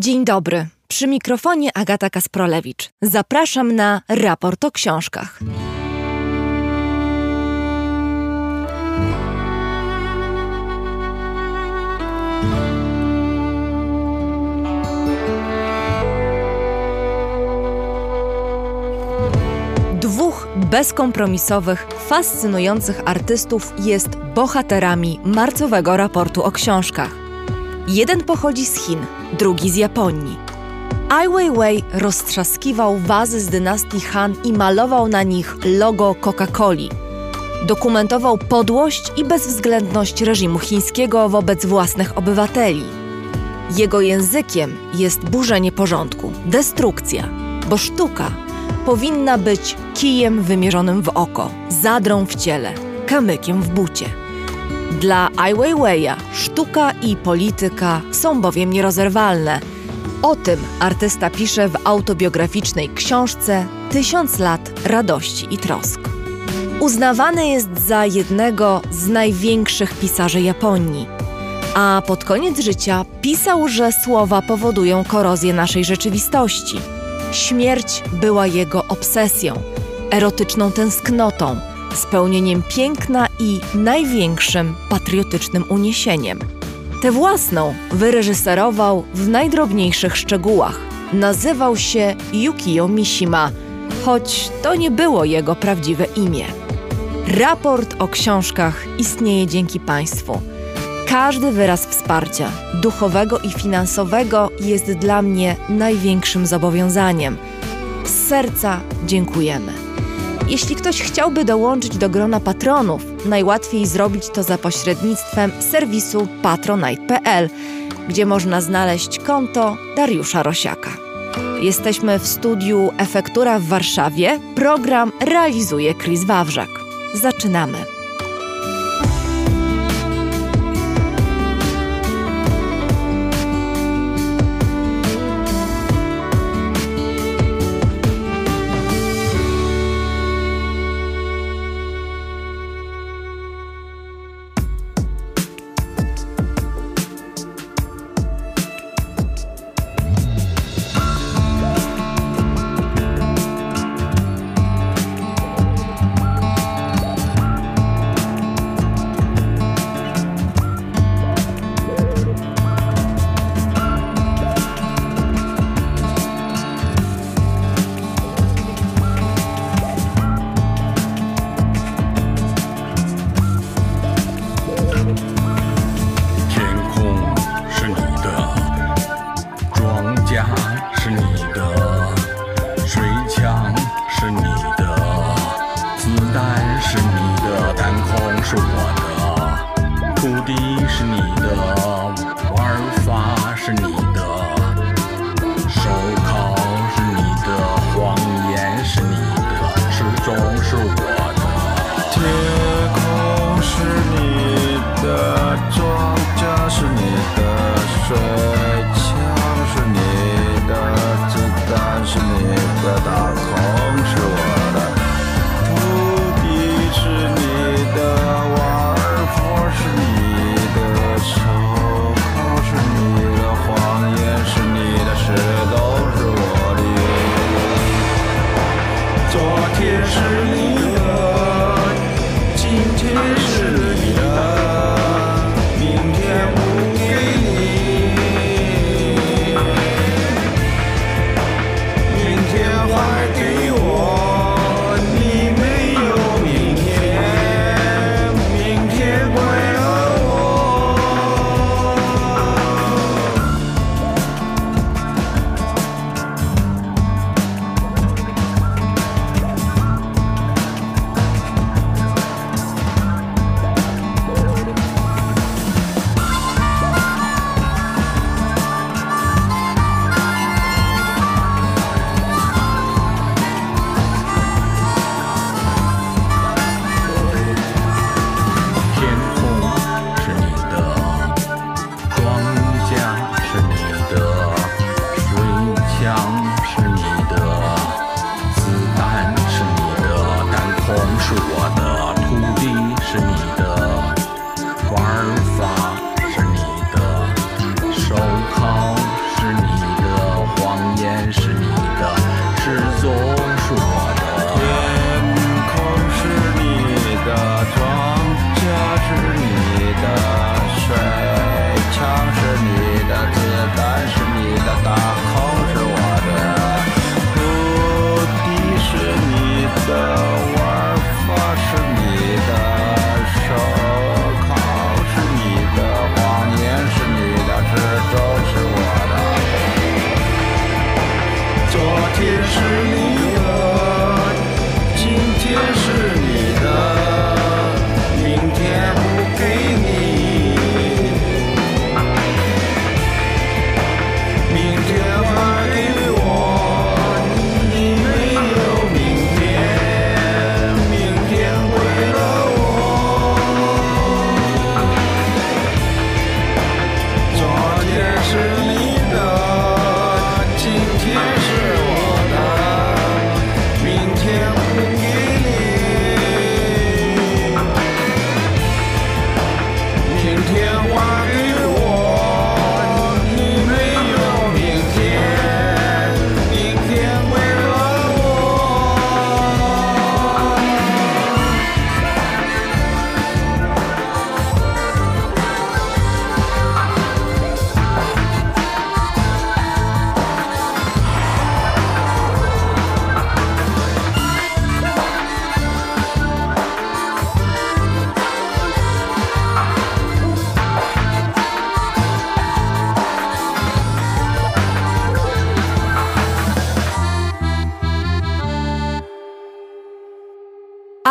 Dzień dobry. Przy mikrofonie Agata Kasprolewicz. Zapraszam na raport o książkach. Dwóch bezkompromisowych, fascynujących artystów jest bohaterami marcowego raportu o książkach. Jeden pochodzi z Chin, drugi z Japonii. Ai Weiwei roztrzaskiwał wazy z dynastii Han i malował na nich logo Coca-Coli. Dokumentował podłość i bezwzględność reżimu chińskiego wobec własnych obywateli. Jego językiem jest burzenie porządku, destrukcja, bo sztuka powinna być kijem wymierzonym w oko, zadrą w ciele, kamykiem w bucie. Dla Ai Weiwei'a sztuka i polityka są bowiem nierozerwalne. O tym artysta pisze w autobiograficznej książce Tysiąc lat radości i trosk. Uznawany jest za jednego z największych pisarzy Japonii, a pod koniec życia pisał, że słowa powodują korozję naszej rzeczywistości. Śmierć była jego obsesją, erotyczną tęsknotą, spełnieniem piękna i największym patriotycznym uniesieniem. Tę własną wyreżyserował w najdrobniejszych szczegółach. Nazywał się Yukio Mishima, choć to nie było jego prawdziwe imię. Raport o książkach istnieje dzięki Państwu. Każdy wyraz wsparcia, duchowego i finansowego, jest dla mnie największym zobowiązaniem. Z serca dziękujemy. Jeśli ktoś chciałby dołączyć do grona patronów, najłatwiej zrobić to za pośrednictwem serwisu patronite.pl, gdzie można znaleźć konto Dariusza Rosiaka. Jesteśmy w studiu Efektura w Warszawie. Program realizuje Chris Wawrzak. Zaczynamy.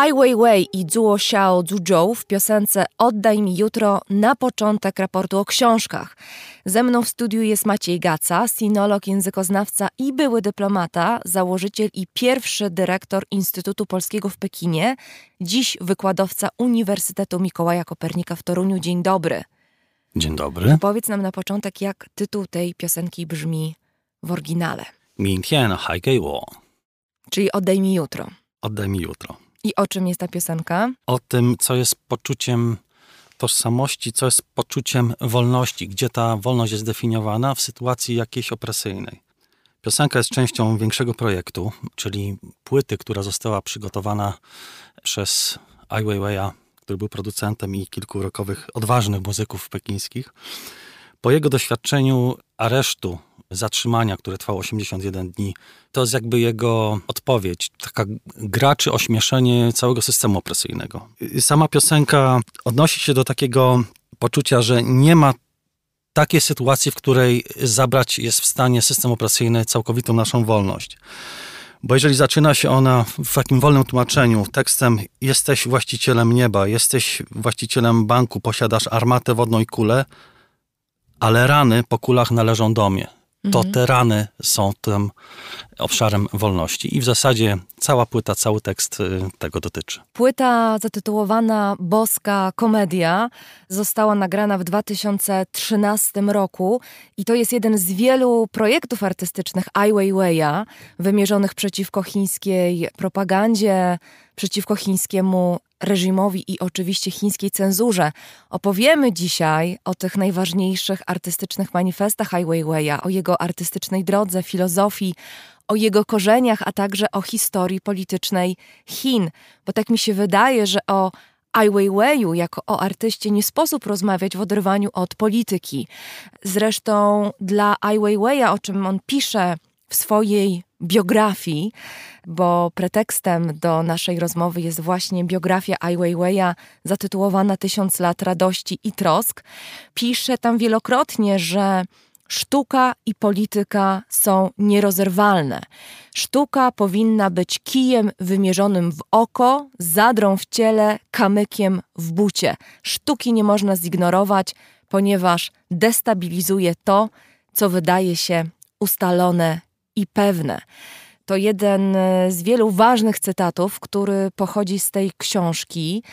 Ai Weiwei i Zhuo Xiao Zhuzhou w piosence Oddaj mi jutro na początek raportu o książkach. Ze mną w studiu jest Maciej Gaca, sinolog, językoznawca i były dyplomata, założyciel i pierwszy dyrektor Instytutu Polskiego w Pekinie, dziś wykładowca Uniwersytetu Mikołaja Kopernika w Toruniu. Dzień dobry. Dzień dobry. Powiedz nam na początek, jak tytuł tej piosenki brzmi w oryginale. Czyli oddaj mi jutro. Oddaj mi jutro. I o czym jest ta piosenka? O tym, co jest poczuciem tożsamości, co jest poczuciem wolności, gdzie ta wolność jest definiowana w sytuacji jakiejś opresyjnej. Piosenka jest częścią większego projektu, czyli płyty, która została przygotowana przez Ai Weiwei'a, który był producentem i kilku rokowych odważnych muzyków pekińskich. Po jego doświadczeniu aresztu, zatrzymania, które trwało 81 dni, to jest jakby jego odpowiedź, taka gra czy ośmieszenie całego systemu opresyjnego. Sama piosenka odnosi się do takiego poczucia, że nie ma takiej sytuacji, w której zabrać jest w stanie system opresyjny całkowitą naszą wolność. Bo jeżeli zaczyna się ona w takim wolnym tłumaczeniu tekstem jesteś właścicielem nieba, jesteś właścicielem banku, posiadasz armatę wodną i kulę, ale rany po kulach należą do mnie. To te rany są tym obszarem wolności. I w zasadzie cała płyta, cały tekst y, tego dotyczy. Płyta zatytułowana Boska Komedia została nagrana w 2013 roku i to jest jeden z wielu projektów artystycznych Ai Weiwei'a wymierzonych przeciwko chińskiej propagandzie, przeciwko chińskiemu reżimowi i oczywiście chińskiej cenzurze. Opowiemy dzisiaj o tych najważniejszych artystycznych manifestach Ai Weiwei'a, o jego artystycznej drodze, filozofii, o jego korzeniach, a także o historii politycznej Chin. Bo tak mi się wydaje, że o Ai Weiwei'u jako o artyście nie sposób rozmawiać w oderwaniu od polityki. Zresztą dla Ai Weiwei'a, o czym on pisze w swojej biografii, bo pretekstem do naszej rozmowy jest właśnie biografia Ai Weiwei'a zatytułowana Tysiąc lat radości i trosk. Pisze tam wielokrotnie, że Sztuka i polityka są nierozerwalne. Sztuka powinna być kijem wymierzonym w oko, zadrą w ciele, kamykiem w bucie. Sztuki nie można zignorować, ponieważ destabilizuje to, co wydaje się ustalone i pewne. To jeden z wielu ważnych cytatów, który pochodzi z tej książki.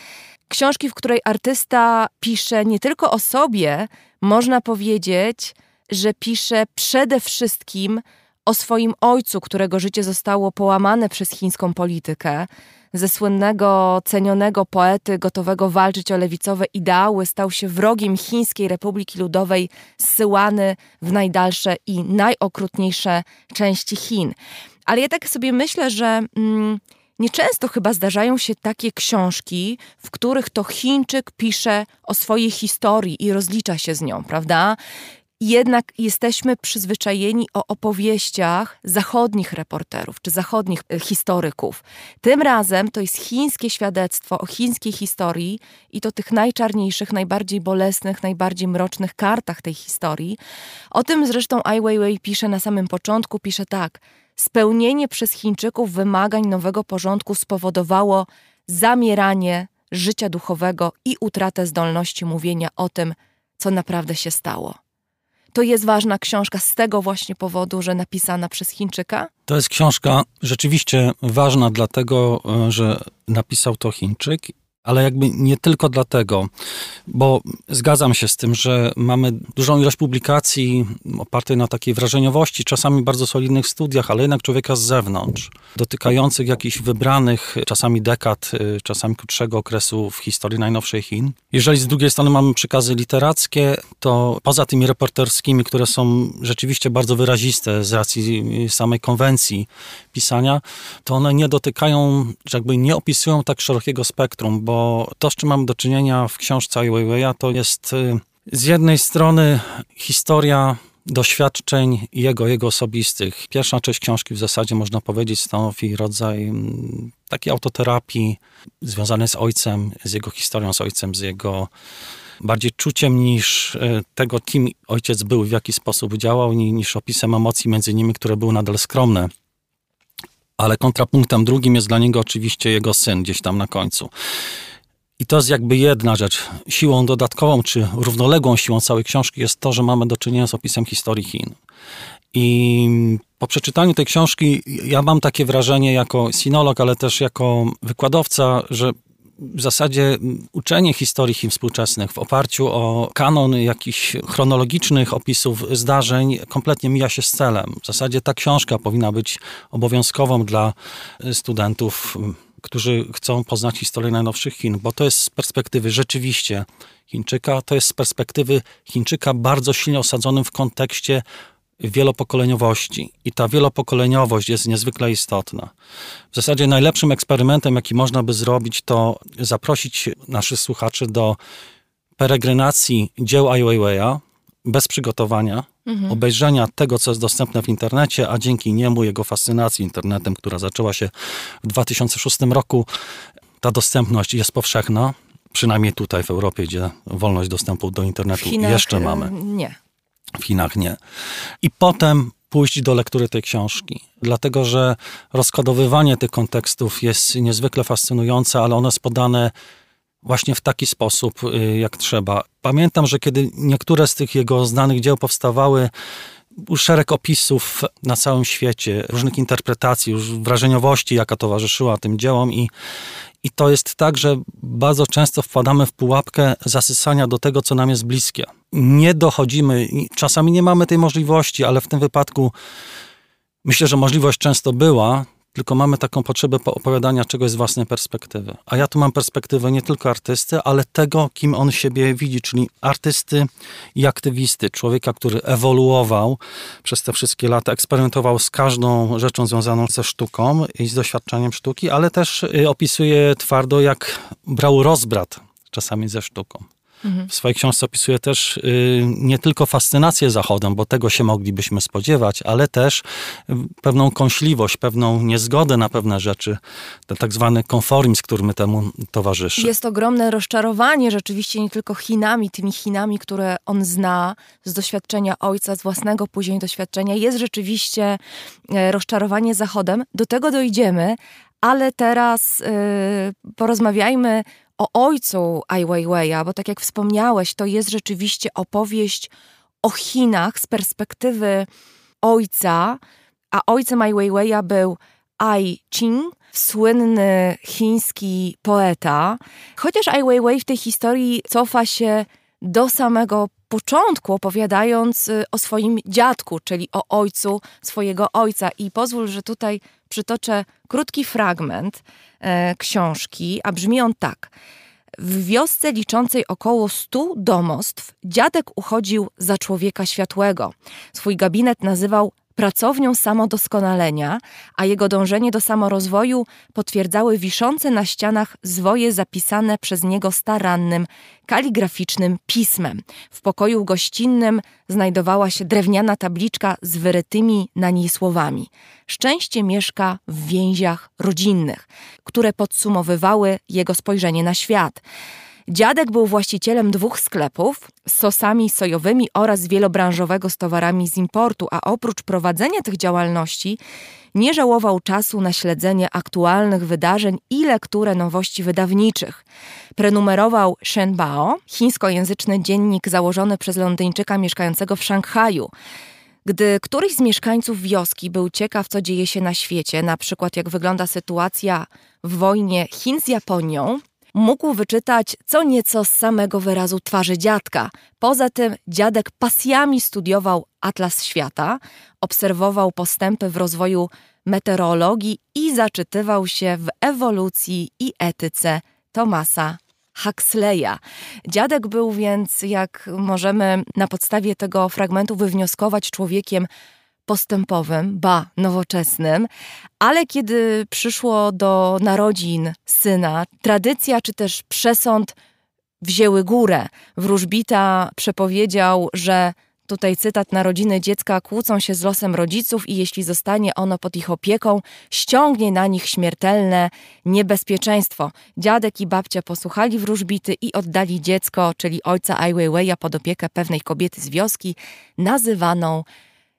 Książki, w której artysta pisze nie tylko o sobie, można powiedzieć, że pisze przede wszystkim o swoim ojcu, którego życie zostało połamane przez chińską politykę. Ze słynnego, cenionego poety, gotowego walczyć o lewicowe ideały, stał się wrogiem Chińskiej Republiki Ludowej, zsyłany w najdalsze i najokrutniejsze części Chin. Ale ja tak sobie myślę, że mm, nieczęsto chyba zdarzają się takie książki, w których to Chińczyk pisze o swojej historii i rozlicza się z nią, prawda? Jednak jesteśmy przyzwyczajeni o opowieściach zachodnich reporterów czy zachodnich e, historyków. Tym razem to jest chińskie świadectwo o chińskiej historii i to tych najczarniejszych, najbardziej bolesnych, najbardziej mrocznych kartach tej historii. O tym zresztą Ai Weiwei pisze na samym początku, pisze tak. Spełnienie przez Chińczyków wymagań nowego porządku spowodowało zamieranie życia duchowego i utratę zdolności mówienia o tym, co naprawdę się stało to jest ważna książka z tego właśnie powodu, że napisana przez Chińczyka? To jest książka rzeczywiście ważna, dlatego e, że napisał to Chińczyk ale jakby nie tylko dlatego, bo zgadzam się z tym, że mamy dużą ilość publikacji opartej na takiej wrażeniowości, czasami bardzo solidnych studiach, ale jednak człowieka z zewnątrz, dotykających jakichś wybranych, czasami dekad, y, czasami krótszego okresu w historii najnowszej Chin. Jeżeli z drugiej strony mamy przekazy literackie, to poza tymi reporterskimi, które są rzeczywiście bardzo wyraziste z racji samej konwencji pisania, to one nie dotykają, jakby nie opisują tak szerokiego spektrum, bo to, z czym mam do czynienia w książce Ai to jest y, z jednej strony historia doświadczeń jego, jego osobistych. Pierwsza część książki w zasadzie można powiedzieć stanowi rodzaj mm, takiej autoterapii związanej z ojcem, z jego historią z ojcem, z jego bardziej czuciem niż y, tego, kim ojciec był, w jaki sposób działał, niż opisem emocji między nimi, które były nadal skromne. Ale kontrapunktem drugim jest dla niego oczywiście jego syn gdzieś tam na końcu. I to jest jakby jedna rzecz. Siłą dodatkową, czy równoległą siłą całej książki jest to, że mamy do czynienia z opisem historii Chin. I po przeczytaniu tej książki ja mam takie wrażenie jako sinolog, ale też jako wykładowca, że w zasadzie uczenie historii Chin współczesnych w oparciu o kanon jakichś chronologicznych opisów zdarzeń kompletnie mija się z celem. W zasadzie ta książka powinna być obowiązkową dla studentów, którzy chcą poznać historię najnowszych Chin, bo to jest z perspektywy rzeczywiście Chińczyka, to jest z perspektywy Chińczyka bardzo silnie osadzonym w kontekście wielopokoleniowości. I ta wielopokoleniowość jest niezwykle istotna. W zasadzie najlepszym eksperymentem, jaki można by zrobić, to zaprosić naszych słuchaczy do peregrynacji dzieł Ai Weiwei'a bez przygotowania, mhm. obejrzenia tego, co jest dostępne w internecie, a dzięki niemu, jego fascynacji internetem, która zaczęła się w 2006 roku, ta dostępność jest powszechna. Przynajmniej tutaj w Europie, gdzie wolność dostępu do internetu Chinach, jeszcze mamy. Nie. W Chinach nie. I potem pójść do lektury tej książki, dlatego że rozkodowywanie tych kontekstów jest niezwykle fascynujące, ale one jest podane właśnie w taki sposób, y, jak trzeba. Pamiętam, że kiedy niektóre z tych jego znanych dzieł powstawały, był szereg opisów na całym świecie, różnych interpretacji, już wrażeniowości, jaka towarzyszyła tym dziełom i, i to jest tak, że bardzo często wpadamy w pułapkę zasysania do tego, co nam jest bliskie. Nie dochodzimy, czasami nie mamy tej możliwości, ale w tym wypadku myślę, że możliwość często była, tylko mamy taką potrzebę opowiadania czegoś z własnej perspektywy. A ja tu mam perspektywę nie tylko artysty, ale tego, kim on siebie widzi, czyli artysty i aktywisty, człowieka, który ewoluował przez te wszystkie lata, eksperymentował z każdą rzeczą związaną ze sztuką i z doświadczeniem sztuki, ale też y, opisuje twardo, jak brał rozbrat czasami ze sztuką. W swojej książce opisuje też y, nie tylko fascynację Zachodem, bo tego się moglibyśmy spodziewać, ale też y, pewną kąśliwość, pewną niezgodę na pewne rzeczy, ten tak zwany konformizm, który temu towarzyszy. Jest ogromne rozczarowanie rzeczywiście nie tylko Chinami, tymi Chinami, które on zna z doświadczenia ojca, z własnego później doświadczenia. Jest rzeczywiście e, rozczarowanie Zachodem. Do tego dojdziemy, ale teraz yy, porozmawiajmy o ojcu Ai Weiwei'a, bo tak jak wspomniałeś, to jest rzeczywiście opowieść o Chinach z perspektywy ojca, a ojcem Ai Weiwei'a był Ai Qing, słynny chiński poeta. Chociaż Ai Weiwei w tej historii cofa się do samego początku, opowiadając y, o swoim dziadku, czyli o ojcu swojego ojca. I pozwól, że tutaj przytoczę krótki fragment e, książki, a brzmi on tak. W wiosce liczącej około stu domostw dziadek uchodził za człowieka światłego. Swój gabinet nazywał pracownią samodoskonalenia, a jego dążenie do samorozwoju potwierdzały wiszące na ścianach zwoje zapisane przez niego starannym, kaligraficznym pismem. W pokoju gościnnym znajdowała się drewniana tabliczka z wyrytymi na niej słowami. Szczęście mieszka w więziach rodzinnych, które podsumowywały jego spojrzenie na świat. Dziadek był właścicielem dwóch sklepów z sosami sojowymi oraz wielobranżowego z towarami z importu, a oprócz prowadzenia tych działalności nie żałował czasu na śledzenie aktualnych wydarzeń i lekturę nowości wydawniczych. Prenumerował Shenbao, chińskojęzyczny dziennik założony przez Londyńczyka mieszkającego w Szanghaju. Gdy któryś z mieszkańców wioski był ciekaw, co dzieje się na świecie, na przykład jak wygląda sytuacja w wojnie Chin z Japonią, mógł wyczytać co nieco z samego wyrazu twarzy dziadka. Poza tym dziadek pasjami studiował Atlas Świata, obserwował postępy w rozwoju meteorologii i zaczytywał się w ewolucji i etyce Thomasa Huxleya. Dziadek był więc, jak możemy na podstawie tego fragmentu wywnioskować, człowiekiem postępowym, ba, nowoczesnym, ale kiedy przyszło do narodzin syna, tradycja czy też przesąd wzięły górę. Wróżbita przepowiedział, że tutaj cytat, narodziny dziecka kłócą się z losem rodziców i jeśli zostanie ono pod ich opieką, ściągnie na nich śmiertelne niebezpieczeństwo. Dziadek i babcia posłuchali wróżbity i oddali dziecko, czyli ojca Ai Weiwei'a pod opiekę pewnej kobiety z wioski, nazywaną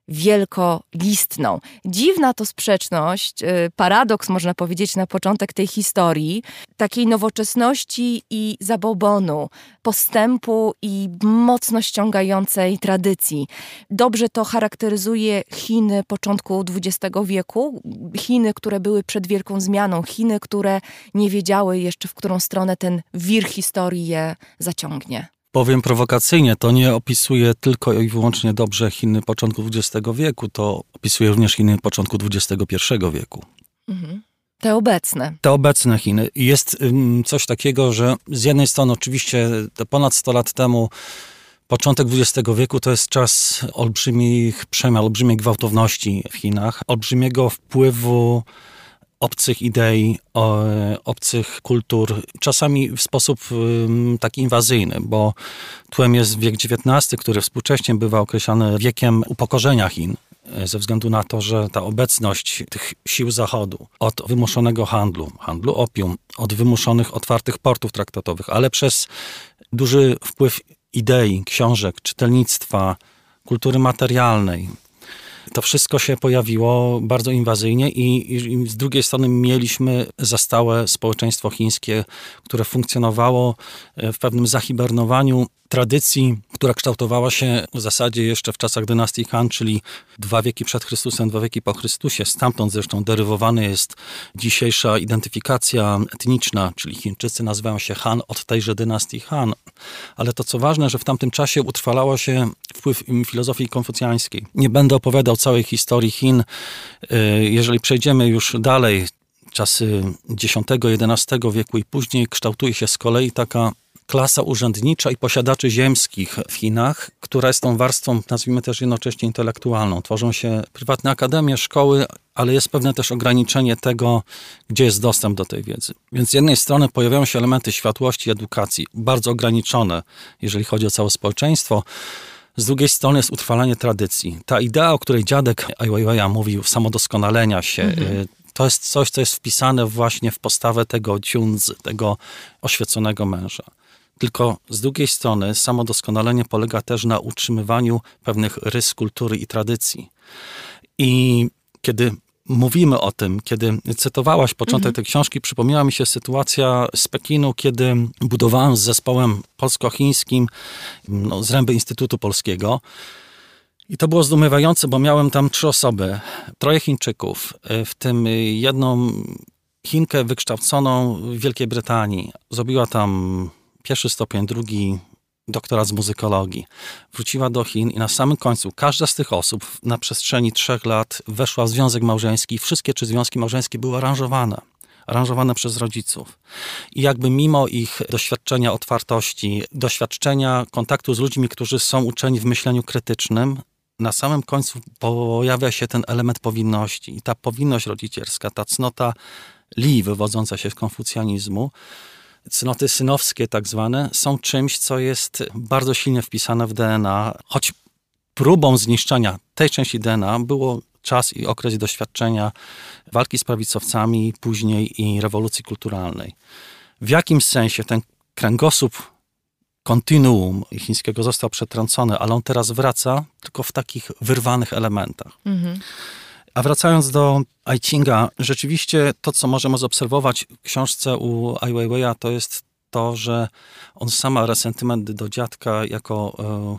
wielkolistną. Dziwna to sprzeczność, y, paradoks można powiedzieć na początek tej historii, takiej nowoczesności i zabobonu, postępu i mocno ściągającej tradycji. Dobrze to charakteryzuje Chiny początku XX wieku, Chiny, które były przed wielką zmianą, Chiny, które nie wiedziały jeszcze, w którą stronę ten wir historii je zaciągnie. Powiem prowokacyjnie, to nie opisuje tylko i wyłącznie dobrze Chiny początku XX wieku, to opisuje również Chiny początku XXI wieku. Mhm. Te obecne. Te obecne Chiny. Jest coś takiego, że z jednej strony oczywiście te ponad 100 lat temu Początek XX wieku to jest czas olbrzymich przemian, olbrzymiej gwałtowności w Chinach, olbrzymiego wpływu obcych idei, obcych kultur, czasami w sposób taki inwazyjny, bo tłem jest wiek XIX, który współcześnie bywa określany wiekiem upokorzenia Chin e, ze względu na to, że ta obecność tych sił Zachodu od wymuszonego handlu, handlu opium, od wymuszonych otwartych portów traktatowych, ale przez duży wpływ idei, książek, czytelnictwa, kultury materialnej, to wszystko się pojawiło bardzo inwazyjnie i, i, z drugiej strony mieliśmy zastałe społeczeństwo chińskie, które funkcjonowało e, w pewnym zahibernowaniu tradycji, która kształtowała się w zasadzie jeszcze w czasach dynastii Han, czyli dwa wieki przed Chrystusem, dwa wieki po Chrystusie. Stamtąd zresztą derywowana jest dzisiejsza identyfikacja etniczna, czyli Chińczycy nazywają się Han od tejże dynastii Han. Ale to co ważne, że w tamtym czasie utrwalała się wpływ filozofii konfucjańskiej. Nie będę opowiadał całej historii Chin. Y, jeżeli przejdziemy już dalej, czasy X-XI wieku i później, kształtuje się z kolei taka klasa urzędnicza i posiadaczy ziemskich w Chinach, która jest tą warstwą, nazwijmy też jednocześnie intelektualną. Tworzą się prywatne akademie, szkoły, ale jest pewne też ograniczenie tego, gdzie jest dostęp do tej wiedzy. Więc z jednej strony pojawiają się elementy światłości edukacji, bardzo ograniczone, jeżeli chodzi o całe społeczeństwo. Z drugiej strony jest utrwalanie tradycji. Ta idea, o której dziadek Ai Weiwei'a mówił, samodoskonalenia się, mhm. Y, to jest coś, co jest wpisane właśnie w postawę tego Ciunzy, tego oświeconego męża. Tylko z drugiej strony samo doskonalenie polega też na utrzymywaniu pewnych rys kultury i tradycji. I kiedy mówimy o tym, kiedy cytowałaś początek mhm. tej książki, przypomniała mi się sytuacja z Pekinu, kiedy budowałem z zespołem polsko-chińskim no, zręby Instytutu Polskiego. I to było zdumiewające, bo miałem tam trzy osoby, troje Chińczyków, w tym jedną Chinkę wykształconą w Wielkiej Brytanii. Zrobiła tam pierwszy stopień, drugi doktorat z muzykologii. Wróciła do Chin i na samym końcu każda z tych osób na przestrzeni trzech lat weszła w związek małżeński. Wszystkie trzy związki małżeńskie były aranżowane. Aranżowane przez rodziców. I jakby mimo ich doświadczenia otwartości, doświadczenia kontaktu z ludźmi, którzy są uczeni w myśleniu krytycznym, na samym końcu pojawia się ten element powinności. I ta powinność rodzicielska, ta cnota li wywodząca się z konfucjanizmu, cnoty synowskie tak zwane, są czymś, co jest bardzo silnie wpisane w DNA, choć próbą zniszczenia tej części DNA było czas i okres doświadczenia walki z prawicowcami, później i rewolucji kulturalnej. W jakim sensie ten kręgosłup kontinuum chińskiego został przetrącony, ale on teraz wraca tylko w takich wyrwanych elementach. Mhm. A wracając do I Chinga, rzeczywiście to, co możemy zaobserwować w książce u Ai Weiwei'a, to jest to, że on sama resentyment do dziadka jako e,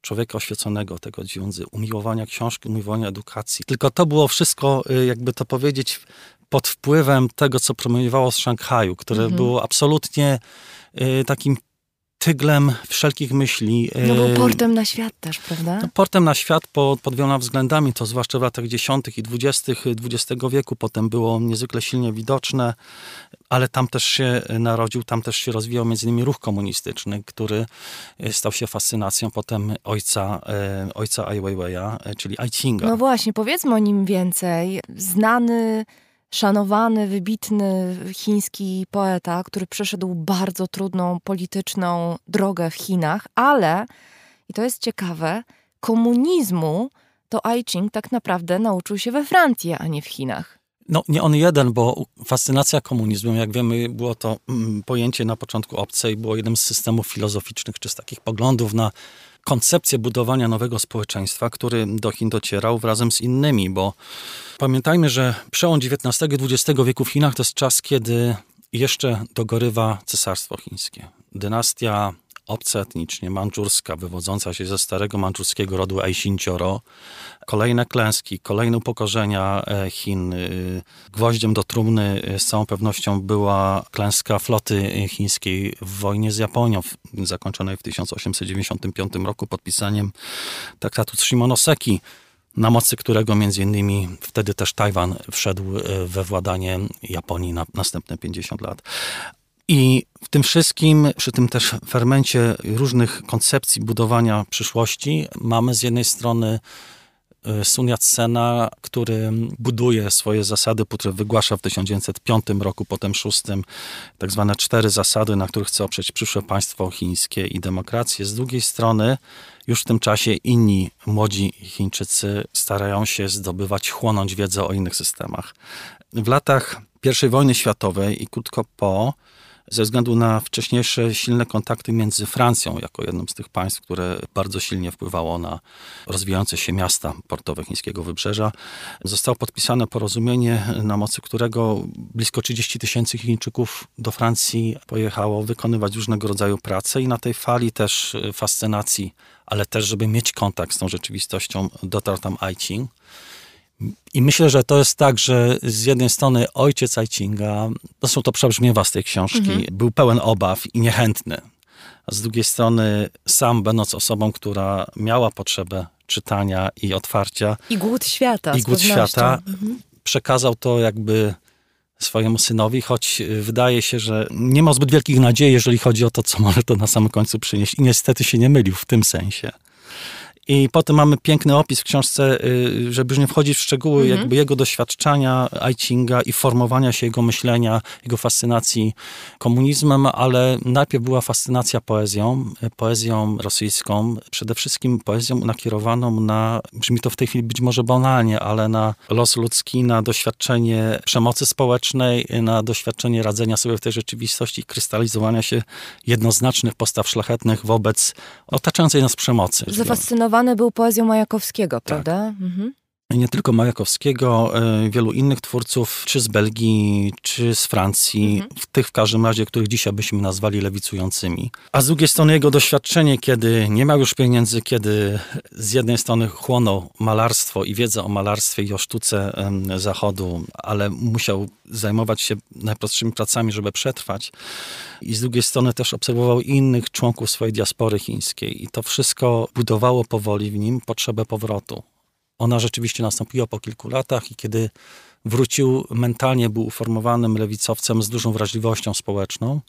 człowieka oświeconego, tego dziądzy, umiłowania książki, umiłowania edukacji. Tylko to było wszystko, e, jakby to powiedzieć, pod wpływem tego, co promiowało z Szanghaju, które mm -hmm. było absolutnie e, takim tyglem wszelkich myśli. No był portem na świat też, prawda? No, portem na świat pod, pod wieloma względami, to zwłaszcza w latach 10. i 20. XX wieku potem było niezwykle silnie widoczne, ale tam też się narodził, tam też się rozwijał między innymi ruch komunistyczny, który stał się fascynacją potem ojca, e, ojca Ai Weiwei'a, e, czyli Ai Chinga. No właśnie, powiedzmy o nim więcej. Znany szanowany, wybitny chiński poeta, który przeszedł bardzo trudną polityczną drogę w Chinach, ale, i to jest ciekawe, komunizmu to Ai Ching tak naprawdę nauczył się we Francji, a nie w Chinach. No nie on jeden, bo fascynacja komunizmem, jak wiemy, było to mm, pojęcie na początku obce i było jednym z systemów filozoficznych, czy z takich poglądów na koncepcję budowania nowego społeczeństwa, który do Chin docierał razem z innymi, bo pamiętajmy, że przełom XIX i XX wieku w Chinach to jest czas, kiedy jeszcze dogorywa Cesarstwo Chińskie. Dynastia obca etnicznie, wywodząca się ze starego mandżurskiego rodu Aishincioro. Kolejne klęski, kolejne upokorzenia e, Chin. E, gwoździem do trumny e, z całą pewnością była klęska floty chińskiej w wojnie z Japonią, zakończonej w 1895 roku podpisaniem traktatu Shimonoseki na mocy którego między innymi wtedy też Tajwan wszedł we władanie Japonii na następne 50 lat. I w tym wszystkim, przy tym też fermencie różnych koncepcji budowania przyszłości, mamy z jednej strony e, Sun Yat-sena, który buduje swoje zasady, które wygłasza w 1905 roku, potem szóstym, tak zwane cztery zasady, na których chce oprzeć przyszłe państwo chińskie i demokrację. Z drugiej strony, już w tym czasie inni młodzi Chińczycy starają się zdobywać, chłonąć wiedzę o innych systemach. W latach I wojny światowej i krótko po, ze względu na wcześniejsze silne kontakty między Francją, jako jednym z tych państw, które bardzo silnie wpływało na rozwijające się miasta portowe chińskiego wybrzeża, zostało podpisane porozumienie, na mocy którego blisko 30 tysięcy Chińczyków do Francji pojechało wykonywać różnego rodzaju prace i na tej fali też fascynacji, ale też, żeby mieć kontakt z tą rzeczywistością, dotarł tam Aiqing. I myślę, że to jest tak, że z jednej strony ojciec Aicinga, to są to przebrzmiewa z tej książki, mhm. był pełen obaw i niechętny. A z drugiej strony sam, będąc osobą, która miała potrzebę czytania i otwarcia. I głód świata. I głód świata, mhm. przekazał to jakby swojemu synowi, choć wydaje się, że nie ma zbyt wielkich nadziei, jeżeli chodzi o to, co może to na samym końcu przynieść. I niestety się nie mylił w tym sensie. I potem mamy piękny opis w książce, y, żeby już nie wchodzić w szczegóły mhm. jakby jego doświadczenia Aicinga i formowania się jego myślenia, jego fascynacji komunizmem, ale najpierw była fascynacja poezją, poezją rosyjską, przede wszystkim poezją nakierowaną na, brzmi to w tej chwili być może banalnie, ale na los ludzki, na doświadczenie przemocy społecznej, na doświadczenie radzenia sobie w tej rzeczywistości, krystalizowania się jednoznacznych postaw szlachetnych wobec otaczającej nas przemocy. Fascynowany był poezją Majakowskiego, tak. prawda? Tak. Mhm. Nie tylko Majakowskiego, e, wielu innych twórców, czy z Belgii, czy z Francji, mhm. w tych w każdym razie, których dzisiaj byśmy nazwali lewicującymi. A z drugiej strony jego doświadczenie, kiedy nie miał już pieniędzy, kiedy z jednej strony chłonął malarstwo i wiedzę o malarstwie i o sztuce zachodu, ale musiał zajmować się najprostszymi pracami, żeby przetrwać. I z drugiej strony też obserwował innych członków swojej diaspory chińskiej. I to wszystko budowało powoli w nim potrzebę powrotu. Ona rzeczywiście nastąpiła po kilku latach i kiedy wrócił, mentalnie był uformowanym lewicowcem z dużą wrażliwością społeczną.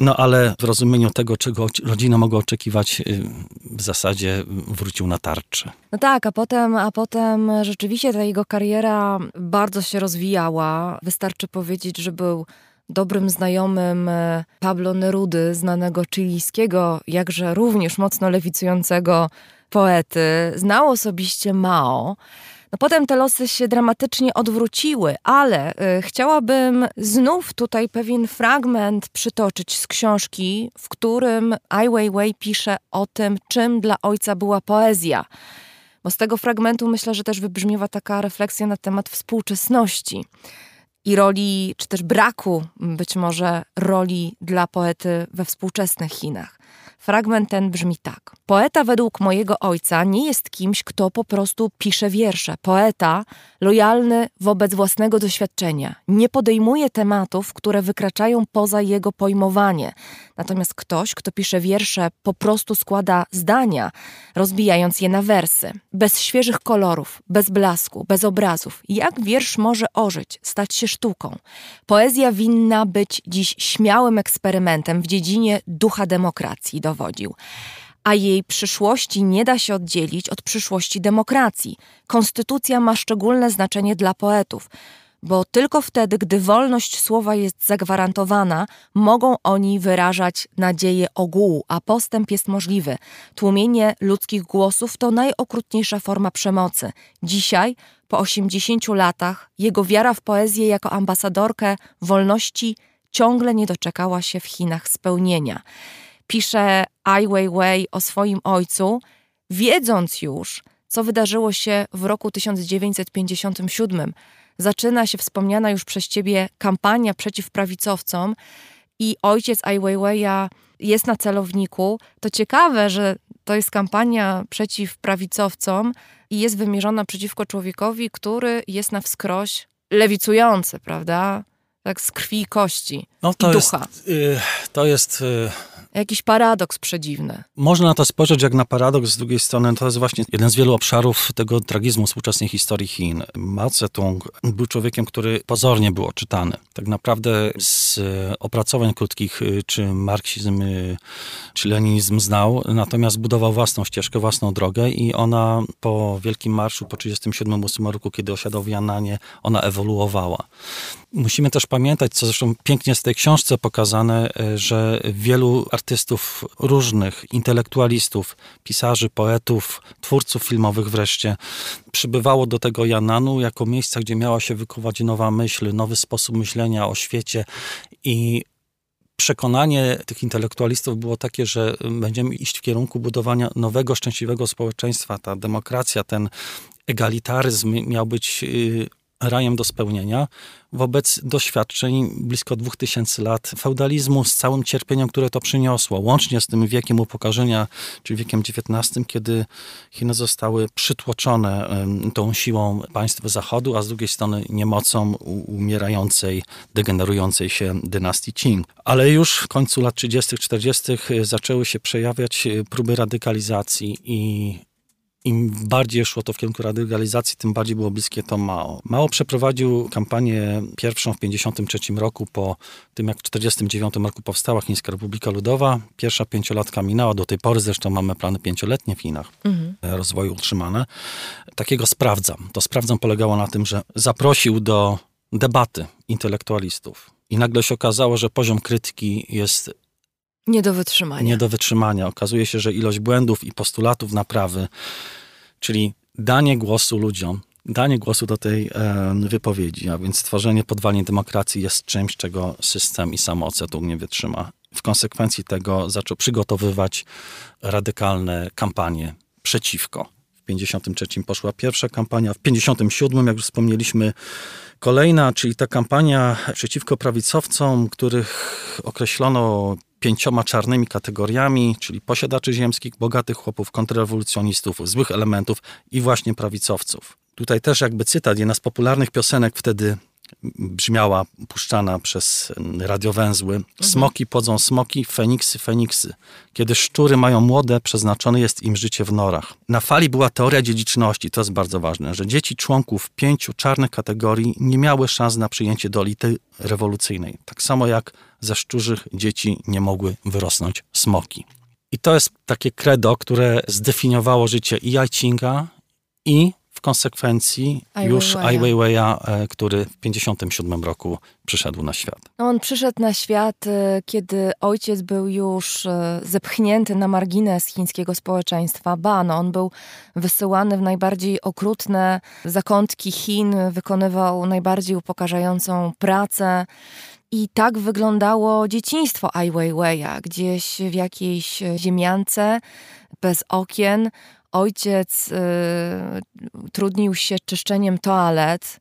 No ale w rozumieniu tego, czego rodzina mogła oczekiwać, y, w zasadzie wrócił na tarczę. No tak, a potem, a potem rzeczywiście ta jego kariera bardzo się rozwijała. Wystarczy powiedzieć, że był dobrym znajomym e, Pablo Nerudy, znanego chilijskiego, jakże również mocno lewicującego poety. Znał osobiście Mao. No potem te losy się dramatycznie odwróciły, ale y, chciałabym znów tutaj pewien fragment przytoczyć z książki, w którym Ai Weiwei pisze o tym, czym dla ojca była poezja. Bo z tego fragmentu myślę, że też wybrzmiewa taka refleksja na temat współczesności i roli, czy też braku być może roli dla poety we współczesnych Chinach. Fragment ten brzmi tak. Poeta według mojego ojca nie jest kimś, kto po prostu pisze wiersze. Poeta, lojalny wobec własnego doświadczenia, nie podejmuje tematów, które wykraczają poza jego pojmowanie. Natomiast ktoś, kto pisze wiersze, po prostu składa zdania, rozbijając je na wersy. Bez świeżych kolorów, bez blasku, bez obrazów. Jak wiersz może ożyć, stać się sztuką? Poezja winna być dziś śmiałym eksperymentem w dziedzinie ducha demokracji. Do dowodził. A jej przyszłości nie da się oddzielić od przyszłości demokracji. Konstytucja ma szczególne znaczenie dla poetów bo tylko wtedy, gdy wolność słowa jest zagwarantowana, mogą oni wyrażać nadzieję ogółu, a postęp jest możliwy. Tłumienie ludzkich głosów to najokrutniejsza forma przemocy. Dzisiaj po 80 latach jego wiara w poezję jako ambasadorkę wolności ciągle nie doczekała się w Chinach spełnienia. Pisze Ai Weiwei o swoim ojcu, wiedząc już, co wydarzyło się w roku 1957. Zaczyna się wspomniana już przez ciebie kampania przeciw prawicowcom i ojciec Ai Weiwei'a jest na celowniku. To ciekawe, że to jest kampania przeciw prawicowcom i jest wymierzona przeciwko człowiekowi, który jest na wskroś lewicujący, prawda? Tak z krwi i kości no, to i ducha. Jest, to jest... Jakiś paradoks przedziwny. Można na to spojrzeć jak na paradoks, z drugiej strony to jest właśnie jeden z wielu obszarów tego tragizmu współczesnej historii Chin. Mao Zedong był człowiekiem, który pozornie był czytany. Tak naprawdę z opracowań krótkich y, czy marksizm, y, czy leninizm znał, natomiast budował własną ścieżkę, własną drogę i ona po Wielkim Marszu, po 1937 roku, kiedy osiadał w Jananie, ona ewoluowała. Musimy też pamiętać, co zresztą pięknie jest w tej książce pokazane, y, że wielu artystów różnych, intelektualistów, pisarzy, poetów, twórców filmowych wreszcie, przybywało do tego Jananu jako miejsca, gdzie miała się wykuwać nowa myśl, nowy sposób myślenia o świecie i przekonanie tych intelektualistów było takie, że będziemy iść w kierunku budowania nowego, szczęśliwego społeczeństwa. Ta demokracja, ten egalitaryzm miał być y, rajem do spełnienia wobec doświadczeń blisko 2000 lat feudalizmu z całym cierpieniem, które to przyniosło, łącznie z tym wiekiem upokorzenia, czyli wiekiem XIX, kiedy Chiny zostały przytłoczone tą siłą państw Zachodu, a z drugiej strony niemocą umierającej, degenerującej się dynastii Qing. Ale już w końcu lat 30., 40. zaczęły się przejawiać próby radykalizacji i im bardziej szło to w kierunku radykalizacji, tym bardziej było bliskie to Mao. Mao przeprowadził kampanię pierwszą w 1953 roku, po tym jak w 1949 roku powstała Chińska Republika Ludowa. Pierwsza pięciolatka minęła, do tej pory zresztą mamy plany pięcioletnie w Chinach mhm. rozwoju utrzymane. Takiego sprawdzam. To sprawdzam polegało na tym, że zaprosił do debaty intelektualistów. I nagle się okazało, że poziom krytyki jest nie do wytrzymania. Nie do wytrzymania. Okazuje się, że ilość błędów i postulatów naprawy, czyli danie głosu ludziom, danie głosu do tej e, wypowiedzi, a więc stworzenie podwalin demokracji jest czymś, czego system i samo nie wytrzyma. W konsekwencji tego zaczął przygotowywać radykalne kampanie przeciwko. W 53 poszła pierwsza kampania, w 57, jak już wspomnieliśmy, kolejna, czyli ta kampania przeciwko prawicowcom, których określono pięcioma czarnymi kategoriami, czyli posiadaczy ziemskich, bogatych chłopów, kontrrewolucjonistów, złych elementów i właśnie prawicowców. Tutaj też jakby cytat, jedna z popularnych piosenek wtedy brzmiała, puszczana przez radiowęzły. Mhm. Smoki podzą smoki, feniksy, feniksy. Kiedy szczury mają młode, przeznaczone jest im życie w norach. Na fali była teoria dziedziczności, to jest bardzo ważne, że dzieci członków pięciu czarnych kategorii nie miały szans na przyjęcie do elity rewolucyjnej. Tak samo jak ze szczurzych dzieci nie mogły wyrosnąć smoki. I to jest takie credo, które zdefiniowało życie i Jajcinga, i w konsekwencji Ai już Ai Weiwei'a, e, który w 1957 roku przyszedł na świat. No on przyszedł na świat, e, kiedy ojciec był już e, zepchnięty na margines chińskiego społeczeństwa. Ba, no on był wysyłany w najbardziej okrutne zakątki Chin, wykonywał najbardziej upokarzającą pracę. I tak wyglądało dzieciństwo Ai Weiwei'a, gdzieś w jakiejś ziemiance, bez okien. Ojciec y, trudnił się czyszczeniem toalet.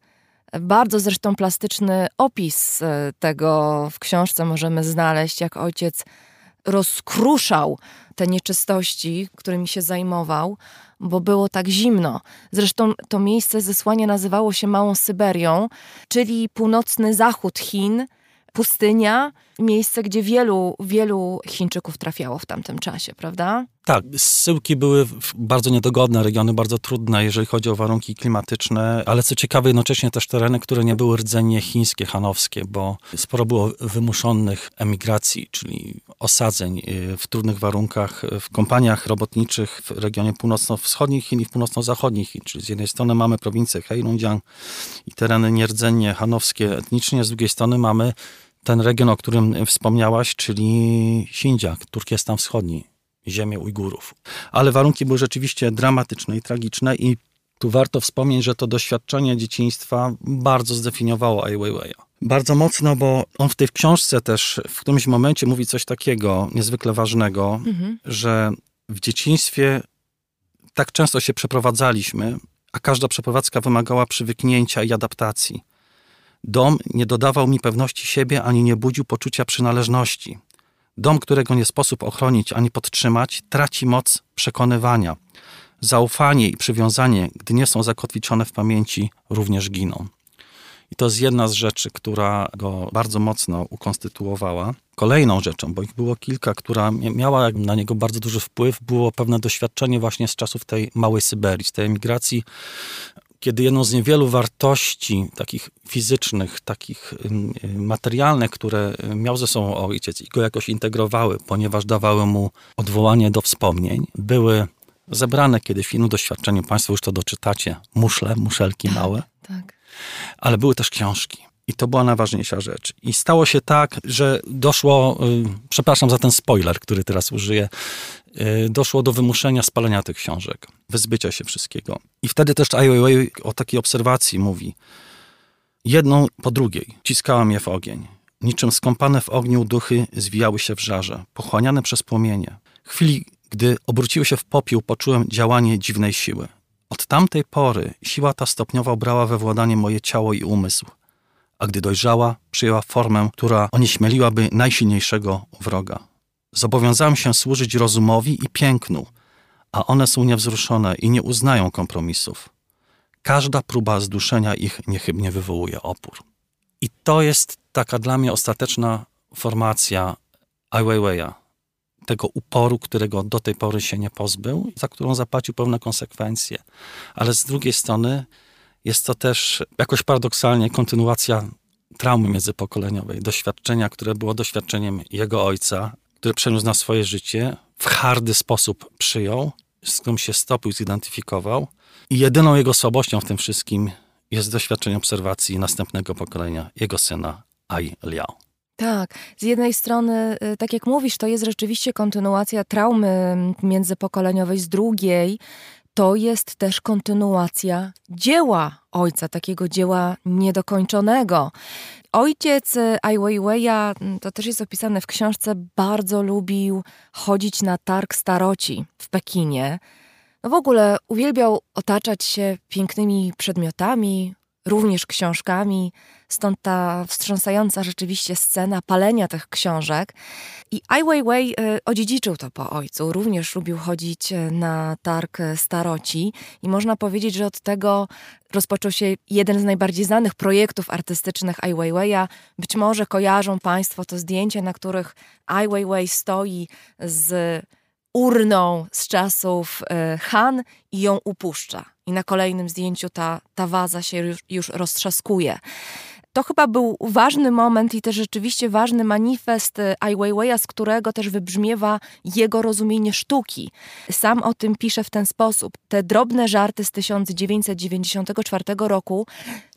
Bardzo zresztą plastyczny opis y, tego w książce możemy znaleźć, jak ojciec rozkruszał te nieczystości, którymi się zajmował, bo było tak zimno. Zresztą to miejsce zesłania nazywało się Małą Syberią, czyli północny zachód Chin, pustynia, miejsce, gdzie wielu, wielu Chińczyków trafiało w tamtym czasie, prawda? Tak, zsyłki były bardzo niedogodne, regiony bardzo trudne, jeżeli chodzi o warunki klimatyczne, ale co ciekawe, jednocześnie też tereny, które nie były rdzenie chińskie, hanowskie, bo sporo było wymuszonych emigracji, czyli osadzeń y, w trudnych warunkach w kompaniach robotniczych w regionie północno-wschodnich Chin i północno-zachodnich Chin. Czyli z jednej strony mamy prowincję Heilongjiang i tereny nierdzenie hanowskie etnicznie, z drugiej strony mamy ten region, o którym wspomniałaś, czyli Xinjiang, Turkestan Wschodni, ziemię Ujgurów. Ale warunki były rzeczywiście dramatyczne i tragiczne i Tu warto wspomnieć, że to doświadczenie dzieciństwa bardzo zdefiniowało Ai Weiwei'a. Bardzo mocno, bo on w tej książce też w którymś momencie mówi coś takiego niezwykle ważnego, mhm. że w dzieciństwie tak często się przeprowadzaliśmy, a każda przeprowadzka wymagała przywyknięcia i adaptacji. Dom nie dodawał mi pewności siebie ani nie budził poczucia przynależności. Dom, którego nie sposób ochronić ani podtrzymać, traci moc przekonywania. Zaufanie i przywiązanie, gdy nie są zakotwiczone w pamięci, również giną. I to jest jedna z rzeczy, która go bardzo mocno ukonstytuowała. Kolejną rzeczą, bo ich było kilka, która miała na niego bardzo duży wpływ, było pewne doświadczenie właśnie z czasów tej małej Syberii, z tej emigracji, kiedy jedną z niewielu wartości takich fizycznych, takich materialnych, które miał ze sobą ojciec i go jakoś integrowały, ponieważ dawały mu odwołanie do wspomnień, były zebrane kiedyś w innym doświadczeniu, Państwo już to doczytacie, muszle, muszelki tak, małe. Tak. Ale były też książki. I to była najważniejsza rzecz. I stało się tak, że doszło, y, przepraszam za ten spoiler, który teraz użyję, y, doszło do wymuszenia spalenia tych książek, wyzbycia się wszystkiego. I wtedy też Ai Weiwei o takiej obserwacji mówi. Jedną po drugiej ciskałam je w ogień. Niczym skąpane w ogniu duchy zwijały się w żarze, pochłaniane przez płomienie. W chwili, gdy obróciły się w popiół, poczułem działanie dziwnej siły. Od tamtej pory siła ta stopniowo brała we władanie moje ciało i umysł, a gdy dojrzała, przyjęła formę, która onieśmieliłaby najsilniejszego wroga. Zobowiązałem się służyć rozumowi i pięknu, a one są niewzruszone i nie uznają kompromisów. Każda próba zduszenia ich niechybnie wywołuje opór. I to jest taka dla mnie ostateczna formacja Ai Weiwei'a, tego uporu, którego do tej pory się nie pozbył, za którą zapłacił pewne konsekwencje. Ale z drugiej strony jest to też jakoś paradoksalnie kontynuacja traumy międzypokoleniowej, doświadczenia, które było doświadczeniem jego ojca, który przeniósł na swoje życie, w hardy sposób przyjął, z którym się stopił, zidentyfikował. I jedyną jego słabością w tym wszystkim jest doświadczenie obserwacji następnego pokolenia, jego syna Ai Liao. Tak, z jednej strony, y, tak jak mówisz, to jest rzeczywiście kontynuacja traumy międzypokoleniowej, z drugiej to jest też kontynuacja dzieła ojca, takiego dzieła niedokończonego. Ojciec Ai Weiwei'a, mm, to też jest opisane w książce, bardzo lubił chodzić na targ staroci w Pekinie. No w ogóle uwielbiał otaczać się pięknymi przedmiotami, również książkami, stąd ta wstrząsająca rzeczywiście scena palenia tych książek. I Ai Weiwei y, odziedziczył to po ojcu, również lubił chodzić y, na targ staroci i można powiedzieć, że od tego rozpoczął się jeden z najbardziej znanych projektów artystycznych Ai Weiwei'a. Być może kojarzą Państwo to zdjęcie, na których Ai Weiwei stoi z urną z czasów y, Han i ją upuszcza i na kolejnym zdjęciu ta, ta waza się już, już roztrzaskuje. To chyba był ważny moment i też rzeczywiście ważny manifest Ai Weiwei'a, z którego też wybrzmiewa jego rozumienie sztuki. Sam o tym pisze w ten sposób. Te drobne żarty z 1994 roku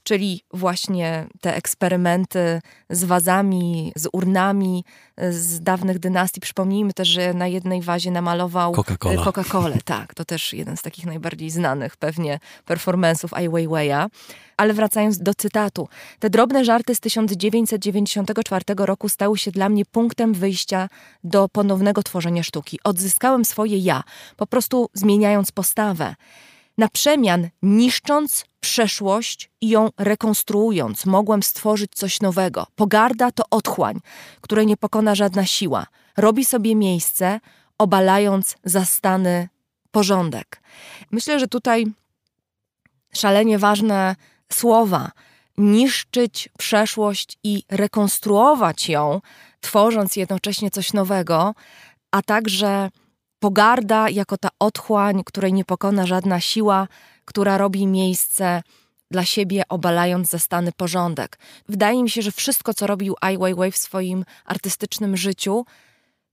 czyli właśnie te eksperymenty z wazami, z urnami z dawnych dynastii. Przypomnijmy też, że na jednej wazie namalował Coca-Cola. Coca-Colę. Tak, to też jeden z takich najbardziej znanych pewnie performance'ów Ai Weiwei'a. Ale wracając do cytatu. Te drobne żarty z 1994 roku stały się dla mnie punktem wyjścia do ponownego tworzenia sztuki. Odzyskałem swoje ja, po prostu zmieniając postawę. Na przemian, niszcząc przeszłość i ją rekonstruując, mogłem stworzyć coś nowego. Pogarda to otchłań, której nie pokona żadna siła. Robi sobie miejsce, obalając zastany porządek. Myślę, że tutaj szalenie ważne słowa. Niszczyć przeszłość i rekonstruować ją, tworząc jednocześnie coś nowego, a także Pogarda jako ta otchłań, której nie pokona żadna siła, która robi miejsce dla siebie, obalając zastany porządek. Wydaje mi się, że wszystko, co robił Ai Weiwei w swoim artystycznym życiu,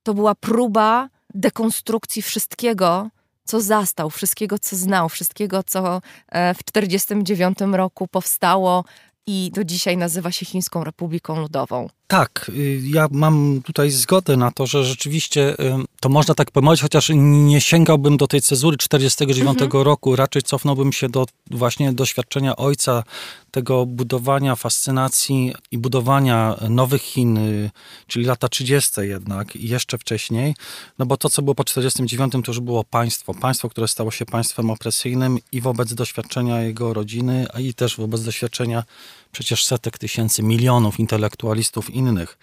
to była próba dekonstrukcji wszystkiego, co zastał, wszystkiego, co znał, wszystkiego, co e, w 1949 roku powstało i do dzisiaj nazywa się Chińską Republiką Ludową. Tak, y, ja mam tutaj zgodę na to, że rzeczywiście y, to można tak pomyśleć, chociaż nie sięgałbym do tej cezury 49 mhm. roku, raczej cofnąłbym się do właśnie doświadczenia ojca, tego budowania fascynacji i budowania nowych Chin, y, czyli lata 30 jednak i jeszcze wcześniej, no bo to, co było po 49 to już było państwo, państwo, które stało się państwem opresyjnym i wobec doświadczenia jego rodziny, a i też wobec doświadczenia przecież setek tysięcy, milionów intelektualistów innych.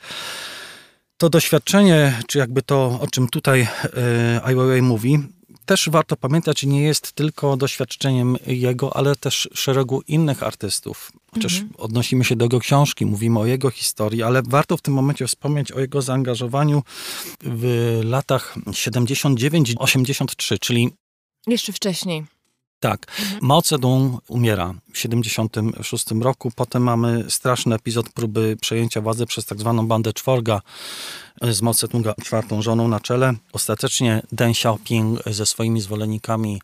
To doświadczenie, czy jakby to, o czym tutaj e, Ai Weiwei mówi, też warto pamiętać, nie jest tylko doświadczeniem jego, ale też szeregu innych artystów. Chociaż mhm. odnosimy się do jego książki, mówimy o jego historii, ale warto w tym momencie wspomnieć o jego zaangażowaniu w latach 79-83, czyli jeszcze wcześniej. Tak. Mhm. Mao Zedong umiera w 76 roku. Potem mamy straszny epizod próby przejęcia władzy przez tak zwaną bandę czworga z Mao Zedonga czwartą żoną na czele. Ostatecznie Deng Xiaoping ze swoimi zwolennikami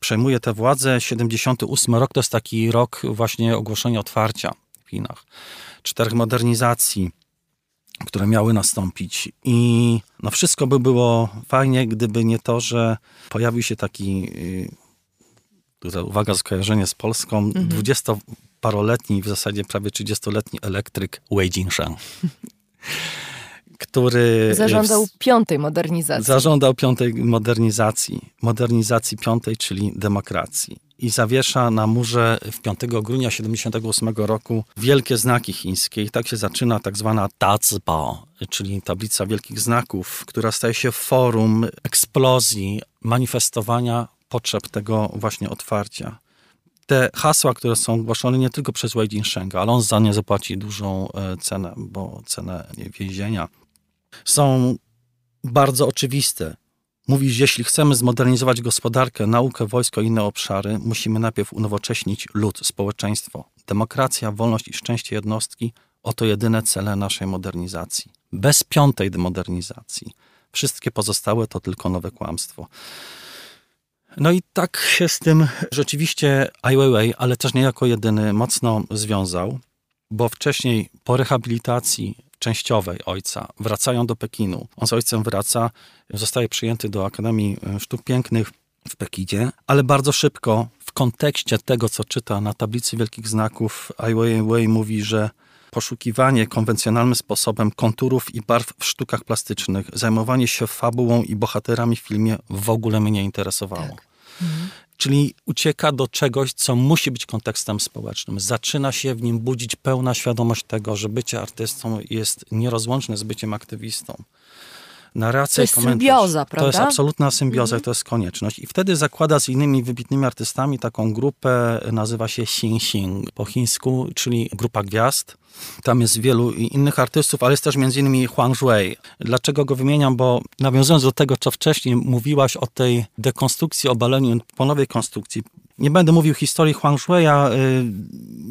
przejmuje tę władzę. 78 rok to jest taki rok właśnie ogłoszenia otwarcia w Chinach. Czterech modernizacji, które miały nastąpić. I no wszystko by było fajnie, gdyby nie to, że pojawił się taki tutaj uwaga, skojarzenie z Polską, mhm. dwudziestoparoletni, w zasadzie prawie 30-letni elektryk Wei Jingshan, który... Zażądał piątej modernizacji. Zażądał piątej modernizacji, modernizacji piątej, czyli demokracji. I zawiesza na murze w 5 grudnia 78 roku wielkie znaki chińskie. I tak się zaczyna tak zwana Dazbao, czyli tablica wielkich znaków, która staje się forum eksplozji, manifestowania potrzeb tego właśnie otwarcia. Te hasła, które są ogłoszone nie tylko przez Wei Jinshenga, ale on za nie zapłaci dużą e, cenę, bo cenę więzienia, są bardzo oczywiste. Mówi, że jeśli chcemy zmodernizować gospodarkę, naukę, wojsko i inne obszary, musimy najpierw unowocześnić lud, społeczeństwo. Demokracja, wolność i szczęście jednostki oto jedyne cele naszej modernizacji. Bez piątej modernizacji wszystkie pozostałe to tylko nowe kłamstwo. No i tak się z tym rzeczywiście Ai Weiwei, ale też nie jako jedyny, mocno związał, bo wcześniej po rehabilitacji częściowej ojca wracają do Pekinu. On z ojcem wraca, zostaje przyjęty do Akademii Sztuk Pięknych w Pekinie, ale bardzo szybko w kontekście tego, co czyta na tablicy wielkich znaków, Ai Weiwei mówi, że poszukiwanie konwencjonalnym sposobem konturów i barw w sztukach plastycznych, zajmowanie się fabułą i bohaterami w filmie w ogóle mnie nie interesowało. Tak. Mhm. Czyli ucieka do czegoś, co musi być kontekstem społecznym. Zaczyna się w nim budzić pełna świadomość tego, że bycie artystą jest nierozłączne z byciem aktywistą narracja to jest symbioza, prawda? To jest absolutna symbioza, mhm. to jest konieczność. I wtedy zakłada z innymi wybitnymi artystami taką grupę, nazywa się Xing Xing po chińsku, czyli grupa gwiazd. Tam jest wielu innych artystów, ale jest też innymi Huang Zhui. Dlaczego go wymieniam? Bo nawiązując do tego, co wcześniej mówiłaś o tej dekonstrukcji, obaleniu, ponowej konstrukcji, nie będę mówił historii Huang Zhui'a, y,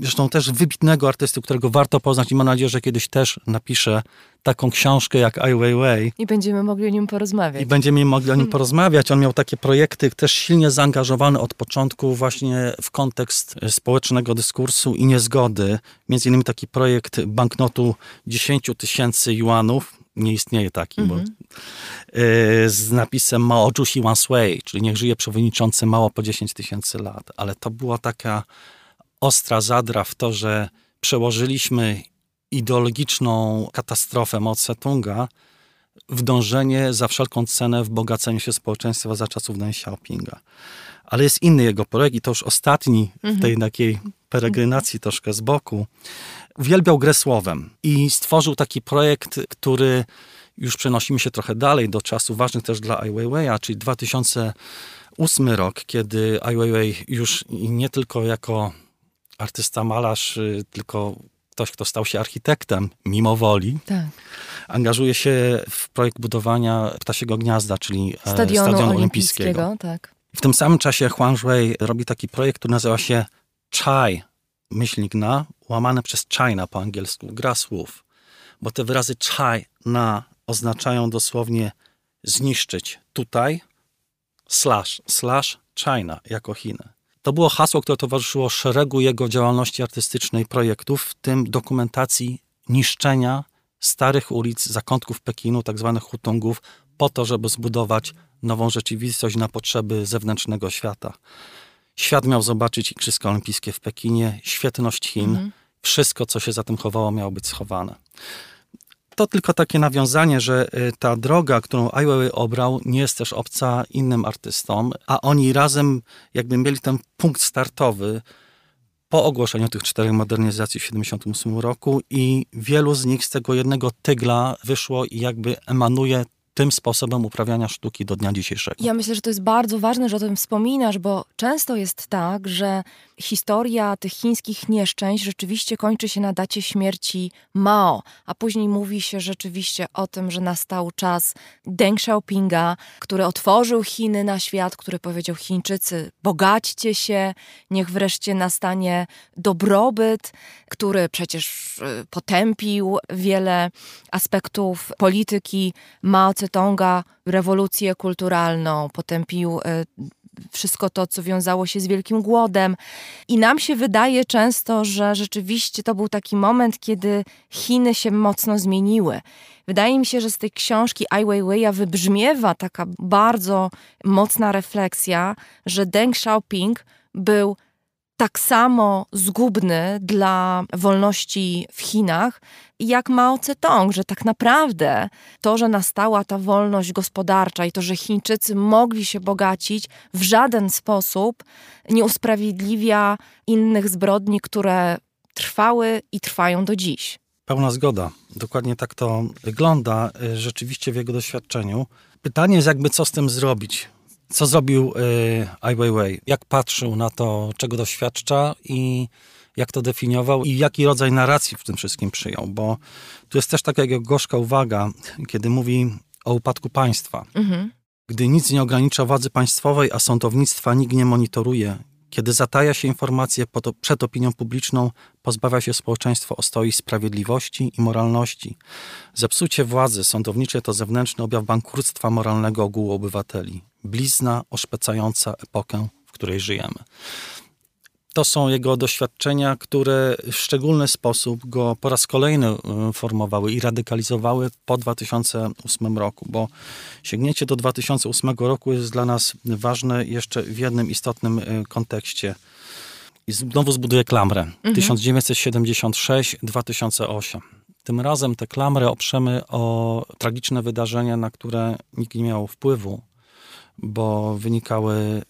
zresztą też wybitnego artysty, którego warto poznać i mam nadzieję, że kiedyś też napiszę taką książkę jak Ai Weiwei. I będziemy mogli o nim porozmawiać. I będziemy mogli o nim hmm. porozmawiać. On miał takie projekty też silnie zaangażowany od początku właśnie w kontekst społecznego dyskursu i niezgody. Między innymi taki projekt banknotu 10 tysięcy juanów, nie istnieje taki, mm -hmm. bo, y, z napisem Mao Zhu Wan Sui, czyli niech żyje przewodniczący mało po 10 tysięcy lat. Ale to była taka ostra zadra w to, że przełożyliśmy ideologiczną katastrofę Mao Tse-tunga w dążenie za wszelką cenę w bogaceniu się społeczeństwa za czasów Deng Xiaopinga. Ale jest inny jego projekt i to już ostatni w tej mhm. takiej peregrinacji troszkę z boku. Uwielbiał grę słowem i stworzył taki projekt, który już przenosimy się trochę dalej do czasów ważnych też dla Ai Weiwei'a, czyli 2008 rok, kiedy Ai Weiwei już nie tylko jako artysta malarz, y, tylko ktoś, kto stał się architektem mimo woli, tak. angażuje się w projekt budowania Ptasiego Gniazda, czyli e, Stadionu, Stadionu Olimpijskiego. Olimpijskiego tak. W tym samym czasie Huang Zhui robi taki projekt, który nazywa się Chai, myślnik na, łamane przez China po angielsku, gra słów. Bo te wyrazy Chai na oznaczają dosłownie zniszczyć tutaj, slash, slash China jako Chiny. To było hasło, które towarzyszyło szeregu jego działalności artystycznej, projektów, w tym dokumentacji niszczenia starych ulic, zakątków Pekinu, tak zwanych hutungów, po to, żeby zbudować nową rzeczywistość na potrzeby zewnętrznego świata. Świat miał zobaczyć Igrzyska Olimpijskie w Pekinie, świetność Chin, mhm. wszystko, co się za tym chowało, miało być schowane. To tylko takie nawiązanie, że y, ta droga, którą Ai Weiwei obrał, nie jest też obca innym artystom, a oni razem jakby mieli ten punkt startowy po ogłoszeniu tych czterech modernizacji w 1978 roku i wielu z nich z tego jednego tygla wyszło i jakby emanuje tym sposobem uprawiania sztuki do dnia dzisiejszego. Ja myślę, że to jest bardzo ważne, że o tym wspominasz, bo często jest tak, że historia tych chińskich nieszczęść rzeczywiście kończy się na dacie śmierci Mao, a później mówi się rzeczywiście o tym, że nastał czas Deng Xiaopinga, który otworzył Chiny na świat, który powiedział Chińczycy, bogaćcie się, niech wreszcie nastanie dobrobyt, który przecież y, potępił wiele aspektów polityki Mao Tse-tonga, rewolucję kulturalną, potępił y, wszystko to, co wiązało się z wielkim głodem. I nam się wydaje często, że rzeczywiście to był taki moment, kiedy Chiny się mocno zmieniły. Wydaje mi się, że z tej książki Ai Weiwei'a wybrzmiewa taka bardzo mocna refleksja, że Deng Xiaoping był tak samo zgubny dla wolności w Chinach, jak Mao Tse-tung, że tak naprawdę to, że nastała ta wolność gospodarcza i to, że Chińczycy mogli się bogacić, w żaden sposób nie usprawiedliwia innych zbrodni, które trwały i trwają do dziś. Pełna zgoda. Dokładnie tak to wygląda y, rzeczywiście w jego doświadczeniu. Pytanie jest jakby, co z tym zrobić co zrobił y, Ai Weiwei? Jak patrzył na to, czego doświadcza i jak to definiował i jaki rodzaj narracji w tym wszystkim przyjął? Bo tu jest też taka jego gorzka uwaga, kiedy mówi o upadku państwa. Mhm. Gdy nic nie ogranicza władzy państwowej, a sądownictwa nikt nie monitoruje, kiedy zataja się informacje przed opinią publiczną, pozbawia się społeczeństwo ostoi sprawiedliwości i moralności. Zepsucie władzy sądowniczej to zewnętrzny objaw bankructwa moralnego ogółu obywateli. Blizna oszpecająca epokę, w której żyjemy. To są jego doświadczenia, które w szczególny sposób go po raz kolejny e, formowały i radykalizowały po 2008 roku, bo sięgnięcie do 2008 roku jest dla nas ważne jeszcze w jednym istotnym e, kontekście. I znowu zbuduję klamrę. Mhm. 1976-2008. Tym razem tę klamrę oprzemy o tragiczne wydarzenia, na które nikt nie miał wpływu, bo wynikały e,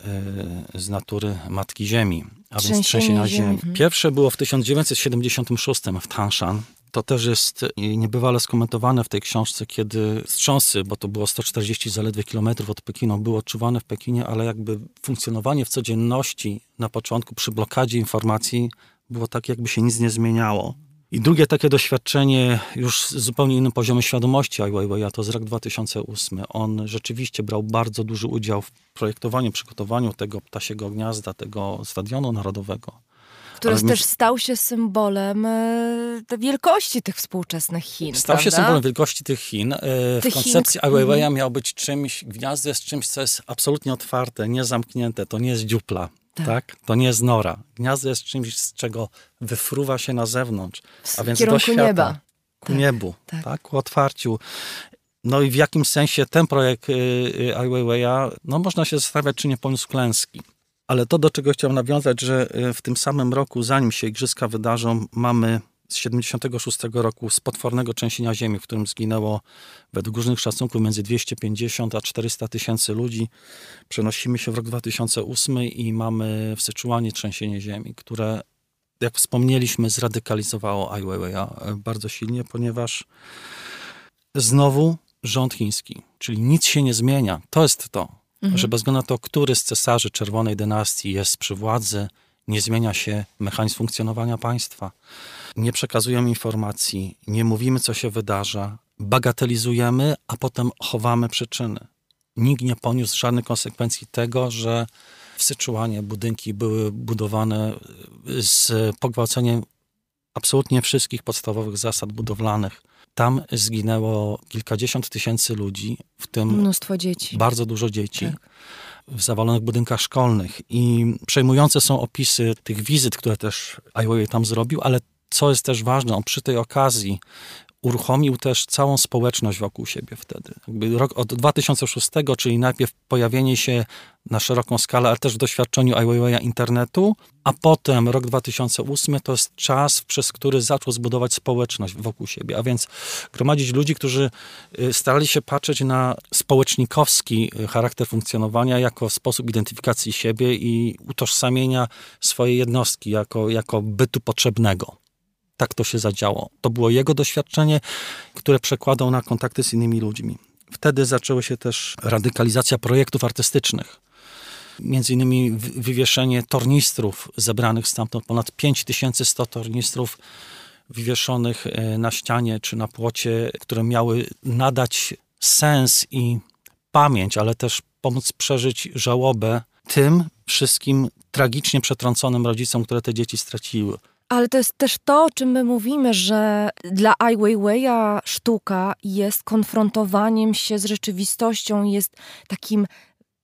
z natury Matki Ziemi, a więc trzęsienia ziemi. ziemi. Pierwsze było w 1976 w Tangshan. To też jest niebywale skomentowane w tej książce, kiedy wstrząsy, bo to było 140 zaledwie kilometrów od Pekinu, były odczuwane w Pekinie, ale jakby funkcjonowanie w codzienności na początku przy blokadzie informacji było tak, jakby się nic nie zmieniało. I drugie takie doświadczenie już z zupełnie innym poziomem świadomości Ai Weiwei, to z rok 2008. On rzeczywiście brał bardzo duży udział w projektowaniu, przygotowaniu tego ptasiego gniazda, tego stadionu narodowego. Który Ale też stał się symbolem e, wielkości tych współczesnych Chin. Stał prawda? się symbolem wielkości tych Chin. E, tych w koncepcji Ai Weiwei mhm. miał być czymś, gniazdo jest czymś, co jest absolutnie otwarte, niezamknięte. To nie jest dziupla. Tak. tak. To nie jest nora. Gniazdo jest czymś, z czego wyfruwa się na zewnątrz. A więc do świata. Nieba. Ku tak. niebu, tak. tak. Ku otwarciu. No i w jakim sensie ten projekt y, y, Ai Weiwei'a, no można się zastanawiać, czy nie poniósł klęski. Ale to, do czego chciałem nawiązać, że y, w tym samym roku, zanim się igrzyska wydarzą, mamy z 76 roku z potwornego trzęsienia ziemi, w którym zginęło według różnych szacunków między 250 a 400 tysięcy ludzi. Przenosimy się w rok 2008 i mamy w Syczuanie trzęsienie ziemi, które jak wspomnieliśmy zradykalizowało Ai Weiwei'a bardzo silnie, ponieważ znowu rząd chiński, czyli nic się nie zmienia. To jest to, mhm. że bez względu na to, który z cesarzy czerwonej dynastii jest przy władzy, nie zmienia się mechanizm funkcjonowania państwa. Nie przekazujemy informacji, nie mówimy, co się wydarza, bagatelizujemy, a potem chowamy przyczyny. Nikt nie poniósł żadnych konsekwencji tego, że w Syczuanie budynki były budowane z pogwałceniem absolutnie wszystkich podstawowych zasad budowlanych. Tam zginęło kilkadziesiąt tysięcy ludzi, w tym mnóstwo dzieci. Bardzo dużo dzieci. Tak w zawalonych budynkach szkolnych. I przejmujące są opisy tych wizyt, które też Ai tam zrobił, ale co jest też ważne, on przy tej okazji uruchomił też całą społeczność wokół siebie wtedy. Jakby rok od 2006, czyli najpierw pojawienie się na szeroką skalę, ale też w doświadczeniu Ai internetu, a potem rok 2008 to jest czas, przez który zaczął zbudować społeczność wokół siebie, a więc gromadzić ludzi, którzy y, starali się patrzeć na społecznikowski y, charakter funkcjonowania jako sposób identyfikacji siebie i utożsamienia swojej jednostki jako, jako bytu potrzebnego tak to się zadziało. To było jego doświadczenie, które przekładał na kontakty z innymi ludźmi. Wtedy zaczęła się też radykalizacja projektów artystycznych. Między innymi wywieszenie tornistrów zebranych stamtąd, ponad 5100 tornistrów wywieszonych e, na ścianie czy na płocie, które miały nadać sens i pamięć, ale też pomóc przeżyć żałobę tym wszystkim tragicznie przetrąconym rodzicom, które te dzieci straciły. Ale to jest też to, o czym my mówimy, że dla Ai Weiwei'a sztuka jest konfrontowaniem się z rzeczywistością, jest takim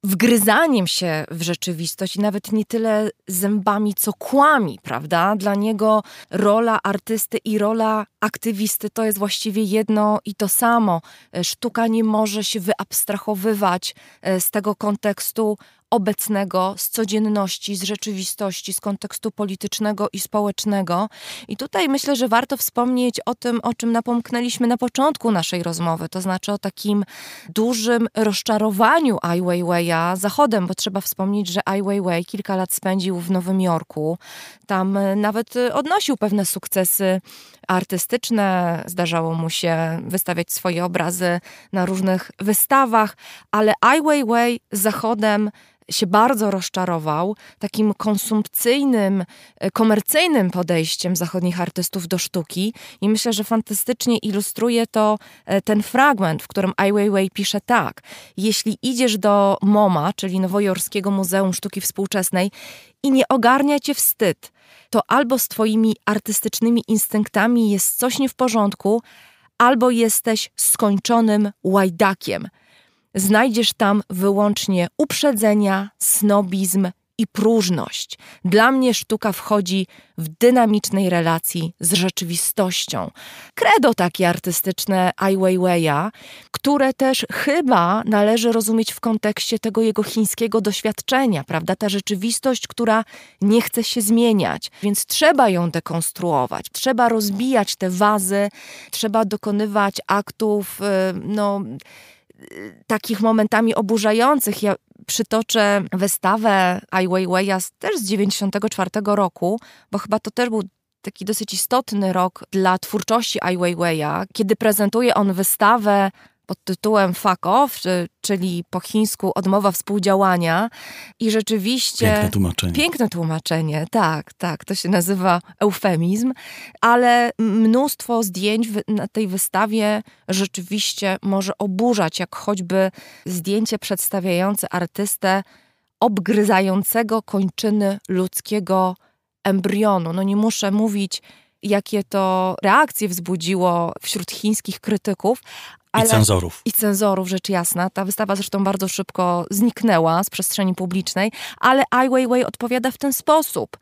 wgryzaniem się w rzeczywistość nawet nie tyle zębami, co kłami, prawda? Dla niego rola artysty i rola aktywisty to jest właściwie jedno i to samo. Sztuka nie może się wyabstrahowywać e, z tego kontekstu obecnego, z codzienności, z rzeczywistości, z kontekstu politycznego i społecznego. I tutaj myślę, że warto wspomnieć o tym, o czym napomknęliśmy na początku naszej rozmowy, to znaczy o takim dużym rozczarowaniu Ai Weiwei'a Zachodem, bo trzeba wspomnieć, że Ai Weiwei kilka lat spędził w Nowym Jorku. Tam e, nawet e, odnosił pewne sukcesy artystyczne, zdarzało mu się wystawiać swoje obrazy na różnych wystawach, ale Ai Weiwei Zachodem się bardzo rozczarował takim konsumpcyjnym, e, komercyjnym podejściem zachodnich artystów do sztuki i myślę, że fantastycznie ilustruje to e, ten fragment, w którym Ai Weiwei pisze tak. Jeśli idziesz do MoMA, czyli Nowojorskiego Muzeum Sztuki Współczesnej i nie ogarnia cię wstyd, to albo z twoimi artystycznymi instynktami jest coś nie w porządku, albo jesteś skończonym łajdakiem – znajdziesz tam wyłącznie uprzedzenia, snobizm i próżność. Dla mnie sztuka wchodzi w dynamicznej relacji z rzeczywistością. Credo takie artystyczne Ai Weiwei'a, które też chyba należy rozumieć w kontekście tego jego chińskiego doświadczenia, prawda? Ta rzeczywistość, która nie chce się zmieniać, więc trzeba ją dekonstruować, trzeba rozbijać te wazy, trzeba dokonywać aktów, y, no takich momentami oburzających. Ja przytoczę wystawę Ai Weiwei'a też z 94 roku, bo chyba to też był taki dosyć istotny rok dla twórczości Ai Weiwei'a, kiedy prezentuje on wystawę pod tytułem Fuck Off, czyli po chińsku odmowa współdziałania. I rzeczywiście. Piękne tłumaczenie. Piękne tłumaczenie, tak, tak. To się nazywa eufemizm, ale mnóstwo zdjęć na tej wystawie rzeczywiście może oburzać, jak choćby zdjęcie przedstawiające artystę obgryzającego kończyny ludzkiego embrionu. No nie muszę mówić, jakie to reakcje wzbudziło wśród chińskich krytyków, ale, I cenzorów. I cenzorów, rzecz jasna. Ta wystawa zresztą bardzo szybko zniknęła z przestrzeni publicznej, ale Ai Weiwei odpowiada w ten sposób.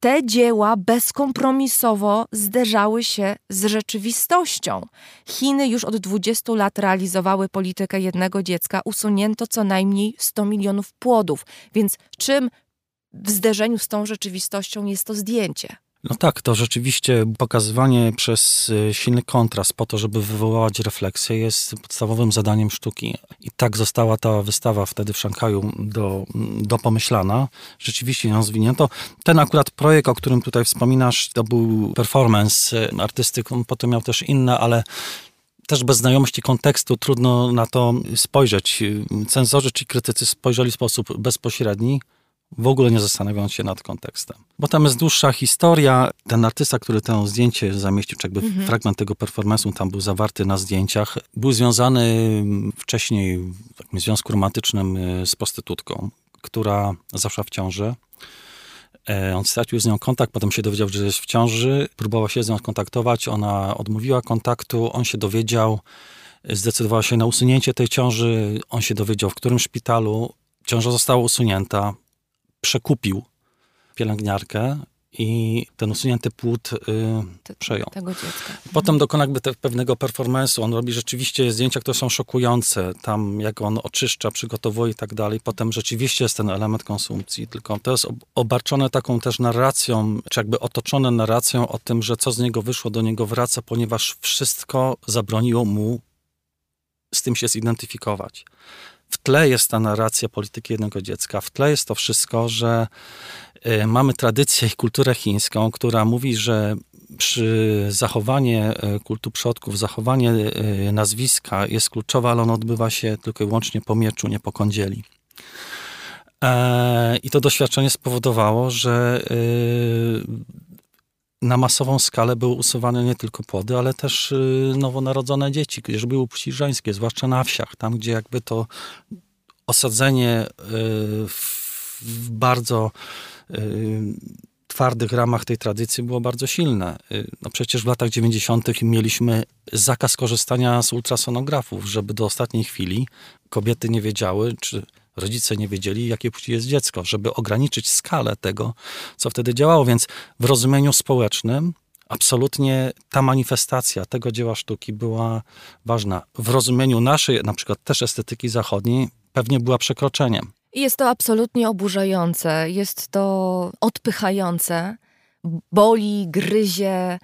Te dzieła bezkompromisowo zderzały się z rzeczywistością. Chiny już od 20 lat realizowały politykę jednego dziecka, usunięto co najmniej 100 milionów płodów, więc czym w zderzeniu z tą rzeczywistością jest to zdjęcie? No tak, to rzeczywiście pokazywanie przez y, silny kontrast po to, żeby wywołać refleksję jest podstawowym zadaniem sztuki. I tak została ta wystawa wtedy w Szanghaju do, do pomyślana. Rzeczywiście ją zwinięto. Ten akurat projekt, o którym tutaj wspominasz, to był performance y, artysty, on potem miał też inne, ale też bez znajomości kontekstu trudno na to spojrzeć. Cenzorzy czy krytycy spojrzeli w sposób bezpośredni, w ogóle nie zastanawiając się nad kontekstem. Bo tam jest dłuższa historia. Ten artysta, który to zdjęcie zamieścił, czy jakby mhm. fragment tego performance'u tam był zawarty na zdjęciach, był związany wcześniej w takim związku romantycznym y, z prostytutką, która zaszła w ciąży. E, on stracił z nią kontakt, potem się dowiedział, że jest w ciąży, próbował się z nią kontaktować, ona odmówiła kontaktu, on się dowiedział, zdecydowała się na usunięcie tej ciąży, on się dowiedział, w którym szpitalu, ciąża została usunięta, przekupił pielęgniarkę i ten usunięty płód y, przejął. Tego dziecka. Potem dokona jakby te, pewnego performance'u. On robi rzeczywiście zdjęcia, które są szokujące. Tam jak on oczyszcza, przygotowuje i tak dalej. Potem rzeczywiście jest ten element konsumpcji. Tylko to jest obarczone taką też narracją, czy jakby otoczone narracją o tym, że co z niego wyszło, do niego wraca, ponieważ wszystko zabroniło mu z tym się zidentyfikować. W tle jest ta narracja polityki jednego dziecka, w tle jest to wszystko, że y, mamy tradycję i kulturę chińską, która mówi, że przy zachowanie y, kultu przodków, zachowanie y, nazwiska jest kluczowe, ale ono odbywa się tylko i wyłącznie po mieczu, nie po kądzieli. E, I to doświadczenie spowodowało, że na masową skalę były usuwane nie tylko płody, ale też y, nowonarodzone dzieci, gdyż były płci żeńskie, zwłaszcza na wsiach, tam gdzie jakby to osadzenie y, w bardzo y, twardych ramach tej tradycji było bardzo silne. No przecież w latach 90. mieliśmy zakaz korzystania z ultrasonografów, żeby do ostatniej chwili kobiety nie wiedziały, czy rodzice nie wiedzieli, jakie płci jest dziecko, żeby ograniczyć skalę tego, co wtedy działało. Więc w rozumieniu społecznym absolutnie ta manifestacja tego dzieła sztuki była ważna. W rozumieniu naszej, na przykład też estetyki zachodniej, pewnie była przekroczeniem. Jest to absolutnie oburzające, jest to odpychające, boli, gryzie,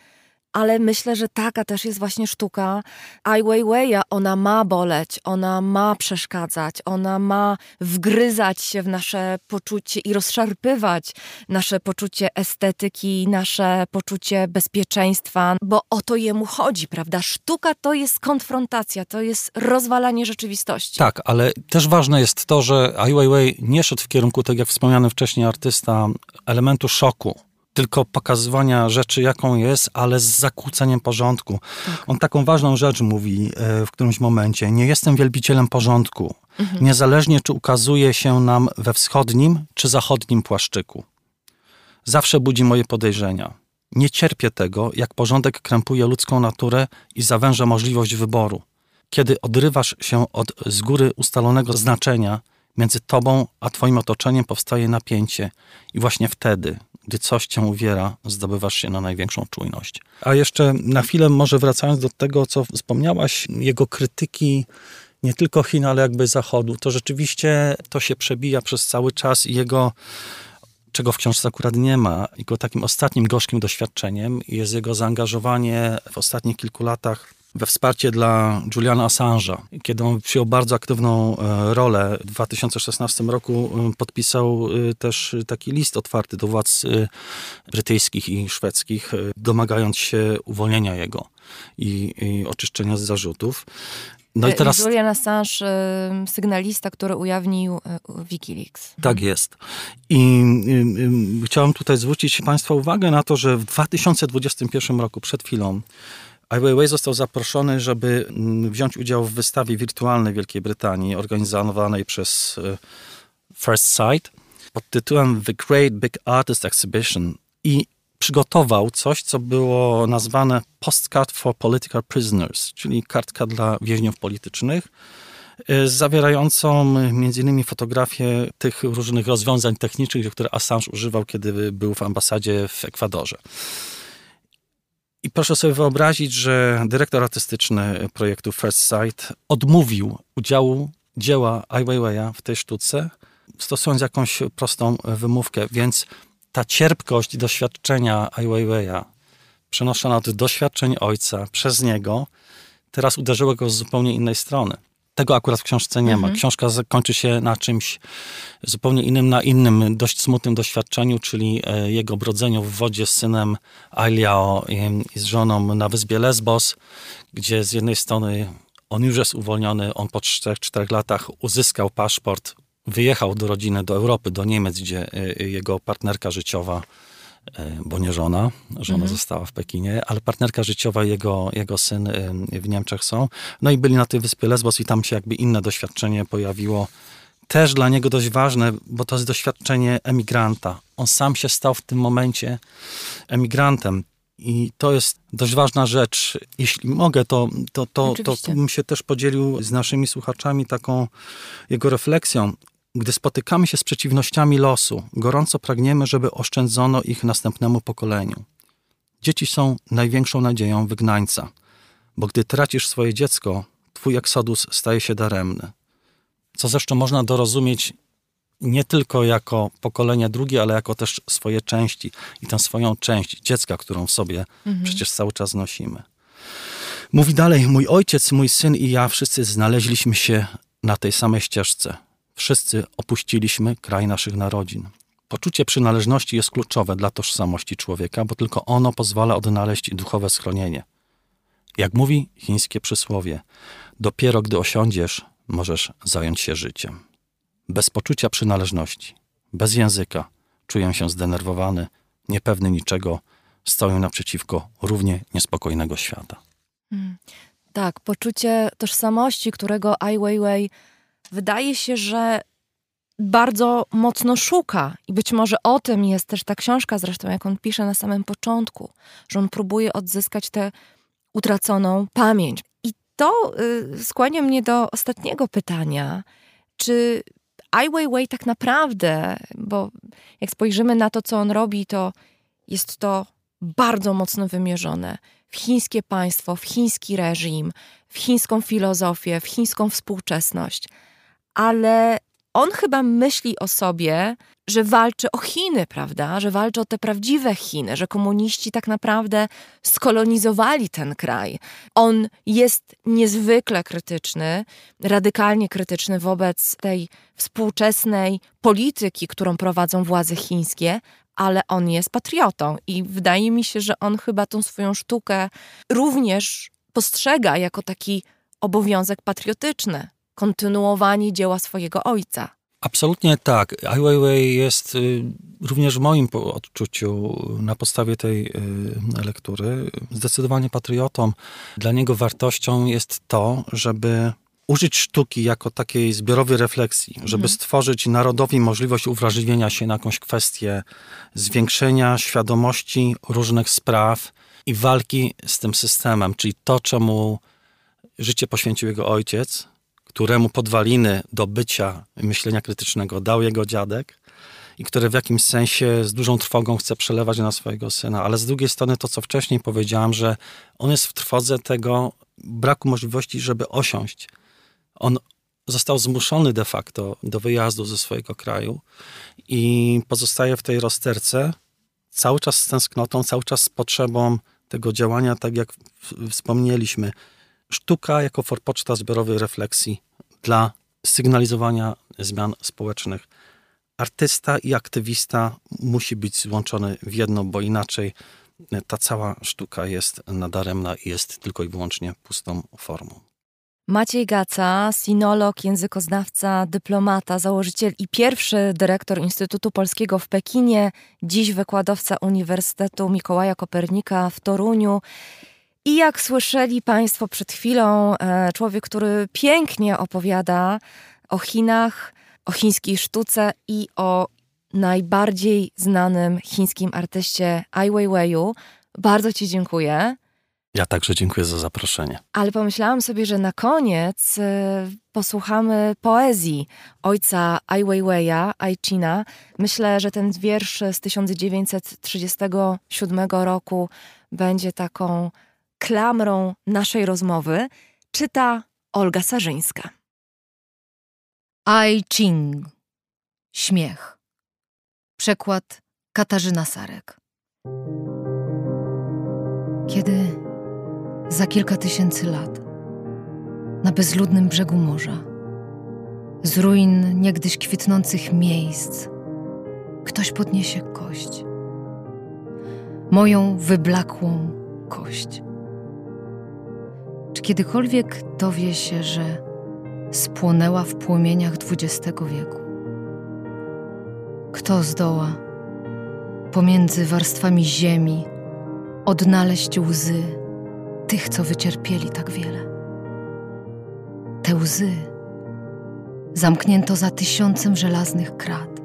ale myślę, że taka też jest właśnie sztuka Ai Weiwei'a. Ona ma boleć, ona ma przeszkadzać, ona ma wgryzać się w nasze poczucie i rozszarpywać nasze poczucie estetyki, nasze poczucie bezpieczeństwa, bo o to jemu chodzi, prawda? Sztuka to jest konfrontacja, to jest rozwalanie rzeczywistości. Tak, ale też ważne jest to, że Ai Weiwei nie szedł w kierunku, tak jak wspomniany wcześniej artysta, elementu szoku tylko pokazywania rzeczy, jaką jest, ale z zakłóceniem porządku. Tak. On taką ważną rzecz mówi e, w którymś momencie. Nie jestem wielbicielem porządku. Mhm. Niezależnie, czy ukazuje się nam we wschodnim, czy zachodnim płaszczyku. Zawsze budzi moje podejrzenia. Nie cierpię tego, jak porządek krępuje ludzką naturę i zawęża możliwość wyboru. Kiedy odrywasz się od z góry ustalonego znaczenia, między tobą a twoim otoczeniem powstaje napięcie i właśnie wtedy, gdy coś cię uwiera, zdobywasz się na największą czujność. A jeszcze na chwilę może wracając do tego, co wspomniałaś, jego krytyki nie tylko Chin, ale jakby Zachodu, to rzeczywiście to się przebija przez cały czas i jego czego w książce akurat nie ma, jego takim ostatnim gorzkim doświadczeniem jest jego zaangażowanie w ostatnich kilku latach we wsparcie dla Juliana Assange'a. Kiedy on przyjął bardzo aktywną e, rolę w 2016 roku, e, podpisał e, też taki list otwarty do władz brytyjskich i szwedzkich, domagając się uwolnienia jego i, i oczyszczenia z zarzutów. No i teraz... Julian Assange, sygnalista, który ujawnił Wikileaks. Tak jest. I chciałem tutaj zwrócić Państwa uwagę na to, że w 2021 roku, przed chwilą, Ai Weiwei został zaproszony, żeby mm, wziąć udział w wystawie wirtualnej Wielkiej Brytanii, organizowanej przez e, First Sight pod tytułem The Great Big Artist Exhibition i przygotował coś, co było nazwane Postcard for Political Prisoners, czyli kartka dla więźniów politycznych, e, zawierającą m.in. fotografię tych różnych rozwiązań technicznych, które Assange używał, kiedy był w ambasadzie w Ekwadorze. I proszę sobie wyobrazić, że dyrektor artystyczny projektu First Sight odmówił udziału dzieła Ai Weiwei'a w tej sztuce, stosując jakąś prostą wymówkę. Więc ta cierpkość doświadczenia Ai Weiwei'a, przenoszona od doświadczeń ojca przez niego, teraz uderzyła go z zupełnie innej strony. Tego akurat w książce nie mhm. ma. Książka kończy się na czymś zupełnie innym, na innym, dość smutnym doświadczeniu, czyli e, jego brodzeniu w wodzie z synem Ailiao i z żoną na wyspie Lesbos, gdzie z jednej strony on już jest uwolniony, on po 4-4 latach uzyskał paszport, wyjechał do rodziny, do Europy, do Niemiec, gdzie e, jego partnerka życiowa bo nie żona, żona mhm. została w Pekinie, ale partnerka życiowa jego, jego syn e, w Niemczech są. No i byli na tej wyspie Lesbos i tam się jakby inne doświadczenie pojawiło. Też dla niego dość ważne, bo to jest doświadczenie emigranta. On sam się stał w tym momencie emigrantem. I to jest dość ważna rzecz. Jeśli mogę, to, to, to, to bym się też podzielił z naszymi słuchaczami taką jego refleksją. Gdy spotykamy się z przeciwnościami losu, gorąco pragniemy, żeby oszczędzono ich następnemu pokoleniu. Dzieci są największą nadzieją wygnańca, bo gdy tracisz swoje dziecko, twój eksodus staje się daremny. Co zresztą można dorozumieć nie tylko jako pokolenie drugie, ale jako też swoje części i tę swoją część dziecka, którą w sobie mhm. przecież cały czas nosimy. Mówi dalej, mój ojciec, mój syn i ja wszyscy znaleźliśmy się na tej samej ścieżce. Wszyscy opuściliśmy kraj naszych narodzin. Poczucie przynależności jest kluczowe dla tożsamości człowieka, bo tylko ono pozwala odnaleźć duchowe schronienie. Jak mówi chińskie przysłowie, dopiero gdy osiądziesz, możesz zająć się życiem. Bez poczucia przynależności, bez języka, czuję się zdenerwowany, niepewny niczego, stoję naprzeciwko równie niespokojnego świata. Hmm. Tak, poczucie tożsamości, którego Ai Weiwei wydaje się, że bardzo mocno szuka. I być może o tym jest też ta książka, zresztą jak on pisze na samym początku, że on próbuje odzyskać tę utraconą pamięć. I to y, skłania mnie do ostatniego pytania. Czy Ai Weiwei tak naprawdę, bo jak spojrzymy na to, co on robi, to jest to bardzo mocno wymierzone w chińskie państwo, w chiński reżim, w chińską filozofię, w chińską współczesność. Ale on chyba myśli o sobie, że walczy o Chiny, prawda? Że walczy o te prawdziwe Chiny, że komuniści tak naprawdę skolonizowali ten kraj. On jest niezwykle krytyczny, radykalnie krytyczny wobec tej współczesnej polityki, którą prowadzą władze chińskie, ale on jest patriotą i wydaje mi się, że on chyba tą swoją sztukę również postrzega jako taki obowiązek patriotyczny kontynuowanie dzieła swojego ojca. Absolutnie tak. Ai Weiwei jest y, również w moim odczuciu na podstawie tej y, lektury zdecydowanie patriotą. Dla niego wartością jest to, żeby użyć sztuki jako takiej zbiorowej refleksji, żeby mhm. stworzyć narodowi możliwość uwrażliwienia się na jakąś kwestię, zwiększenia świadomości różnych spraw i walki z tym systemem, czyli to, czemu życie poświęcił jego ojciec, któremu podwaliny do bycia myślenia krytycznego dał jego dziadek i który w jakimś sensie z dużą trwogą chce przelewać na swojego syna. Ale z drugiej strony to, co wcześniej powiedziałam, że on jest w trwodze tego braku możliwości, żeby osiąść. On został zmuszony de facto do wyjazdu ze swojego kraju i pozostaje w tej rozterce cały czas z tęsknotą, cały czas z potrzebą tego działania, tak jak wspomnieliśmy, sztuka jako forpoczta zbiorowej refleksji dla sygnalizowania zmian społecznych. Artysta i aktywista musi być złączony w jedno, bo inaczej ta cała sztuka jest nadaremna i jest tylko i wyłącznie pustą formą. Maciej Gaca, sinolog, językoznawca, dyplomata, założyciel i pierwszy dyrektor Instytutu Polskiego w Pekinie, dziś wykładowca Uniwersytetu Mikołaja Kopernika w Toruniu. I jak słyszeli Państwo przed chwilą, e, człowiek, który pięknie opowiada o Chinach, o chińskiej sztuce i o najbardziej znanym chińskim artyście Ai Weiweiu. Bardzo Ci dziękuję. Ja także dziękuję za zaproszenie. Ale pomyślałam sobie, że na koniec y, posłuchamy poezji ojca Ai Weiwei'a, Ai China. Myślę, że ten wiersz z 1937 roku będzie taką klamrą naszej rozmowy czyta Olga Sarzyńska. Ai Ching. Śmiech. Przekład Katarzyna Sarek. Kiedy za kilka tysięcy lat na bezludnym brzegu morza, z ruin niegdyś kwitnących miejsc, ktoś podniesie kość. Moją wyblakłą kość czy kiedykolwiek dowie się, że spłonęła w płomieniach XX wieku? Kto zdoła pomiędzy warstwami ziemi odnaleźć łzy tych, co wycierpieli tak wiele? Te łzy zamknięto za tysiącem żelaznych krat,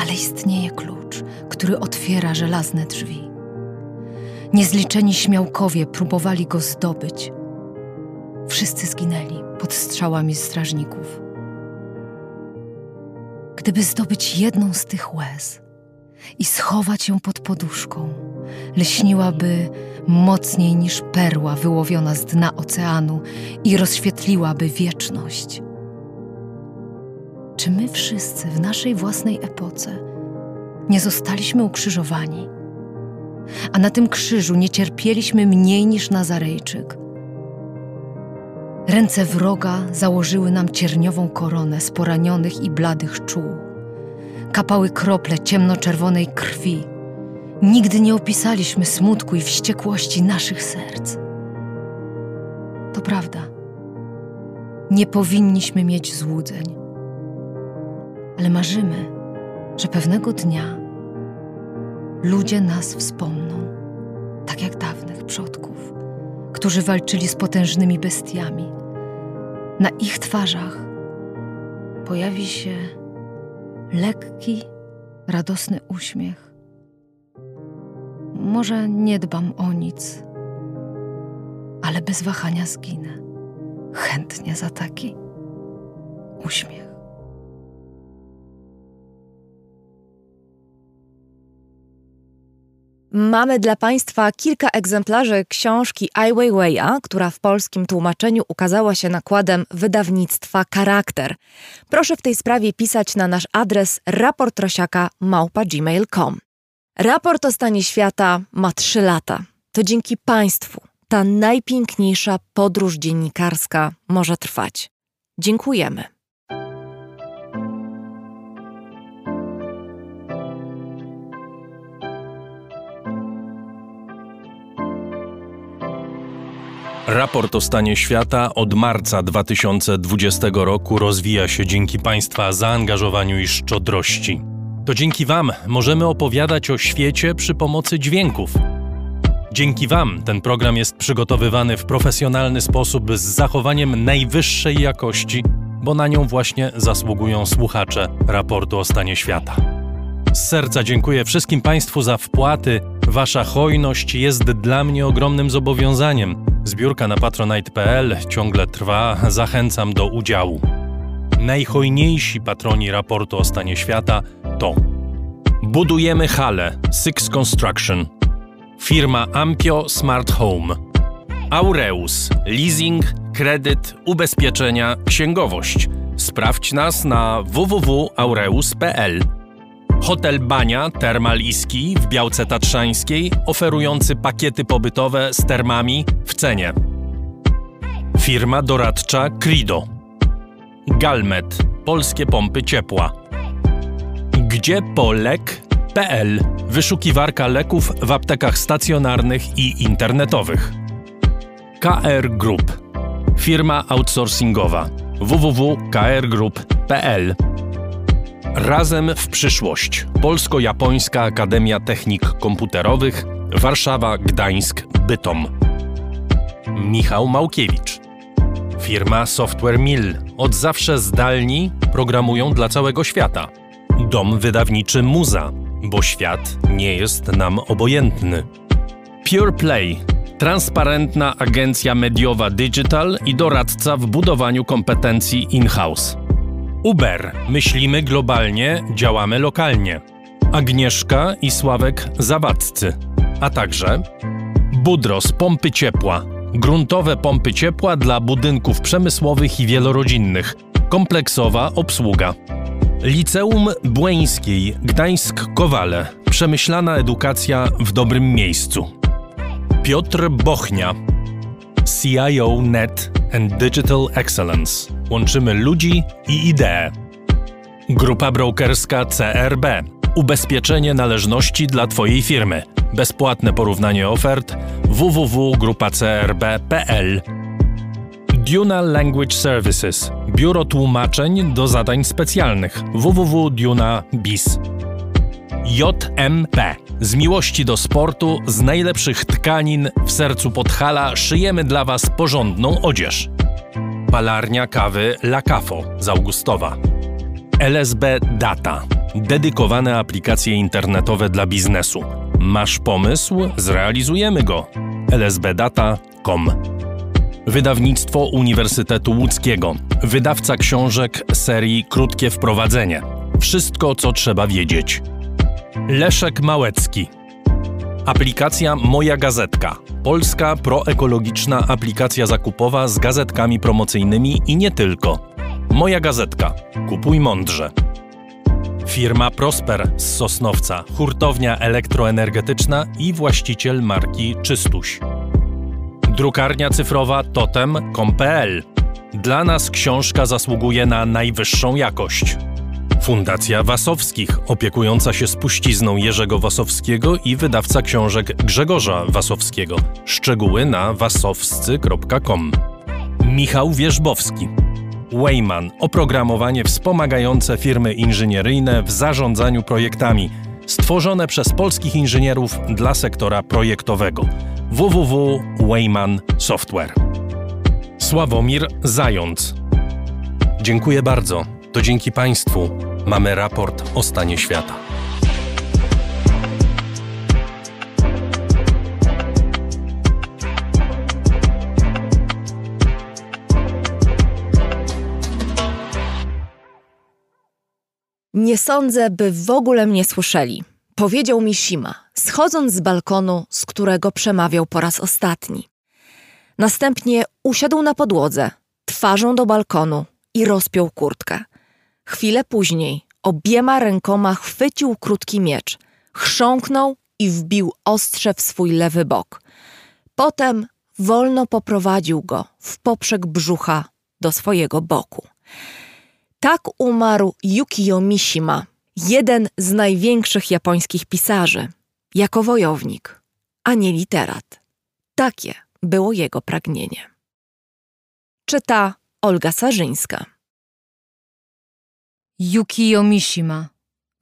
ale istnieje klucz, który otwiera żelazne drzwi. Niezliczeni śmiałkowie próbowali go zdobyć. Wszyscy zginęli pod strzałami strażników. gdyby zdobyć jedną z tych łez i schować ją pod poduszką, lśniłaby mocniej niż perła wyłowiona z dna oceanu i rozświetliłaby wieczność. Czy my wszyscy w naszej własnej epoce nie zostaliśmy ukrzyżowani? A na tym krzyżu nie cierpieliśmy mniej niż Nazarejczyk. Ręce wroga założyły nam cierniową koronę z poranionych i bladych czuł. Kapały krople ciemnoczerwonej krwi. Nigdy nie opisaliśmy smutku i wściekłości naszych serc. To prawda. Nie powinniśmy mieć złudzeń ale marzymy, że pewnego dnia ludzie nas wspomną, tak jak dawnych przodków, którzy walczyli z potężnymi bestiami. Na ich twarzach pojawi się lekki, radosny uśmiech. Może nie dbam o nic, ale bez wahania zginę. Chętnie za taki uśmiech. Mamy dla Państwa kilka egzemplarzy książki Ai Weiwei'a, która w polskim tłumaczeniu ukazała się nakładem wydawnictwa Charakter. Proszę w tej sprawie pisać na nasz adres raportrosiaka.gmail.com. Raport o stanie świata ma trzy lata. To dzięki Państwu ta najpiękniejsza podróż dziennikarska może trwać. Dziękujemy. Raport o stanie świata od marca 2020 roku rozwija się dzięki Państwa zaangażowaniu i szczodrości. To dzięki Wam możemy opowiadać o świecie przy pomocy dźwięków. Dzięki Wam ten program jest przygotowywany w profesjonalny sposób z zachowaniem najwyższej jakości, bo na nią właśnie zasługują słuchacze raportu o stanie świata. Z serca dziękuję wszystkim Państwu za wpłaty. Wasza hojność jest dla mnie ogromnym zobowiązaniem. Zbiórka na patronite.pl ciągle trwa, zachęcam do udziału. Najhojniejsi patroni raportu o stanie świata to Budujemy halę Six Construction, firma Ampio Smart Home, Aureus, leasing, kredyt, ubezpieczenia, księgowość. Sprawdź nas na www.aureus.pl. Hotel Bania Termal Iski w Białce Tatrzańskiej, oferujący pakiety pobytowe z termami w cenie. Firma doradcza Crido. Galmet Polskie pompy ciepła. Gdzie polek.pl Wyszukiwarka leków w aptekach stacjonarnych i internetowych. KR Group Firma outsourcingowa www.krgroup.pl Razem w przyszłość. Polsko-Japońska Akademia Technik Komputerowych, Warszawa, Gdańsk, Bytom. Michał Małkiewicz. Firma Software Mill. Od zawsze zdalni programują dla całego świata. Dom wydawniczy Muza, bo świat nie jest nam obojętny. Pure Play. Transparentna agencja mediowa digital i doradca w budowaniu kompetencji in-house. Uber. Myślimy globalnie, działamy lokalnie. Agnieszka i Sławek Zawadzcy. A także Budros Pompy Ciepła. Gruntowe pompy ciepła dla budynków przemysłowych i wielorodzinnych. Kompleksowa obsługa. Liceum Błeńskiej Gdańsk-Kowale. Przemyślana edukacja w dobrym miejscu. Piotr Bochnia. CIO Net and Digital Excellence. Łączymy ludzi i idee. Grupa brokerska CRB. Ubezpieczenie należności dla Twojej firmy. Bezpłatne porównanie ofert www.grupacrb.pl Duna Language Services. Biuro tłumaczeń do zadań specjalnych www.duna.biz. JMP. Z miłości do sportu, z najlepszych tkanin w sercu Podhala szyjemy dla Was porządną odzież. Palarnia kawy La Cafo z Augustowa. LSB Data. Dedykowane aplikacje internetowe dla biznesu. Masz pomysł? Zrealizujemy go. lsbdata.com Wydawnictwo Uniwersytetu Łódzkiego. Wydawca książek serii Krótkie Wprowadzenie. Wszystko, co trzeba wiedzieć. Leszek Małecki. Aplikacja Moja Gazetka. Polska proekologiczna aplikacja zakupowa z gazetkami promocyjnymi i nie tylko. Moja Gazetka. Kupuj mądrze. Firma Prosper z Sosnowca, hurtownia elektroenergetyczna i właściciel marki Czystuś. Drukarnia cyfrowa totem.com.pl. Dla nas książka zasługuje na najwyższą jakość. Fundacja Wasowskich, opiekująca się spuścizną Jerzego Wasowskiego i wydawca książek Grzegorza Wasowskiego. Szczegóły na wasowscy.com. Michał Wierzbowski. Wayman oprogramowanie wspomagające firmy inżynieryjne w zarządzaniu projektami, stworzone przez polskich inżynierów dla sektora projektowego. www.wayman Software. Sławomir Zając. Dziękuję bardzo. To dzięki Państwu mamy raport o stanie świata. Nie sądzę, by w ogóle mnie słyszeli. Powiedział mi Shima, schodząc z balkonu, z którego przemawiał po raz ostatni. Następnie usiadł na podłodze, twarzą do balkonu i rozpiął kurtkę. Chwilę później obiema rękoma chwycił krótki miecz, chrząknął i wbił ostrze w swój lewy bok. Potem wolno poprowadził go w poprzek brzucha do swojego boku. Tak umarł Yukio Mishima, jeden z największych japońskich pisarzy, jako wojownik, a nie literat. Takie było jego pragnienie. Czyta Olga Sarzyńska. Yukio Mishima.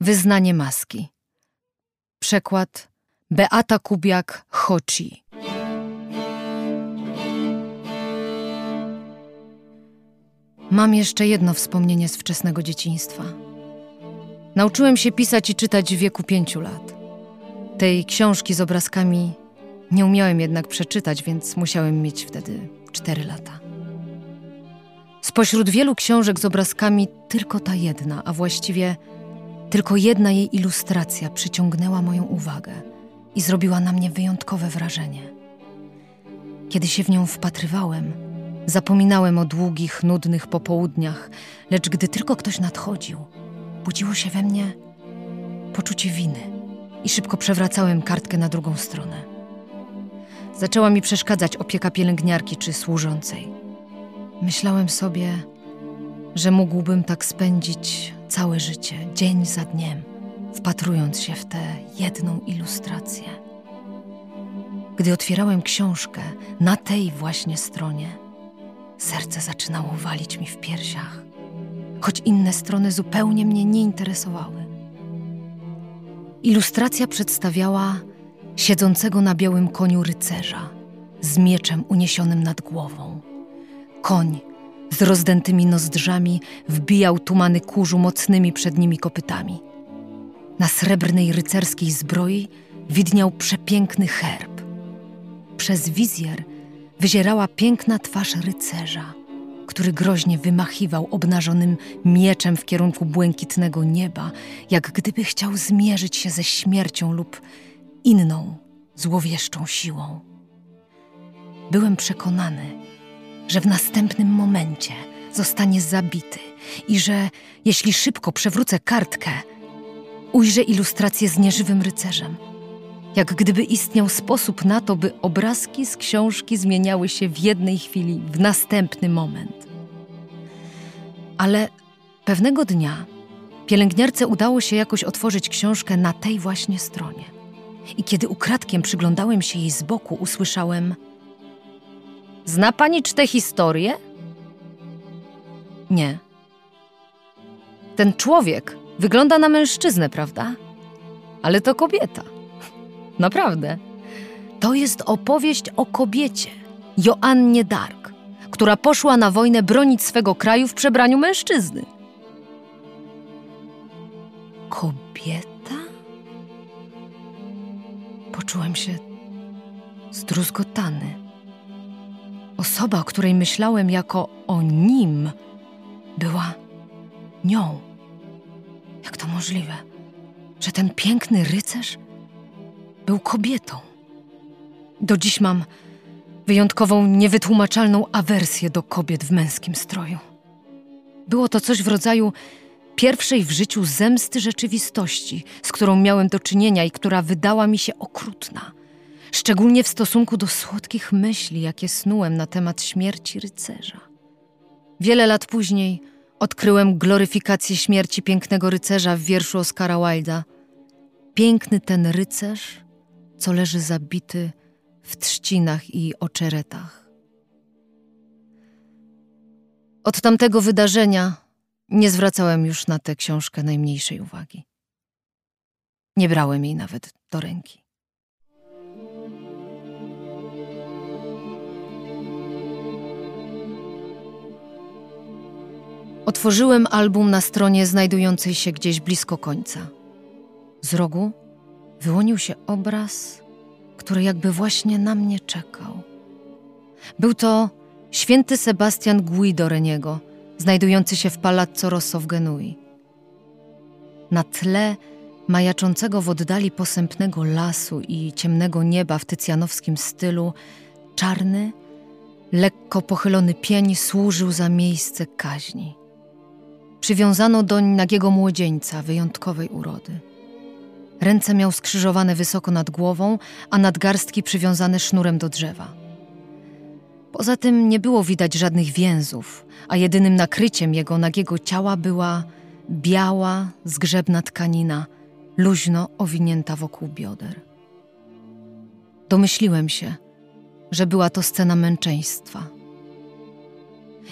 Wyznanie maski. Przekład Beata Kubiak Hochi. Mam jeszcze jedno wspomnienie z wczesnego dzieciństwa. Nauczyłem się pisać i czytać w wieku pięciu lat. Tej książki z obrazkami nie umiałem jednak przeczytać, więc musiałem mieć wtedy cztery lata. Spośród wielu książek z obrazkami tylko ta jedna, a właściwie tylko jedna jej ilustracja przyciągnęła moją uwagę i zrobiła na mnie wyjątkowe wrażenie. Kiedy się w nią wpatrywałem, zapominałem o długich, nudnych popołudniach, lecz gdy tylko ktoś nadchodził, budziło się we mnie poczucie winy i szybko przewracałem kartkę na drugą stronę. Zaczęła mi przeszkadzać opieka pielęgniarki czy służącej. Myślałem sobie, że mógłbym tak spędzić całe życie, dzień za dniem, wpatrując się w tę jedną ilustrację. Gdy otwierałem książkę na tej właśnie stronie, serce zaczynało walić mi w piersiach, choć inne strony zupełnie mnie nie interesowały. Ilustracja przedstawiała siedzącego na białym koniu rycerza z mieczem uniesionym nad głową. Koń z rozdętymi nozdrzami wbijał tumany kurzu mocnymi przednimi kopytami. Na srebrnej rycerskiej zbroi widniał przepiękny herb. Przez wizjer wyzierała piękna twarz rycerza, który groźnie wymachiwał obnażonym mieczem w kierunku błękitnego nieba, jak gdyby chciał zmierzyć się ze śmiercią lub inną, złowieszczą siłą. Byłem przekonany, że w następnym momencie zostanie zabity i że jeśli szybko przewrócę kartkę, ujrzę ilustrację z nieżywym rycerzem. Jak gdyby istniał sposób na to, by obrazki z książki zmieniały się w jednej chwili, w następny moment. Ale pewnego dnia pielęgniarce udało się jakoś otworzyć książkę na tej właśnie stronie. I kiedy ukradkiem przyglądałem się jej z boku, usłyszałem: Zna pani tę historię? Nie. Ten człowiek wygląda na mężczyznę, prawda? Ale to kobieta. Naprawdę. To jest opowieść o kobiecie, Joannie Dark, która poszła na wojnę bronić swego kraju w przebraniu mężczyzny. Kobieta? Poczułem się zdruzgotany. Osoba, o której myślałem jako o nim, była nią. Jak to możliwe, że ten piękny rycerz był kobietą? Do dziś mam wyjątkową, niewytłumaczalną awersję do kobiet w męskim stroju. Było to coś w rodzaju pierwszej w życiu zemsty rzeczywistości, z którą miałem do czynienia i która wydała mi się okrutna. Szczególnie w stosunku do słodkich myśli, jakie snułem na temat śmierci rycerza. Wiele lat później odkryłem gloryfikację śmierci pięknego rycerza w wierszu Oscara Wilda. Piękny ten rycerz, co leży zabity w trzcinach i oczeretach. Od tamtego wydarzenia nie zwracałem już na tę książkę najmniejszej uwagi. Nie brałem jej nawet do ręki. Otworzyłem album na stronie znajdującej się gdzieś blisko końca. Z rogu wyłonił się obraz, który jakby właśnie na mnie czekał. Był to święty Sebastian Guido Reniego, znajdujący się w Palazzo Rosso w Genui. Na tle majaczącego w oddali posępnego lasu i ciemnego nieba w tycjanowskim stylu, czarny, lekko pochylony pień służył za miejsce kaźni. Przywiązano doń nagiego młodzieńca wyjątkowej urody. Ręce miał skrzyżowane wysoko nad głową, a nadgarstki przywiązane sznurem do drzewa. Poza tym nie było widać żadnych więzów, a jedynym nakryciem jego nagiego ciała była biała, zgrzebna tkanina, luźno owinięta wokół bioder. Domyśliłem się, że była to scena męczeństwa.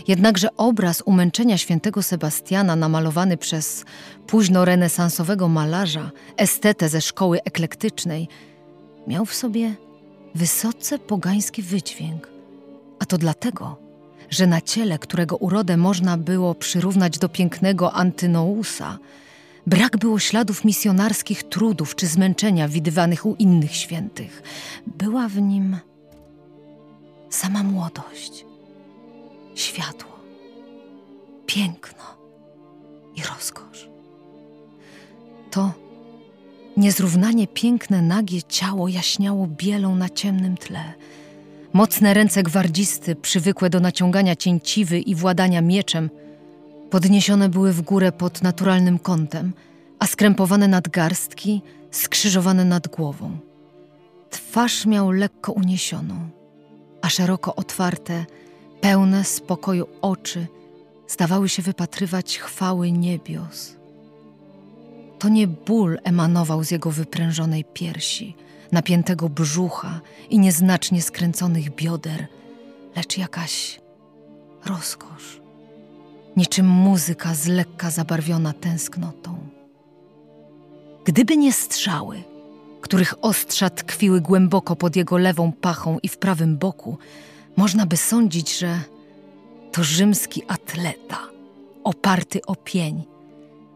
Jednakże obraz umęczenia świętego Sebastiana namalowany przez późno-renesansowego malarza, estetę ze szkoły eklektycznej, miał w sobie wysoce pogański wydźwięk – a to dlatego, że na ciele, którego urodę można było przyrównać do pięknego Antynousa, brak było śladów misjonarskich trudów czy zmęczenia widywanych u innych świętych. Była w nim sama młodość, światło, piękno i rozkosz. To niezrównanie piękne, nagie ciało jaśniało bielą na ciemnym tle – Mocne ręce gwardzisty, przywykłe do naciągania cięciwy i władania mieczem, podniesione były w górę pod naturalnym kątem, a skrępowane nadgarstki skrzyżowane nad głową. Twarz miał lekko uniesioną, a szeroko otwarte, pełne spokoju oczy zdawały się wypatrywać chwały niebios. To nie ból emanował z jego wyprężonej piersi – napiętego brzucha i nieznacznie skręconych bioder, lecz jakaś rozkosz, niczym muzyka z lekka zabarwiona tęsknotą. Gdyby nie strzały, których ostrza tkwiły głęboko pod jego lewą pachą i w prawym boku, można by sądzić, że to rzymski atleta, oparty o pień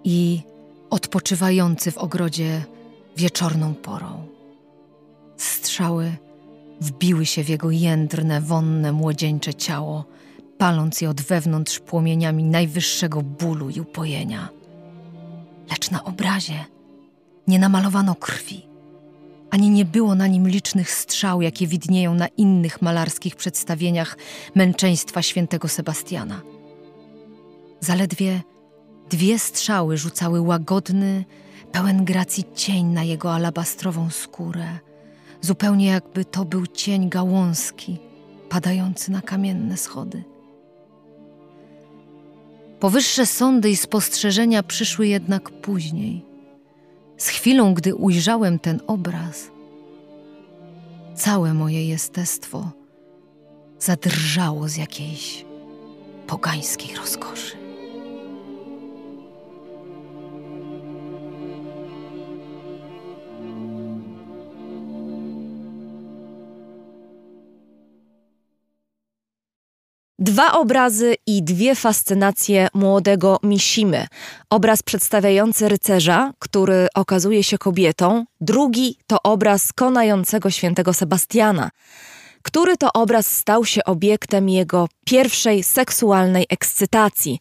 i odpoczywający w ogrodzie wieczorną porą. Strzały wbiły się w jego jędrne, wonne, młodzieńcze ciało, paląc je od wewnątrz płomieniami najwyższego bólu i upojenia. Lecz na obrazie nie namalowano krwi, ani nie było na nim licznych strzał, jakie widnieją na innych malarskich przedstawieniach męczeństwa świętego Sebastiana. Zaledwie dwie strzały rzucały łagodny, pełen gracji cień na jego alabastrową skórę – zupełnie jakby to był cień gałązki padający na kamienne schody. Powyższe sądy i spostrzeżenia przyszły jednak później. Z chwilą, gdy ujrzałem ten obraz, całe moje jestestwo zadrżało z jakiejś pogańskiej rozkoszy. Dwa obrazy i dwie fascynacje młodego Mishimy. Obraz przedstawiający rycerza, który okazuje się kobietą, drugi to obraz konającego świętego Sebastiana, który to obraz stał się obiektem jego pierwszej seksualnej ekscytacji.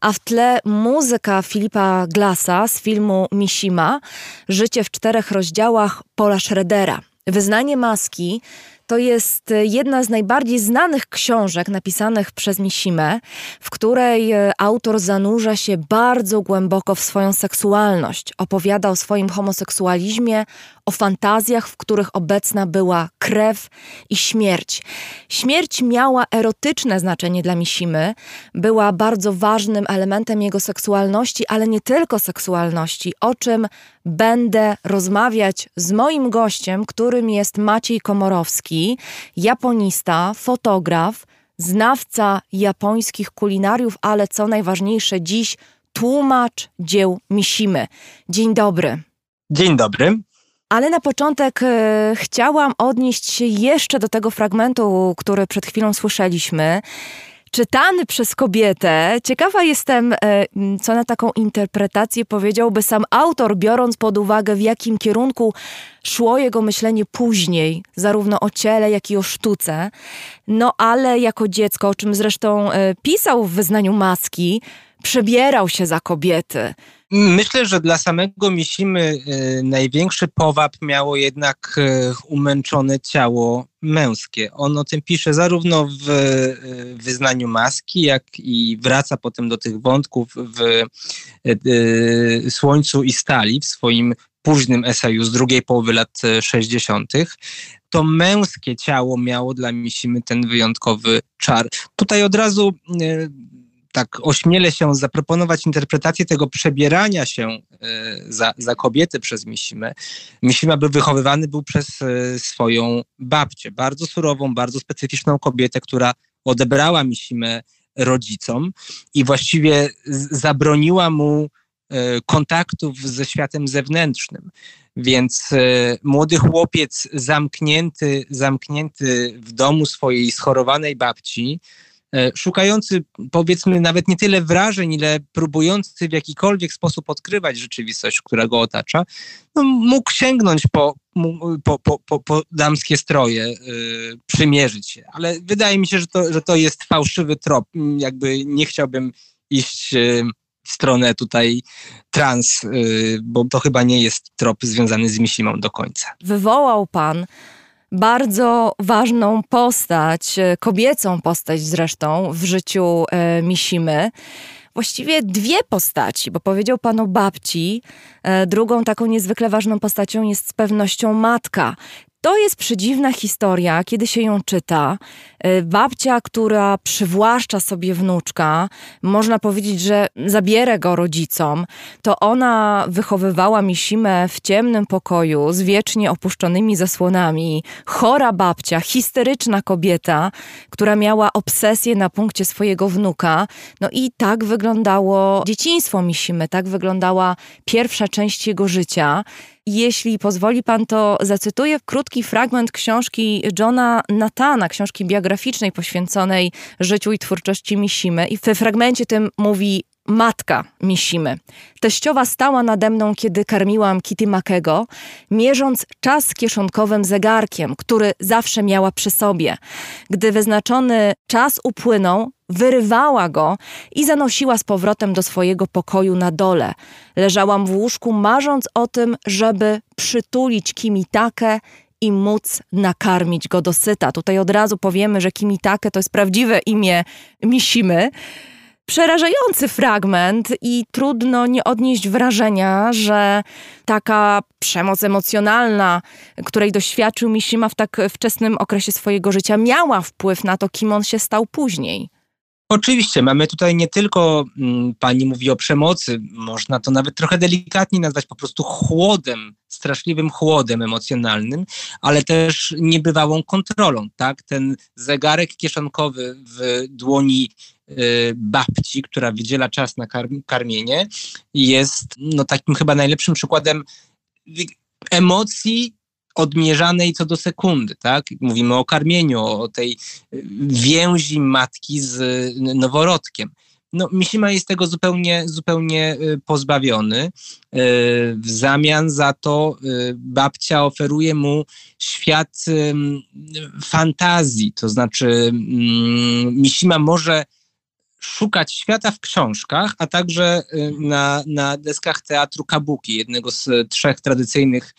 A w tle muzyka Filipa Glasa z filmu Mishima, Życie w czterech rozdziałach Paula Schroedera. Wyznanie maski to jest e, jedna z najbardziej znanych książek napisanych przez Misimę, w której e, autor zanurza się bardzo głęboko w swoją seksualność. Opowiada o swoim homoseksualizmie, o fantazjach, w których obecna była krew i śmierć. Śmierć miała erotyczne znaczenie dla Misimy, była bardzo ważnym elementem jego seksualności, ale nie tylko seksualności, o czym będę rozmawiać z moim gościem, którym jest Maciej Komorowski, japonista, fotograf, znawca japońskich kulinariów, ale co najważniejsze dziś tłumacz dzieł Misimy. Dzień dobry. Dzień dobry. Ale na początek e, chciałam odnieść się jeszcze do tego fragmentu, który przed chwilą słyszeliśmy. Czytany przez kobietę. Ciekawa jestem, e, co na taką interpretację powiedziałby sam autor, biorąc pod uwagę, w jakim kierunku szło jego myślenie później, zarówno o ciele, jak i o sztuce. No ale jako dziecko, o czym zresztą e, pisał w wyznaniu maski, przebierał się za kobiety. Myślę, że dla samego Misimy y, największy powab miało jednak y, umęczone ciało męskie. On o tym pisze zarówno w y, wyznaniu maski, jak i wraca potem do tych wątków w Słońcu i Stali w swoim późnym eseju z drugiej połowy lat 60. To męskie ciało miało dla Misimy ten wyjątkowy czar. Tutaj od razu tak ośmielę się zaproponować interpretację tego przebierania się e, za, za kobiety przez Misimę. Misima był wychowywany był przez e, swoją babcię, bardzo surową, bardzo specyficzną kobietę, która odebrała Misimę rodzicom i właściwie zabroniła mu e, kontaktów ze światem zewnętrznym. Więc młody chłopiec zamknięty, zamknięty w domu swojej schorowanej babci, szukający powiedzmy nawet nie tyle wrażeń, ile próbujący w jakikolwiek sposób odkrywać rzeczywistość, która go otacza, no, mógł sięgnąć po, po, po, po, po damskie stroje, yy, przymierzyć się. Ale wydaje mi się, że to, że to jest fałszywy trop. Jakby nie chciałbym iść yy, w stronę tutaj trans, bo to chyba nie jest trop związany z Misimą do końca. Wywołał pan bardzo ważną postać, e, kobiecą postać zresztą w życiu e, Misimy. Właściwie dwie postaci, bo powiedział pan o babci. E, drugą taką niezwykle ważną postacią jest z pewnością matka. To jest przedziwna historia, kiedy się ją czyta. Y, babcia, która przywłaszcza sobie wnuczka, można powiedzieć, że zabiera go rodzicom, to ona wychowywała Misimę w ciemnym pokoju z wiecznie opuszczonymi zasłonami. Chora babcia, histeryczna kobieta, która miała obsesję na punkcie swojego wnuka. No i tak wyglądało dzieciństwo Misimy, tak wyglądała pierwsza część jego życia. Jeśli pozwoli pan, to zacytuję krótki fragment książki Johna Natana, książki biograficznej poświęconej życiu i twórczości Misimy. I w fragmencie tym mówi matka Misimy. Teściowa stała nade mną, kiedy karmiłam Kitty Makego, mierząc czas kieszonkowym zegarkiem, który zawsze miała przy sobie. Gdy wyznaczony czas upłynął, wyrywała go i zanosiła z powrotem do swojego pokoju na dole. Leżałam w łóżku, marząc o tym, żeby przytulić Kimitakę i móc nakarmić go dosyta. Tutaj od razu powiemy, że Kimitake to jest prawdziwe imię Misimy. Przerażający fragment i trudno nie odnieść wrażenia, że taka przemoc emocjonalna, której doświadczył Mishima w tak wczesnym okresie swojego życia, miała wpływ na to, kim on się stał później. Oczywiście, mamy tutaj nie tylko, mm, pani mówi o przemocy, można to nawet trochę delikatnie nazwać po prostu chłodem, straszliwym chłodem emocjonalnym, ale też niebywałą kontrolą, tak? Ten zegarek kieszonkowy w dłoni y, babci, która wydziela czas na karmienie, jest no, takim chyba najlepszym przykładem emocji odmierzanej co do sekundy, tak? Mówimy o karmieniu, o tej więzi matki z noworodkiem. no, Mishima jest tego zupełnie, zupełnie pozbawiony. W zamian za to babcia oferuje mu świat fantazji, to znaczy mm, Mishima może szukać świata w książkach, a także na, na deskach teatru kabuki, jednego z trzech tradycyjnych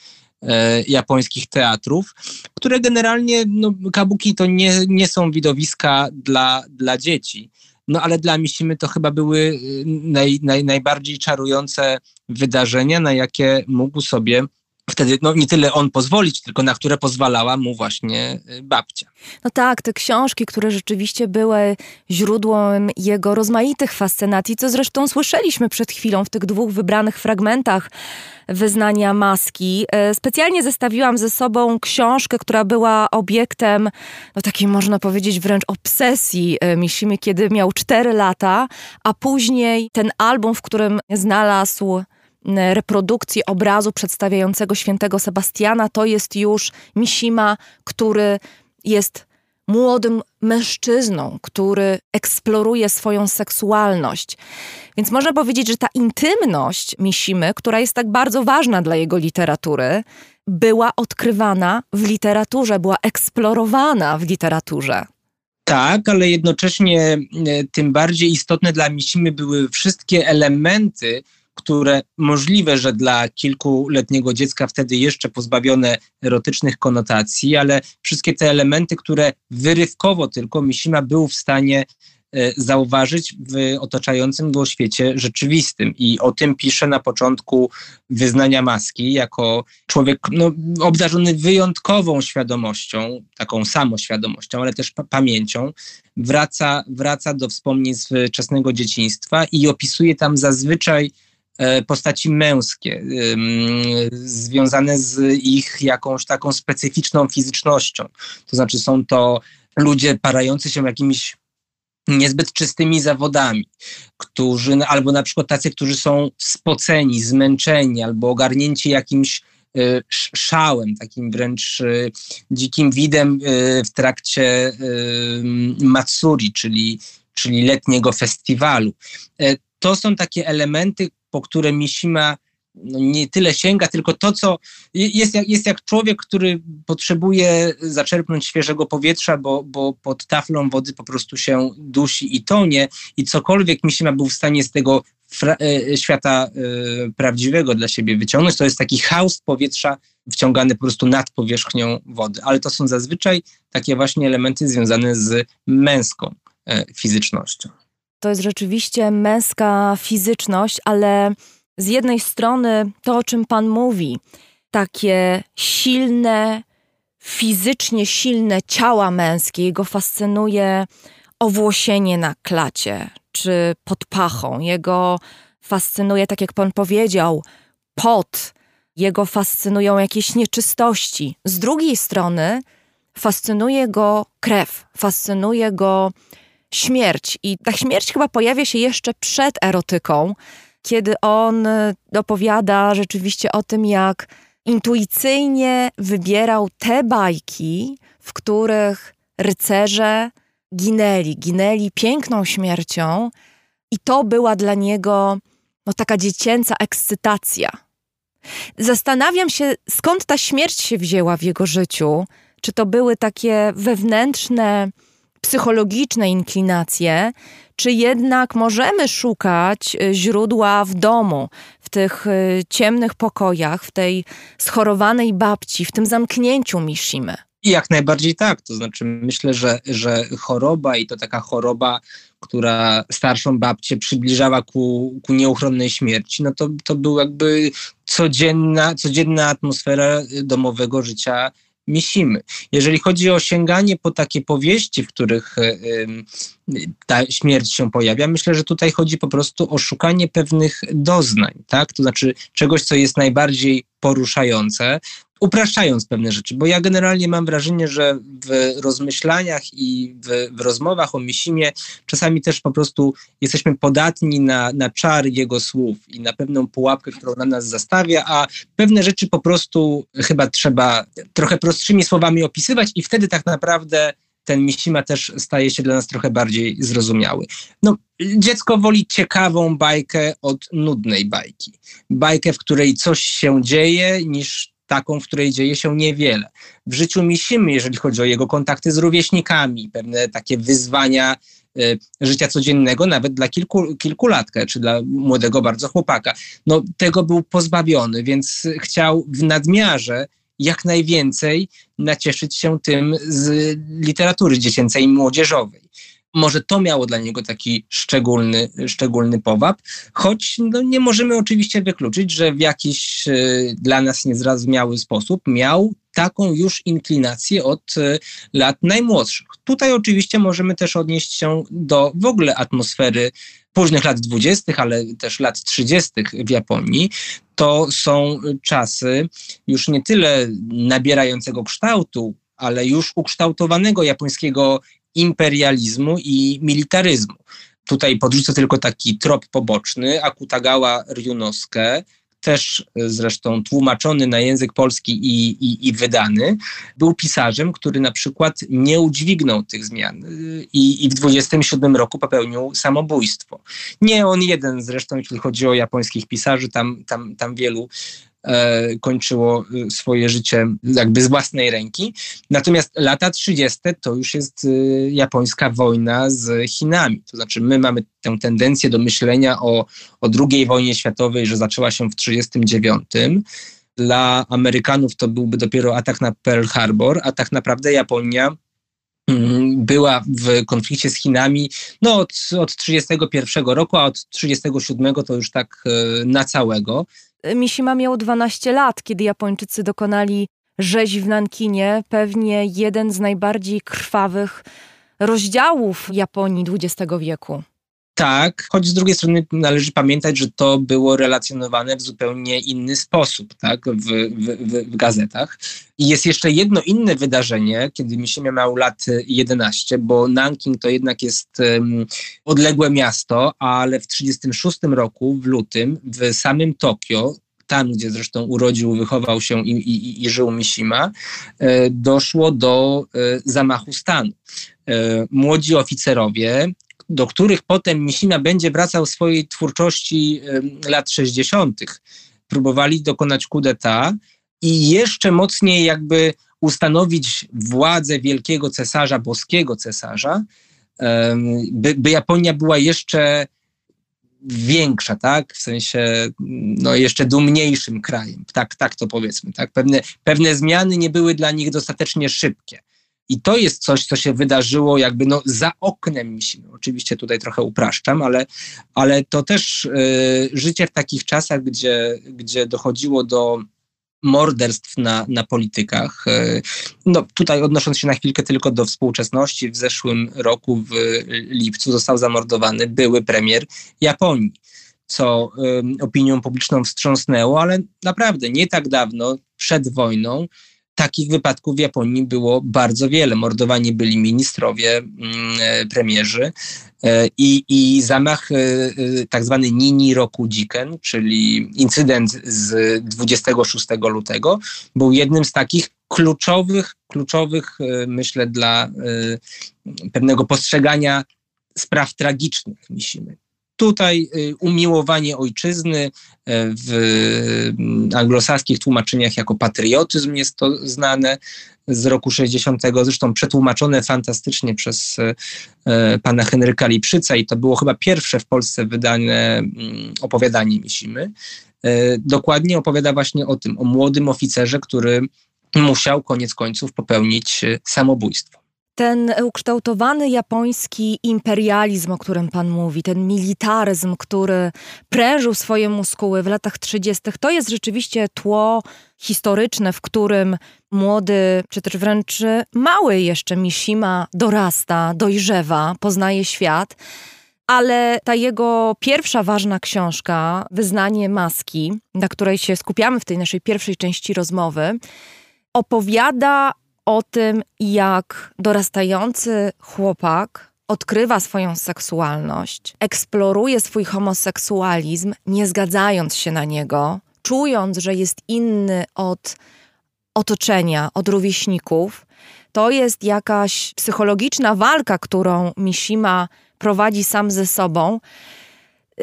japońskich teatrów, które generalnie, no, kabuki to nie, nie są widowiska dla, dla dzieci. No ale dla Mishimy to chyba były y, naj, naj, najbardziej czarujące wydarzenia, na jakie mógł sobie wtedy no, nie tyle on pozwolić, tylko na które pozwalała mu właśnie y, babcia. No tak, te książki, które rzeczywiście były źródłem jego rozmaitych fascynacji, co zresztą słyszeliśmy przed chwilą w tych dwóch wybranych fragmentach wyznania maski. E, specjalnie zestawiłam ze sobą książkę, która była obiektem, no takiej można powiedzieć wręcz obsesji e, Mishimy, kiedy miał 4 lata, a później ten album, w którym znalazł reprodukcji obrazu przedstawiającego świętego Sebastiana, to jest już Mishima, który jest młodym mężczyzną, który eksploruje swoją seksualność. Więc można powiedzieć, że ta intymność Mishimy, która jest tak bardzo ważna dla jego literatury, była odkrywana w literaturze, była eksplorowana w literaturze. Tak, ale jednocześnie e, tym bardziej istotne dla Mishimy były wszystkie elementy, które możliwe, że dla kilkuletniego dziecka wtedy jeszcze pozbawione erotycznych konotacji, ale wszystkie te elementy, które wyrywkowo tylko Mishima był w stanie e, zauważyć w otaczającym go świecie rzeczywistym. I o tym pisze na początku wyznania maski, jako człowiek no, obdarzony wyjątkową świadomością, taką samoświadomością, ale też pamięcią, wraca, wraca do wspomnień z wczesnego dzieciństwa i opisuje tam zazwyczaj postaci męskie, związane z ich jakąś taką specyficzną fizycznością. To znaczy są to ludzie parający się jakimiś niezbyt czystymi zawodami, którzy, albo na przykład tacy, którzy są spoceni, zmęczeni, albo ogarnięci jakimś e, szałem, takim wręcz e, dzikim widem w trakcie Matsuri, czyli, czyli letniego festiwalu. To są takie elementy, po które Mishima no nie tyle sięga, tylko to, co jest jak, jest jak człowiek, który potrzebuje zaczerpnąć świeżego powietrza, bo, bo pod taflą wody po prostu się dusi i tonie i cokolwiek Mishima był w stanie z tego e, świata y, prawdziwego dla siebie wyciągnąć, to jest taki haust powietrza wciągany po prostu nad powierzchnią wody. Ale to są zazwyczaj takie właśnie elementy związane z męską y, fizycznością to jest rzeczywiście męska fizyczność, ale z jednej strony to, o czym Pan mówi, takie silne, fizycznie silne ciała męskie, jego fascynuje owłosienie na klacie czy pod pachą. Jego fascynuje, tak jak Pan powiedział, pot. Jego fascynują jakieś nieczystości. Z drugiej strony fascynuje go krew, fascynuje go śmierć. I ta śmierć chyba pojawia się jeszcze przed erotyką, kiedy on e, opowiada rzeczywiście o tym, jak intuicyjnie wybierał te bajki, w których rycerze ginęli, ginęli piękną śmiercią, i to była dla niego no, taka dziecięca ekscytacja. Zastanawiam się, skąd ta śmierć się wzięła w jego życiu. Czy to były takie wewnętrzne psychologiczne inklinacje, czy jednak możemy szukać y, źródła w domu, w tych y, ciemnych pokojach, w tej schorowanej babci, w tym zamknięciu Mishimy? Jak najbardziej tak. To znaczy, myślę, że, że choroba i to taka choroba, która starszą babcię przybliżała ku, ku nieuchronnej śmierci, no to, to był jakby codzienna, codzienna atmosfera domowego życia Misimy. Jeżeli chodzi o sięganie po takie powieści, w których e, ta śmierć się pojawia, myślę, że tutaj chodzi po prostu o szukanie pewnych doznań, tak? To znaczy czegoś, co jest najbardziej poruszające, upraszczając pewne rzeczy, bo ja generalnie mam wrażenie, że w rozmyślaniach i w, w, rozmowach o Misimie czasami też po prostu jesteśmy podatni na, na czar jego słów i na pewną pułapkę, którą na nas zastawia, a pewne rzeczy po prostu chyba trzeba trochę prostszymi słowami opisywać i wtedy tak naprawdę ten Mishima też staje się dla nas trochę bardziej zrozumiały. No, dziecko woli ciekawą bajkę od nudnej bajki. Bajkę, w której coś się dzieje, niż taką, w której dzieje się niewiele. W życiu Mishimy, jeżeli chodzi o jego kontakty z rówieśnikami, pewne takie wyzwania y, życia codziennego, nawet dla kilku, kilkulatka, czy dla młodego bardzo chłopaka. No, tego był pozbawiony, więc chciał w nadmiarze jak najwięcej nacieszyć się tym z literatury dziecięcej i młodzieżowej. Może to miało dla niego taki szczególny, szczególny powab, choć no, nie możemy oczywiście wykluczyć, że w jakiś y, dla nas niezrozumiały sposób miał taką już inklinację od y, lat najmłodszych. Tutaj oczywiście możemy też odnieść się do w ogóle atmosfery późnych lat dwudziestych, ale też lat trzydziestych w Japonii, to są czasy już nie tyle nabierającego kształtu, ale już ukształtowanego japońskiego imperializmu i militaryzmu. Tutaj podrzucę tylko taki trop poboczny. Akutagawa Ryunosuke, też zresztą tłumaczony na język polski i, i, i, wydany, był pisarzem, który na przykład nie udźwignął tych zmian i, i w 27 roku popełnił samobójstwo. Nie on jeden zresztą, jeśli chodzi o japońskich pisarzy, tam, tam, tam wielu E, kończyło e, swoje życie jakby z własnej ręki. Natomiast lata 30. to już jest e, japońska wojna z Chinami. To znaczy my mamy tę tendencję do myślenia o, o II wojnie światowej, że zaczęła się w 1939. Dla Amerykanów to byłby dopiero atak na Pearl Harbor, a tak naprawdę Japonia mm, była w konflikcie z Chinami no, od, od 31 roku, a od 37 to już tak na całego. Mishima miał 12 lat, kiedy Japończycy dokonali rzezi w Nankinie, pewnie jeden z najbardziej krwawych rozdziałów Japonii XX wieku. Tak, choć z drugiej strony należy pamiętać, że to było relacjonowane w zupełnie inny sposób, tak, w, w, w gazetach. I jest jeszcze jedno inne wydarzenie, kiedy Mishima miał lat 11, bo Nanking to jednak jest um, odległe miasto, ale w 1936 roku, w lutym, w samym Tokio, tam gdzie zresztą urodził, wychował się i, i, i żył Mishima, e, doszło do e, zamachu stanu. E, młodzi oficerowie do których potem Mishima będzie wracał w swojej twórczości lat 60., próbowali dokonać coup d'etat i jeszcze mocniej jakby ustanowić władzę wielkiego cesarza, boskiego cesarza, by, by Japonia była jeszcze większa, tak? W sensie no, jeszcze dumniejszym krajem. Tak, tak to powiedzmy. Tak? Pewne, pewne zmiany nie były dla nich dostatecznie szybkie. I to jest coś, co się wydarzyło jakby no za oknem Misimy. Oczywiście tutaj trochę upraszczam, ale, ale to też y, życie w takich czasach, gdzie, gdzie dochodziło do morderstw na, na politykach. Y, no, tutaj odnosząc się na chwilkę tylko do współczesności, w zeszłym roku w lipcu został zamordowany były premier Japonii, co y, opinią publiczną wstrząsnęło, ale naprawdę nie tak dawno, przed wojną, takich wypadków w Japonii było bardzo wiele. Mordowani byli ministrowie, mm, e, premierzy e, i, i zamach e, tak zwany Nini Roku Jiken, czyli incydent z 26 lutego, był jednym z takich kluczowych, kluczowych myślę dla pewnego postrzegania spraw tragicznych Misimy. Tutaj y, umiłowanie ojczyzny y, w mm, anglosaskich tłumaczeniach jako patriotyzm jest to znane z roku 60. Zresztą przetłumaczone fantastycznie przez y, pana Henryka Lipszyca i to było chyba pierwsze w Polsce wydane mm, opowiadanie Misimy. Dokładnie opowiada właśnie o tym, o młodym oficerze, który musiał koniec końców popełnić samobójstwo ten ukształtowany japoński imperializm, o którym pan mówi, ten militaryzm, który prężył swoje muskuły w latach 30., to jest rzeczywiście tło historyczne, w którym młody, czy też wręcz mały jeszcze Mishima dorasta, dojrzewa, poznaje świat. Ale ta jego pierwsza ważna książka, Wyznanie Maski, na której się skupiamy w tej naszej pierwszej części rozmowy, opowiada o tym, jak dorastający chłopak odkrywa swoją seksualność, eksploruje swój homoseksualizm, nie zgadzając się na niego, czując, że jest inny od otoczenia, od rówieśników, to jest jakaś psychologiczna walka, którą Mishima prowadzi sam ze sobą.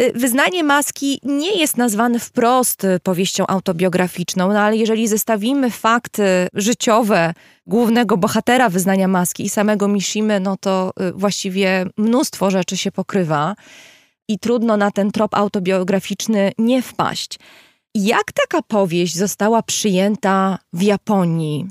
Y, wyznanie maski nie jest nazwane wprost y, powieścią autobiograficzną, no ale jeżeli zestawimy fakty życiowe głównego bohatera wyznania maski i samego Mishimy, no to y, właściwie mnóstwo rzeczy się pokrywa i trudno na ten trop autobiograficzny nie wpaść. Jak taka powieść została przyjęta w Japonii?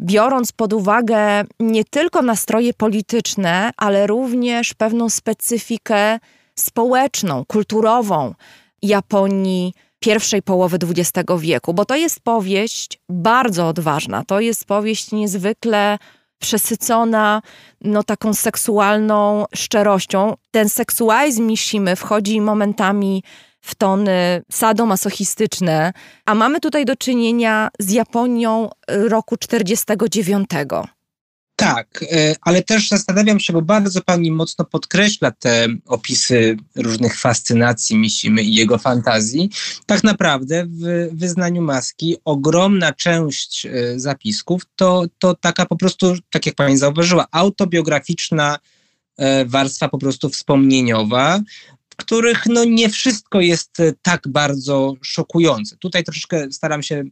Biorąc pod uwagę nie tylko nastroje polityczne, ale również pewną specyfikę społeczną, kulturową Japonii pierwszej połowy XX wieku, bo to jest powieść bardzo odważna. To jest powieść niezwykle przesycona no, taką seksualną szczerością. Ten seksualizm Mishimy wchodzi momentami w tony sadomasochistyczne, a mamy tutaj do czynienia z Japonią roku 49. Tak, e, ale też zastanawiam się, bo bardzo pani mocno podkreśla te opisy różnych fascynacji Misimy i jego fantazji. Tak naprawdę w wyznaniu maski ogromna część e, zapisków to, to taka po prostu, tak jak pani zauważyła, autobiograficzna e, warstwa po prostu wspomnieniowa, w których no nie wszystko jest tak bardzo szokujące. Tutaj troszeczkę staram się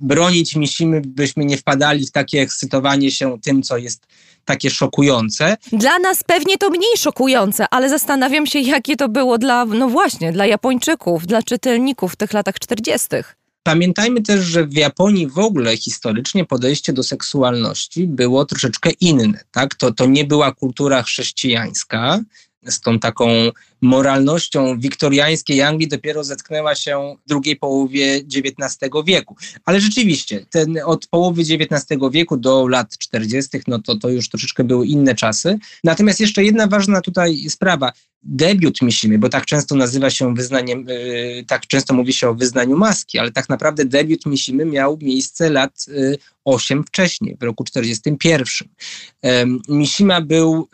bronić Misimy, byśmy nie wpadali w takie ekscytowanie się tym, co jest takie szokujące. Dla nas pewnie to mniej szokujące, ale zastanawiam się, jakie to było dla, no właśnie, dla Japończyków, dla czytelników w tych latach 40. Pamiętajmy też, że w Japonii w ogóle historycznie podejście do seksualności było troszeczkę inne. Tak? To, to nie była kultura chrześcijańska, z tą taką moralnością wiktoriańskiej Anglii dopiero zetknęła się w drugiej połowie XIX wieku. Ale rzeczywiście, ten, od połowy XIX wieku do lat 40., no to, to już troszeczkę były inne czasy. Natomiast jeszcze jedna ważna tutaj sprawa debiut Misimy, bo tak często nazywa się wyznaniem, yy, tak często mówi się o wyznaniu maski, ale tak naprawdę debiut Misimy miał miejsce lat yy, 8 wcześniej, w roku 41. Yy, Misima był,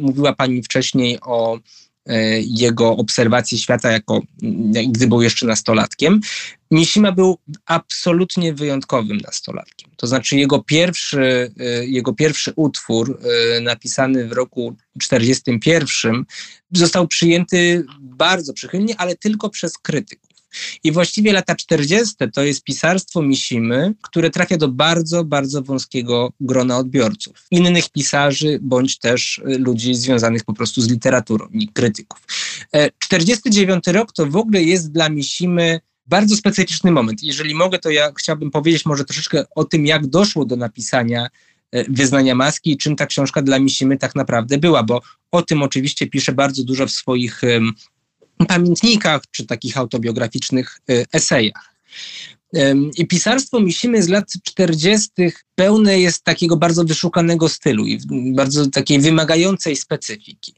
mówiła pani wcześniej o E, jego obserwacji świata, jako gdy był jeszcze nastolatkiem. Mishima był absolutnie wyjątkowym nastolatkiem. To znaczy jego pierwszy, e, jego pierwszy utwór e, napisany w roku 1941 został przyjęty bardzo przychylnie, ale tylko przez krytyków. I właściwie lata 40. to jest pisarstwo Misimy, które trafia do bardzo, bardzo wąskiego grona odbiorców. Innych pisarzy, bądź też y, ludzi związanych po prostu z literaturą i krytyków. 49 e, rok to w ogóle jest dla Misimy bardzo specyficzny moment. Jeżeli mogę, to ja chciałbym powiedzieć może troszeczkę o tym, jak doszło do napisania e, Wyznania Maski i czym ta książka dla Misimy tak naprawdę była, bo o tym oczywiście pisze bardzo dużo w swoich pamiętnikach czy takich autobiograficznych y, esejach. I pisarstwo Misimy z lat 40. pełne jest takiego bardzo wyszukanego stylu i bardzo takiej wymagającej specyfiki.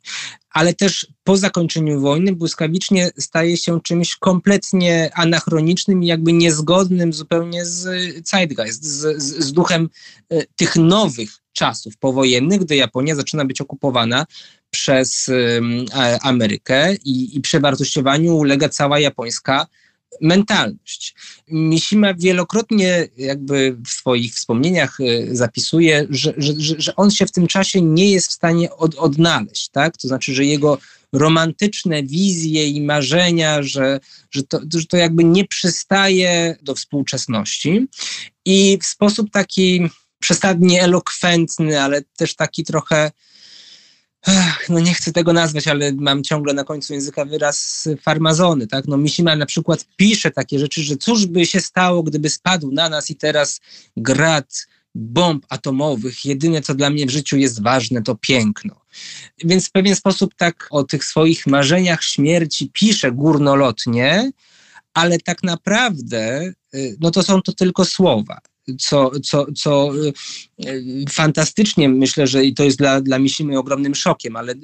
Ale też po zakończeniu wojny błyskawicznie staje się czymś kompletnie anachronicznym i jakby niezgodnym zupełnie z zeitgeist, z, z, z duchem y, tych nowych czasów powojennych, gdy Japonia zaczyna być okupowana przez Amerykę i, i przewartościowaniu ulega cała japońska mentalność. Mishima wielokrotnie jakby w swoich wspomnieniach y, zapisuje, że, że, że on się w tym czasie nie jest w stanie od, odnaleźć, tak? To znaczy, że jego romantyczne wizje i marzenia, że, że, to, że to jakby nie przystaje do współczesności i w sposób taki przesadnie elokwentny, ale też taki trochę Ech, no nie chcę tego nazwać, ale mam ciągle na końcu języka wyraz farmazony, tak? No Mishima na przykład pisze takie rzeczy, że cóż by się stało, gdyby spadł na nas i teraz grad bomb atomowych, jedyne co dla mnie w życiu jest ważne to piękno. Więc w pewien sposób tak o tych swoich marzeniach śmierci pisze górnolotnie, ale tak naprawdę y, no to są to tylko słowa co, co, co y, fantastycznie myślę, że i to jest dla, dla Mishimy ogromnym szokiem, ale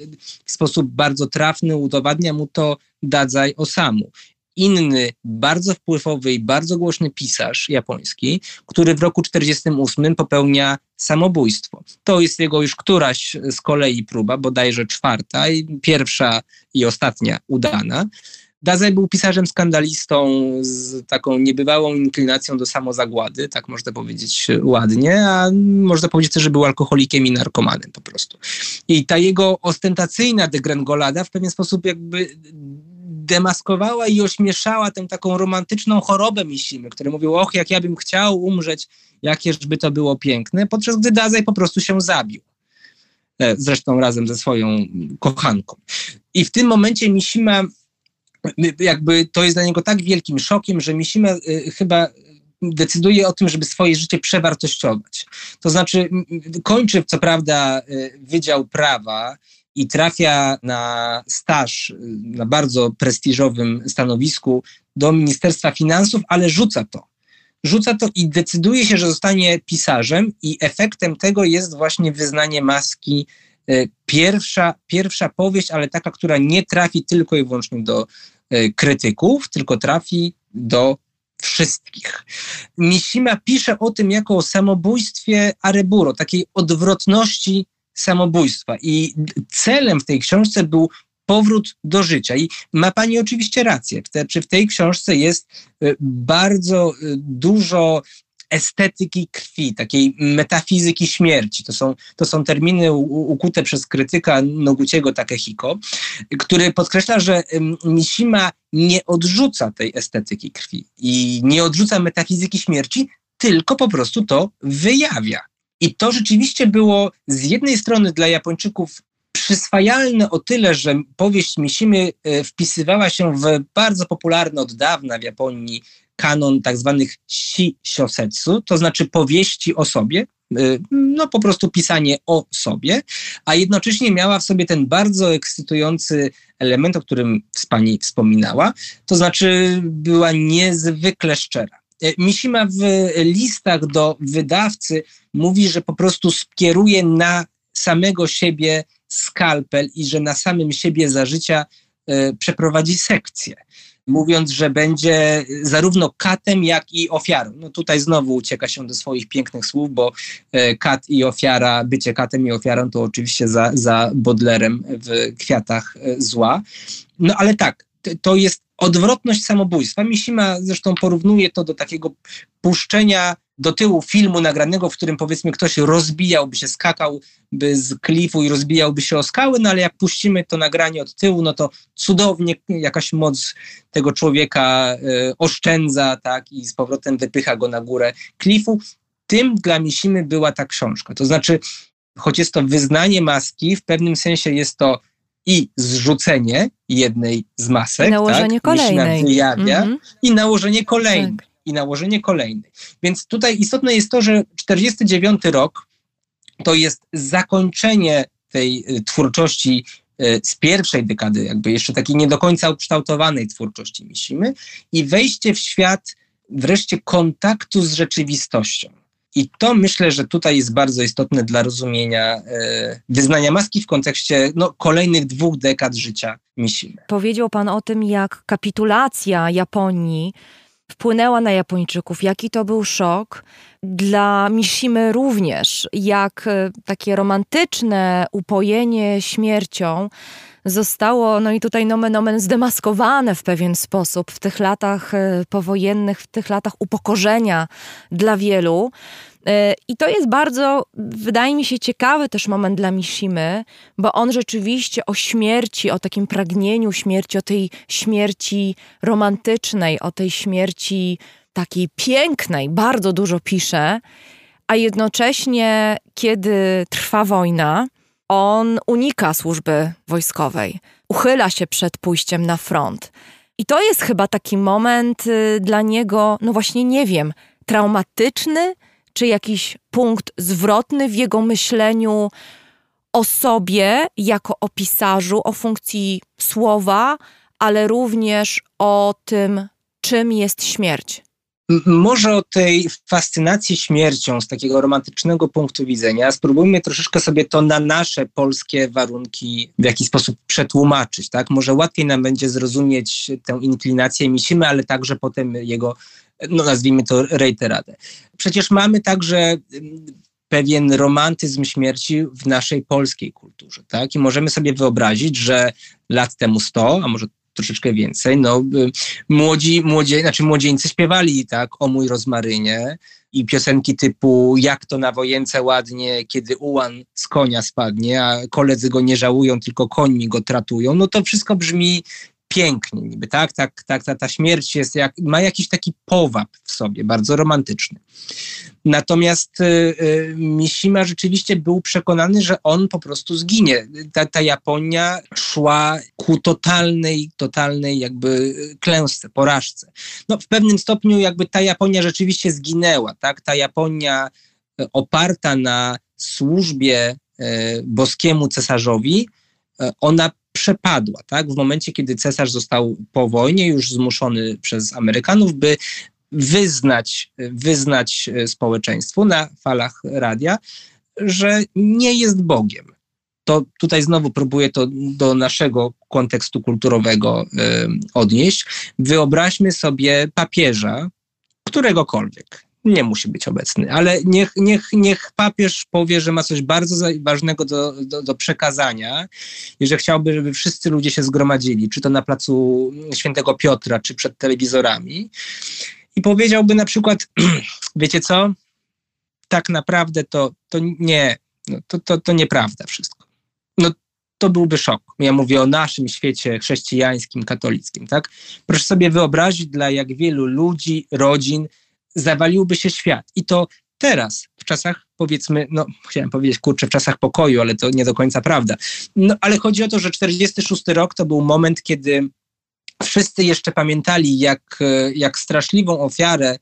w sposób bardzo trafny udowadnia mu to Dadzaj Osamu. Inny, bardzo wpływowy i bardzo głośny pisarz japoński, który w roku 1948 popełnia samobójstwo. To jest jego już któraś z kolei próba, bodajże czwarta i pierwsza i ostatnia udana Dazaj był pisarzem skandalistą z taką niebywałą inklinacją do samozagłady, tak można powiedzieć ładnie, a można powiedzieć też, że był alkoholikiem i narkomanem po prostu. I ta jego ostentacyjna degrengolada w pewien sposób jakby demaskowała i ośmieszała tę taką romantyczną chorobę Misimy, który mówił, och, jak ja bym chciał umrzeć, jakieżby to było piękne, podczas gdy Dazaj po prostu się zabił. E, zresztą razem ze swoją kochanką. I w tym momencie Misima, jakby to jest dla niego tak wielkim szokiem, że Misima e, chyba decyduje o tym, żeby swoje życie przewartościować. To znaczy, kończy co prawda e, Wydział Prawa i trafia na staż na bardzo prestiżowym stanowisku do Ministerstwa Finansów, ale rzuca to. Rzuca to i decyduje się, że zostanie pisarzem, i efektem tego jest właśnie wyznanie maski. Pierwsza, pierwsza powieść, ale taka, która nie trafi tylko i wyłącznie do krytyków, tylko trafi do wszystkich. Mishima pisze o tym jako o samobójstwie Areburo, takiej odwrotności samobójstwa. I celem w tej książce był powrót do życia. I ma pani oczywiście rację. Czy w tej książce jest y, bardzo y, dużo estetyki krwi, takiej metafizyki śmierci. To są, to są terminy ukute przez krytyka Noguciego Takehiko, który podkreśla, że Mishima nie odrzuca tej estetyki krwi i nie odrzuca metafizyki śmierci, tylko po prostu to wyjawia. I to rzeczywiście było z jednej strony dla Japończyków przyswajalne o tyle, że powieść Mishimy e, wpisywała się w bardzo popularny od dawna w Japonii kanon tak zwanych shi-shosetsu, to znaczy powieści o sobie, e, no po prostu pisanie o sobie, a jednocześnie miała w sobie ten bardzo ekscytujący element, o którym pani wspominała, to znaczy była niezwykle szczera. E, Mishima w listach do wydawcy mówi, że po prostu skieruje na samego siebie skalpel i że na samym siebie za życia e, przeprowadzi sekcję. Mówiąc, że będzie zarówno katem, jak i ofiarą. No tutaj znowu ucieka się do swoich pięknych słów, bo e, kat i ofiara, bycie katem i ofiarą to oczywiście za, za Bodlerem w kwiatach zła. No ale tak, to jest odwrotność samobójstwa. Mishima zresztą porównuje to do takiego puszczenia do tyłu filmu nagranego, w którym powiedzmy ktoś rozbijałby się, skakałby z klifu i rozbijałby się o skały, no ale jak puścimy to nagranie od tyłu, no to cudownie jakaś moc tego człowieka y, oszczędza, tak, i z powrotem wypycha go na górę klifu. Tym dla Mishimy była ta książka. To znaczy, choć jest to wyznanie maski, w pewnym sensie jest to i zrzucenie jednej z masek, I nałożenie tak? kolejnej. wyjawia mm -hmm. i nałożenie kolejnej. Tak. I nałożenie kolejnej. Więc tutaj istotne jest to, że 49 rok to jest zakończenie tej y, twórczości y, z pierwszej dekady, jakby jeszcze takiej nie do końca ukształtowanej twórczości Misimy i wejście w świat wreszcie kontaktu z rzeczywistością. I to myślę, że tutaj jest bardzo istotne dla rozumienia e, wyznania maski w kontekście no, kolejnych dwóch dekad życia Mishimy. Powiedział Pan o tym, jak kapitulacja Japonii wpłynęła na Japończyków, jaki to był szok. Dla Mishimy również, jak e, takie romantyczne upojenie śmiercią zostało, no i tutaj nomen omen zdemaskowane w pewien sposób w tych latach e, powojennych, w tych latach upokorzenia dla wielu. E, I to jest bardzo, wydaje mi się, ciekawy też moment dla Mishimy, bo on rzeczywiście o śmierci, o takim pragnieniu śmierci, o tej śmierci romantycznej, o tej śmierci takiej pięknej, bardzo dużo pisze, a jednocześnie, kiedy trwa wojna, on unika służby wojskowej, uchyla się przed pójściem na front. I to jest chyba taki moment y, dla niego, no właśnie nie wiem, traumatyczny, czy jakiś punkt zwrotny w jego myśleniu o sobie jako o pisarzu, o funkcji słowa, ale również o tym, czym jest śmierć. Może o tej fascynacji śmiercią z takiego romantycznego punktu widzenia spróbujmy troszeczkę sobie to na nasze polskie warunki w jakiś sposób przetłumaczyć. Tak? Może łatwiej nam będzie zrozumieć tę inklinację Misimy, ale także potem jego, no nazwijmy to, reiteradę. Przecież mamy także pewien romantyzm śmierci w naszej polskiej kulturze. Tak? I możemy sobie wyobrazić, że lat temu 100, a może troszeczkę więcej. No, y, młodzi, młodzie, znaczy młodzieńcy śpiewali tak o mój rozmarynie i piosenki typu jak to na wojence ładnie, kiedy ułan z konia spadnie, a koledzy go nie żałują, tylko końmi go tratują, no to wszystko brzmi pięknie niby, tak? tak, tak ta, ta śmierć jest jak, ma jakiś taki powab w sobie, bardzo romantyczny. Natomiast y, y, Mishima rzeczywiście był przekonany, że on po prostu zginie. Ta, ta Japonia szła ku totalnej, totalnej jakby klęsce, porażce. No w pewnym stopniu jakby ta Japonia rzeczywiście zginęła, tak? Ta Japonia y, oparta na służbie y, boskiemu cesarzowi, y, ona przepadła, tak? W momencie, kiedy cesarz został po wojnie już zmuszony przez Amerykanów, by wyznać, wyznać e, społeczeństwu na falach radia, że nie jest Bogiem. To tutaj znowu próbuję to do naszego kontekstu kulturowego y, odnieść. Wyobraźmy sobie papieża, któregokolwiek, nie musi być obecny, ale niech, niech, niech papież powie, że ma coś bardzo ważnego do, do, do, przekazania i że chciałby, żeby wszyscy ludzie się zgromadzili, czy to na placu Świętego Piotra, czy przed telewizorami. I powiedziałby na przykład, wiecie co, tak naprawdę to, to nie, no to, to, to nieprawda wszystko. No to byłby szok. Ja mówię o naszym świecie chrześcijańskim, katolickim, tak? Proszę sobie wyobrazić, dla jak wielu ludzi, rodzin, zawaliłby się świat. I to teraz, w czasach powiedzmy, no chciałem powiedzieć, kurczę, w czasach pokoju, ale to nie do końca prawda. No ale chodzi o to, że 46 rok to był moment, kiedy wszyscy jeszcze pamiętali, jak, jak straszliwą ofiarę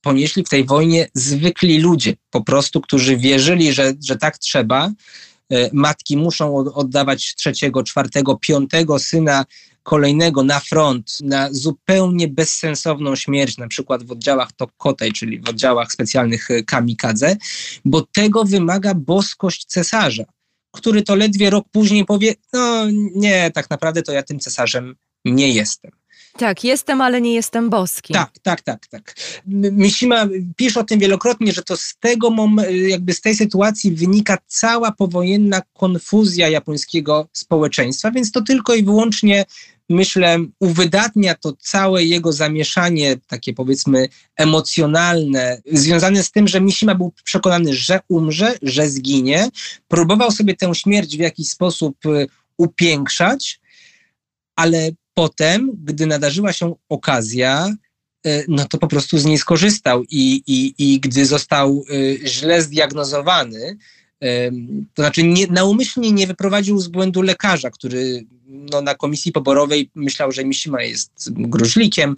ponieśli w tej wojnie zwykli ludzie, po prostu, którzy wierzyli, że, że tak trzeba. E, matki muszą oddawać trzeciego, czwartego, piątego syna kolejnego na front, na zupełnie bezsensowną śmierć, na przykład w oddziałach Tokkotej, czyli w oddziałach specjalnych e, kamikadze, bo tego wymaga boskość cesarza, który to ledwie rok później powie, no nie, tak naprawdę to ja tym cesarzem nie jestem. Tak, jestem, ale nie jestem boski. Tak, tak, tak, tak. Mishima pisze o tym wielokrotnie, że to z tego jakby z tej sytuacji wynika cała powojenna konfuzja japońskiego społeczeństwa, więc to tylko i wyłącznie myślę, uwydatnia to całe jego zamieszanie, takie powiedzmy emocjonalne, związane z tym, że Mishima był przekonany, że umrze, że zginie. Próbował sobie tę śmierć w jakiś sposób y, upiększać, ale potem, gdy nadarzyła się okazja, y, no to po prostu z niej skorzystał i, i, i gdy został y, źle zdiagnozowany, to znaczy nie, naumyślnie nie wyprowadził z błędu lekarza, który no, na komisji poborowej myślał, że Mishima jest gruźlikiem,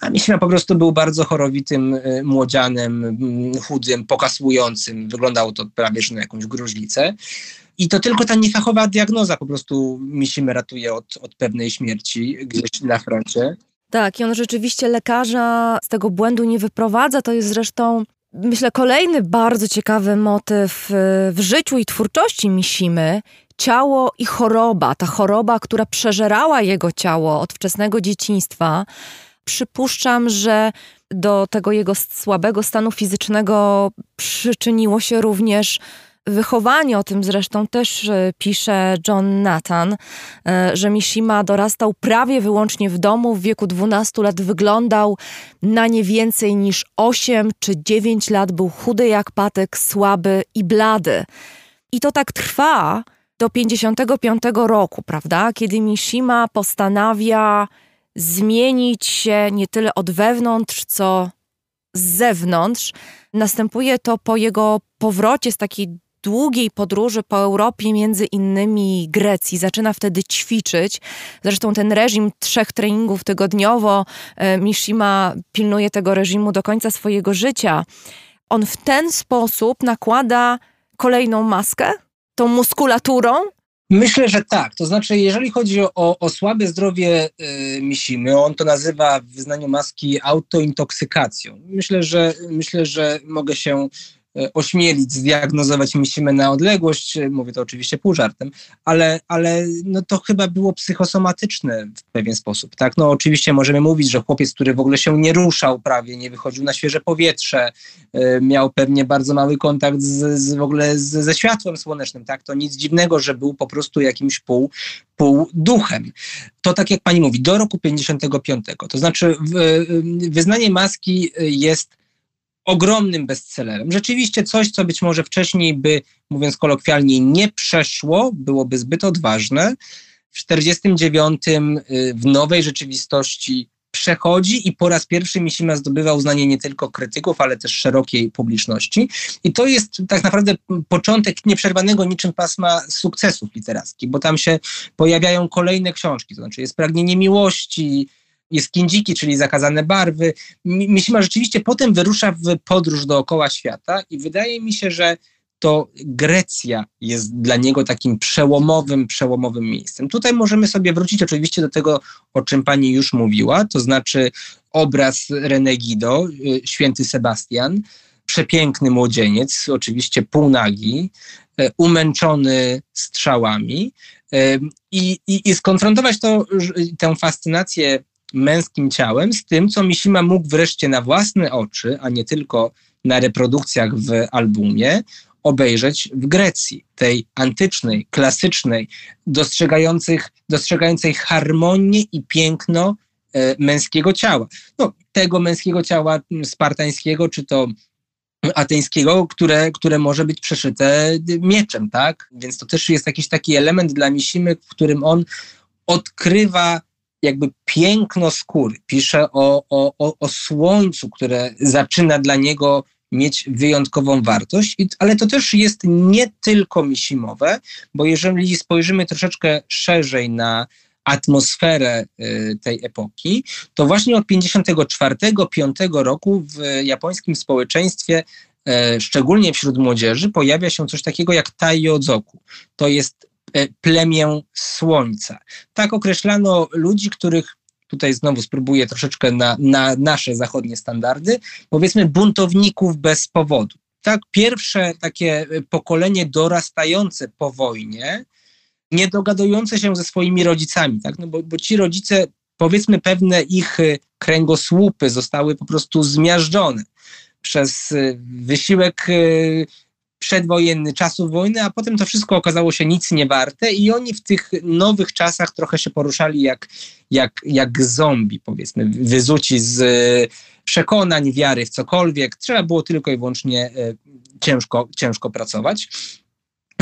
a Mishima po prostu był bardzo chorowitym e, młodzianem, mm, chudym, pokasłującym. Wyglądało to prawie, że na jakąś gruźlicę. I to tylko ta niefachowa diagnoza po prostu Mishima ratuje od, od pewnej śmierci gdzieś na froncie. Tak, i on rzeczywiście lekarza z tego błędu nie wyprowadza. To jest zresztą Myślę, kolejny bardzo ciekawy motyw y, w życiu i twórczości Mishimy ciało i choroba. Ta choroba, która przeżerała jego ciało od wczesnego dzieciństwa. Przypuszczam, że do tego jego słabego stanu fizycznego przyczyniło się również wychowanie, o tym zresztą też e, pisze John Nathan, e, że Mishima dorastał prawie wyłącznie w domu, w wieku 12 lat wyglądał na nie więcej niż 8 czy 9 lat, był chudy jak patek, słaby i blady. I to tak trwa do 55 roku, prawda? Kiedy Mishima postanawia zmienić się nie tyle od wewnątrz, co z zewnątrz. Następuje to po jego powrocie z takiej długiej podróży po Europie, między innymi Grecji. Zaczyna wtedy ćwiczyć. Zresztą ten reżim trzech treningów tygodniowo, e, Mishima pilnuje tego reżimu do końca swojego życia. On w ten sposób nakłada kolejną maskę, tą muskulaturą, Myślę, że tak. To znaczy, jeżeli chodzi o, o słabe zdrowie y, Misimy, on to nazywa w wyznaniu maski autointoksykacją. Myślę, że myślę, że mogę się E, ośmielić, zdiagnozować Misimę na odległość, e, mówię to oczywiście pół żartem, ale, ale no to chyba było psychosomatyczne w pewien sposób, tak? No oczywiście możemy mówić, że chłopiec, który w ogóle się nie ruszał prawie, nie wychodził na świeże powietrze, e, miał pewnie bardzo mały kontakt z, z w ogóle z, ze światłem słonecznym, tak? To nic dziwnego, że był po prostu jakimś pół, pół duchem. To tak jak pani mówi, do roku 55. To znaczy wyznanie maski jest ogromnym bestsellerem. Rzeczywiście coś, co być może wcześniej by, mówiąc kolokwialnie, nie przeszło, byłoby zbyt odważne. W 49 y, w nowej rzeczywistości przechodzi i po raz pierwszy Mishima zdobywa uznanie nie tylko krytyków, ale też szerokiej publiczności. I to jest tak naprawdę początek nieprzerwanego niczym pasma sukcesów literackich, bo tam się pojawiają kolejne książki, to znaczy jest Pragnienie Miłości, jest kindziki, czyli zakazane barwy. Mishima rzeczywiście potem wyrusza w podróż dookoła świata i wydaje mi się, że to Grecja jest dla niego takim przełomowym, przełomowym miejscem. Tutaj możemy sobie wrócić oczywiście do tego, o czym pani już mówiła, to znaczy obraz Renegido, y, święty Sebastian, przepiękny młodzieniec, oczywiście półnagi, y, umęczony strzałami y, i, i, i skonfrontować to, tę fascynację męskim ciałem z tym, co Mishima mógł wreszcie na własne oczy, a nie tylko na reprodukcjach w albumie, obejrzeć w Grecji, tej antycznej, klasycznej, dostrzegających, dostrzegającej harmonię i piękno e, męskiego ciała. No, tego męskiego ciała spartańskiego, czy to ateńskiego, które, które może być przeszyte mieczem, tak? Więc to też jest jakiś taki element dla Mishimy, w którym on odkrywa jakby piękno skóry. Pisze o, o, o, słońcu, które zaczyna dla niego mieć wyjątkową wartość, ale to też jest nie tylko misimowe, bo jeżeli spojrzymy troszeczkę szerzej na atmosferę y, tej epoki, to właśnie od 54-5 roku w japońskim społeczeństwie y, szczególnie wśród młodzieży, pojawia się coś takiego jak Taiozoku. To jest plemię słońca. Tak określano ludzi, których tutaj znowu spróbuję troszeczkę na, na nasze zachodnie standardy, powiedzmy buntowników bez powodu. Tak, pierwsze takie pokolenie dorastające po wojnie, nie dogadujące się ze swoimi rodzicami, tak? no bo, bo ci rodzice, powiedzmy, pewne ich kręgosłupy zostały po prostu zmiażdżone przez wysiłek przedwojenny, czasów wojny, a potem to wszystko okazało się nic nie warte i oni w tych nowych czasach trochę się poruszali jak, jak, jak zombie, powiedzmy, wyzuci z przekonań, wiary w cokolwiek. Trzeba było tylko i wyłącznie e, ciężko, ciężko pracować.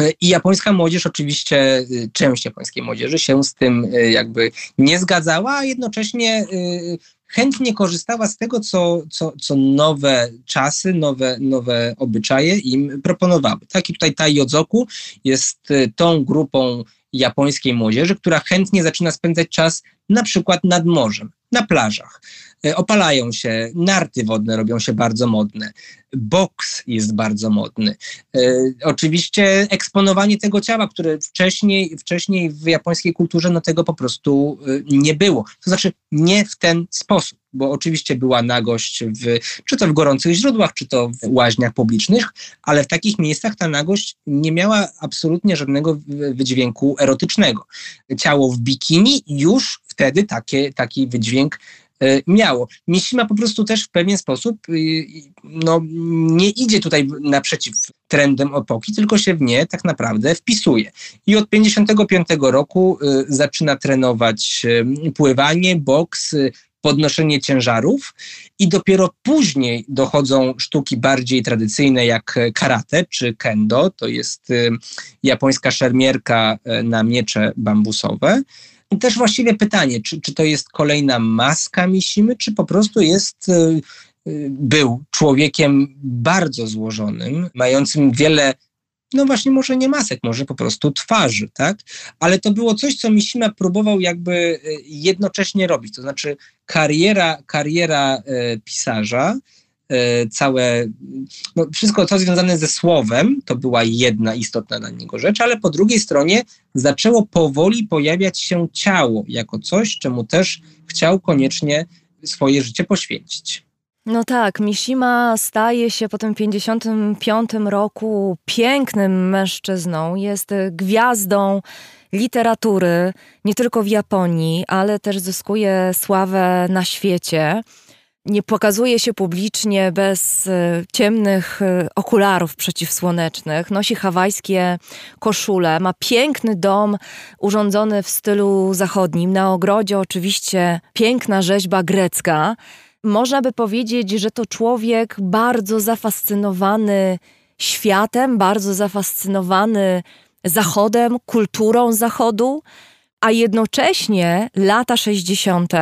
E, I japońska młodzież, oczywiście e, część japońskiej młodzieży się z tym jakby nie zgadzała, a jednocześnie chętnie korzystała z tego, co, co, co nowe czasy, nowe, nowe obyczaje im proponowały. Taki tutaj Taiyodzoku jest y, tą grupą japońskiej młodzieży, która chętnie zaczyna spędzać czas na przykład nad morzem, na plażach. E, opalają się, narty wodne robią się bardzo modne, boks jest bardzo modny. E, oczywiście eksponowanie tego ciała, które wcześniej, wcześniej w japońskiej kulturze no tego po prostu e, nie było. To znaczy nie w ten sposób bo oczywiście była nagość w, czy to w gorących źródłach, czy to w łaźniach publicznych, ale w takich miejscach ta nagość nie miała absolutnie żadnego wydźwięku erotycznego. Ciało w bikini już wtedy takie, taki wydźwięk miało. Mishima po prostu też w pewien sposób y, no, nie idzie tutaj naprzeciw trendem epoki, tylko się w nie tak naprawdę wpisuje. I od 55 roku y, zaczyna trenować y, pływanie, boks, podnoszenie ciężarów i dopiero później dochodzą sztuki bardziej tradycyjne jak karate czy kendo, to jest japońska szermierka e, na miecze bambusowe. I też właściwie pytanie, czy, czy to jest kolejna maska Misimy, czy po prostu jest, y, y, był człowiekiem bardzo złożonym, mającym wiele no właśnie może nie masek, może po prostu twarzy, tak? Ale to było coś, co Mishima próbował jakby y, jednocześnie robić, to znaczy kariera, kariera pisarza całe, no wszystko co związane ze słowem, to była jedna istotna dla niego rzecz, ale po drugiej stronie zaczęło powoli pojawiać się ciało jako coś, czemu też chciał koniecznie swoje życie poświęcić. No tak, Mishima staje się po tym 55 roku pięknym mężczyzną, jest gwiazdą literatury, nie tylko w Japonii, ale też zyskuje sławę na świecie. Nie pokazuje się publicznie bez e, ciemnych e, okularów przeciwsłonecznych. Nosi hawajskie koszule, ma piękny dom urządzony w stylu zachodnim. Na ogrodzie oczywiście piękna rzeźba grecka. Można by powiedzieć, że to człowiek bardzo zafascynowany światem, bardzo zafascynowany Zachodem, kulturą Zachodu, a jednocześnie lata 60.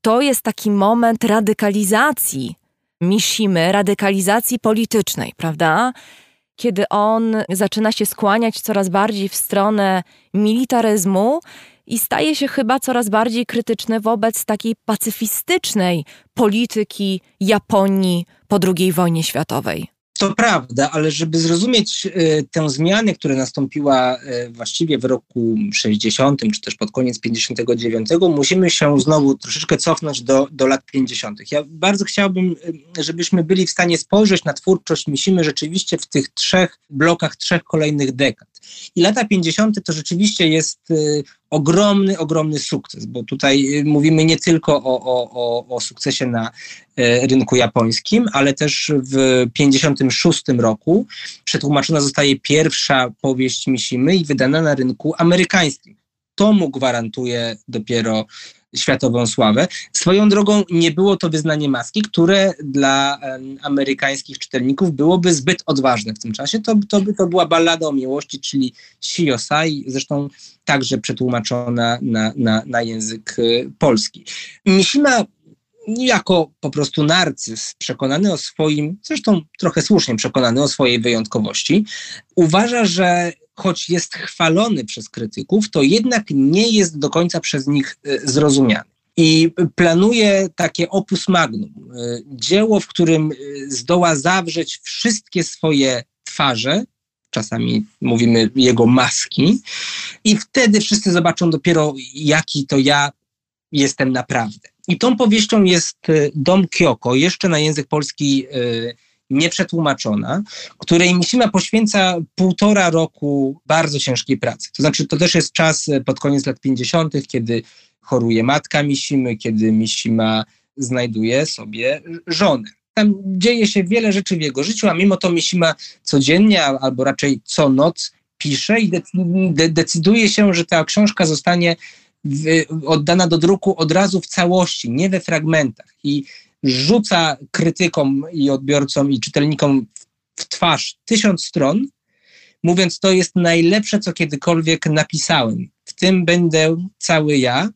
to jest taki moment radykalizacji Mishimy, radykalizacji politycznej, prawda? Kiedy on zaczyna się skłaniać coraz bardziej w stronę militaryzmu i staje się chyba coraz bardziej krytyczny wobec takiej pacyfistycznej polityki Japonii po II wojnie światowej. To prawda, ale żeby zrozumieć y, tę zmianę, która nastąpiła y, właściwie w roku 60, czy też pod koniec 59, musimy się znowu troszeczkę cofnąć do, do lat 50. Ja bardzo chciałbym, y, żebyśmy byli w stanie spojrzeć na twórczość Misimy rzeczywiście w tych trzech blokach, trzech kolejnych dekad. I lata 50. to rzeczywiście jest ogromny, ogromny sukces, bo tutaj mówimy nie tylko o, o, o, o sukcesie na e, rynku japońskim, ale też w 56 roku przetłumaczona zostaje pierwsza powieść Mishimy i wydana na rynku amerykańskim. To mu gwarantuje dopiero światową sławę. Swoją drogą nie było to wyznanie maski, które dla amerykańskich czytelników byłoby zbyt odważne w tym czasie. To, to, to była ballada o miłości, czyli Shiosai, zresztą także przetłumaczona na, na, na język y, polski. Mishima jako po prostu narcyz, przekonany o swoim, zresztą trochę słusznie przekonany o swojej wyjątkowości, uważa, że choć jest chwalony przez krytyków, to jednak nie jest do końca przez nich e, zrozumiany. I planuje takie opus magnum, e, dzieło, w którym e, zdoła zawrzeć wszystkie swoje twarze, czasami mówimy jego maski, i wtedy wszyscy zobaczą dopiero, jaki to ja jestem naprawdę. I tą powieścią jest Dom Kyoko, jeszcze na język polski nieprzetłumaczona, której Mishima poświęca półtora roku bardzo ciężkiej pracy. To znaczy, to też jest czas e, pod koniec lat 50., kiedy choruje matka Mishimy, kiedy Mishima znajduje sobie żonę. Tam dzieje się wiele rzeczy w jego życiu, a mimo to Mishima codziennie, albo raczej co noc pisze i de decyduje się, że ta książka zostanie oddana do druku od razu w całości, nie we fragmentach. I rzuca krytykom i odbiorcom i czytelnikom w twarz tysiąc stron, mówiąc, to jest najlepsze, co kiedykolwiek napisałem. W tym będę cały ja.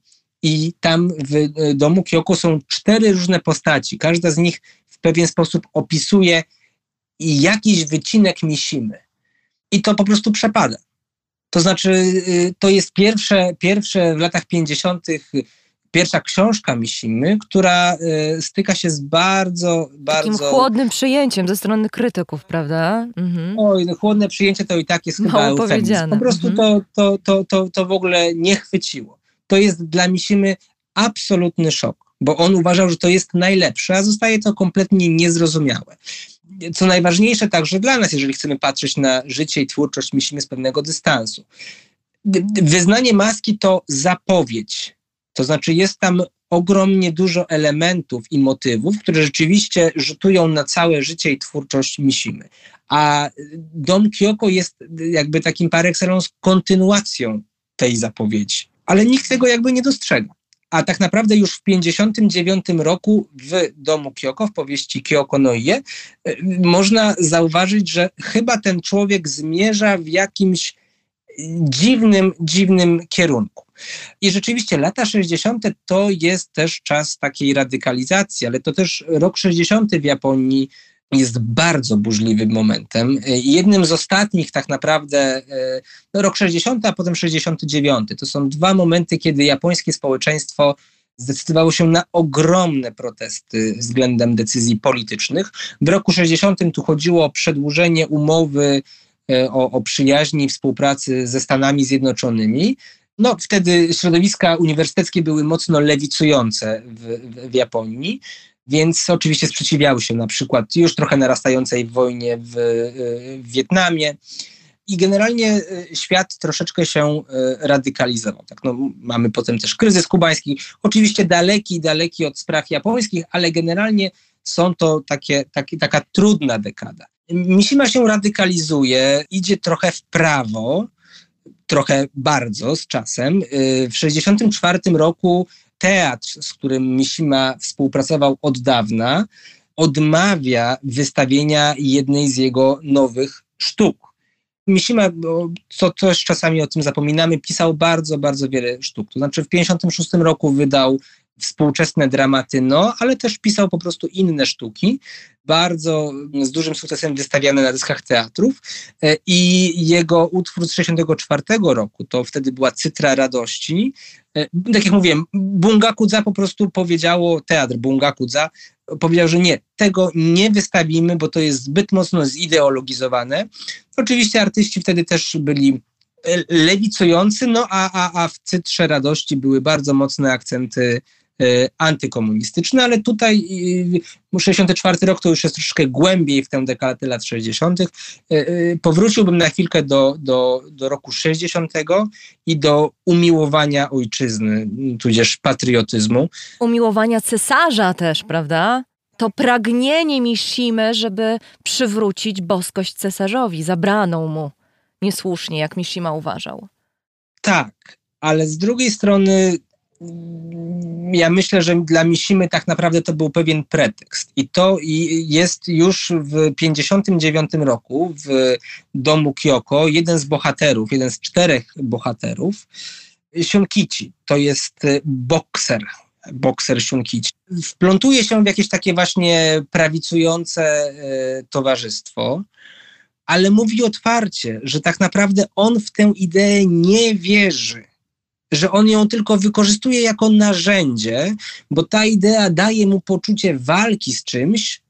I tam w e, domu Kyoko są cztery różne postaci. Każda z nich w pewien sposób opisuje jakiś wycinek Misimy. I to po prostu przepada. To znaczy, y, to jest pierwsze, pierwsze w latach 50 pierwsza książka Misimy, która y, styka się z bardzo, bardzo... Takim chłodnym przyjęciem ze strony krytyków, prawda? Mhm. Oj, no, chłodne przyjęcie to i tak jest Mało chyba powiedziane. Po prostu mhm. to, to, to, to, to w ogóle nie chwyciło. To jest dla Misimy absolutny szok, bo on uważał, że to jest najlepsze, a zostaje to kompletnie niezrozumiałe. Co najważniejsze także dla nas, jeżeli chcemy patrzeć na życie i twórczość Misimy z pewnego dystansu. Wyznanie maski to zapowiedź to znaczy jest tam ogromnie dużo elementów i motywów, które rzeczywiście rzutują na całe życie i twórczość Mishimy. A Dom Kyoko jest jakby takim par excellence kontynuacją tej zapowiedzi. Ale nikt tego jakby nie dostrzega. A tak naprawdę już w 1959 roku w domu Kyoko, w powieści Kyoko Noie, można zauważyć, że chyba ten człowiek zmierza w jakimś dziwnym, dziwnym kierunku. I rzeczywiście lata 60. to jest też czas takiej radykalizacji, ale to też rok 60. w Japonii jest bardzo burzliwym momentem. Jednym z ostatnich tak naprawdę, no rok 60, a potem 69. To są dwa momenty, kiedy japońskie społeczeństwo zdecydowało się na ogromne protesty względem decyzji politycznych. W roku 60 tu chodziło o przedłużenie umowy e, o, o przyjaźni i współpracy ze Stanami Zjednoczonymi. No, wtedy środowiska uniwersyteckie były mocno lewicujące w, w, w Japonii. więc oczywiście sprzeciwiały się na przykład już trochę narastającej wojnie w, w Wietnamie. I generalnie świat troszeczkę się radykalizował. Tak, no, mamy potem też kryzys kubański, oczywiście daleki, daleki od spraw japońskich, ale generalnie są to takie, takie, taka trudna dekada. Mishima się radykalizuje, idzie trochę w prawo, trochę bardzo z czasem. Y, w 1964 roku teatr, z którym Mishima współpracował od dawna, odmawia wystawienia jednej z jego nowych sztuk. Mishima, co też czasami o tym zapominamy, pisał bardzo, bardzo wiele sztuk. To znaczy w 1956 roku wydał współczesne dramaty, no, ale też pisał po prostu inne sztuki, bardzo z dużym sukcesem wystawiane na dyskach teatrów e, i jego utwór z 1964 roku, to wtedy była Cytra Radości, e, tak jak mówiłem, Bungakudza po prostu powiedziało, teatr Bungakudza powiedział, że nie, tego nie wystawimy, bo to jest zbyt mocno zideologizowane. Oczywiście artyści wtedy też byli e, lewicujący, no a, a, a w Cytrze Radości były bardzo mocne akcenty antykomunistyczny, ale tutaj 64 e, rok to już jest troszkę głębiej w tę dekadę lat 60. E, powróciłbym na chwilkę do, do, do roku 60 i do umiłowania ojczyzny, tudzież patriotyzmu. Umiłowania cesarza też, prawda? To pragnienie Mishimy, żeby przywrócić boskość cesarzowi, zabraną mu niesłusznie, jak Mishima uważał. Tak, ale z drugiej strony ja myślę, że dla Mishimy tak naprawdę to był pewien pretekst. I to jest już w 59 roku w domu Kyoko jeden z bohaterów, jeden z czterech bohaterów, Shunkichi. To jest bokser, bokser Shunkichi. Wplątuje się w jakieś takie właśnie prawicujące e, towarzystwo, ale mówi otwarcie, że tak naprawdę on w tę ideę nie wierzy że on ją tylko wykorzystuje jako narzędzie, bo ta idea daje mu poczucie walki z czymś,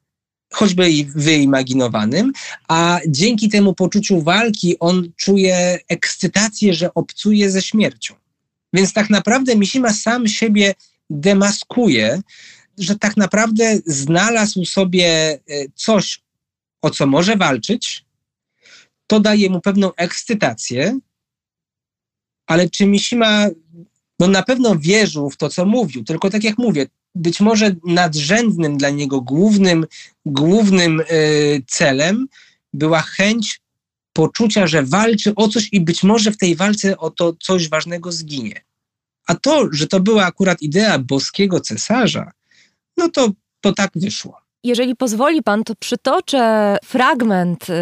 choćby i wyimaginowanym, a dzięki temu poczuciu walki on czuje ekscytację, że obcuje ze śmiercią. Więc tak naprawdę Mishima sam siebie demaskuje, że tak naprawdę znalazł sobie e, coś, o co może walczyć, to daje mu pewną ekscytację, ale czy Mishima no na pewno wierzył w to, co mówił, tylko tak jak mówię, być może nadrzędnym dla niego głównym, głównym y, celem była chęć poczucia, że walczy o coś i być może w tej walce o to coś ważnego zginie. A to, że to była akurat idea boskiego cesarza, no to, to tak wyszło. Jeżeli pozwoli pan, to przytoczę fragment y,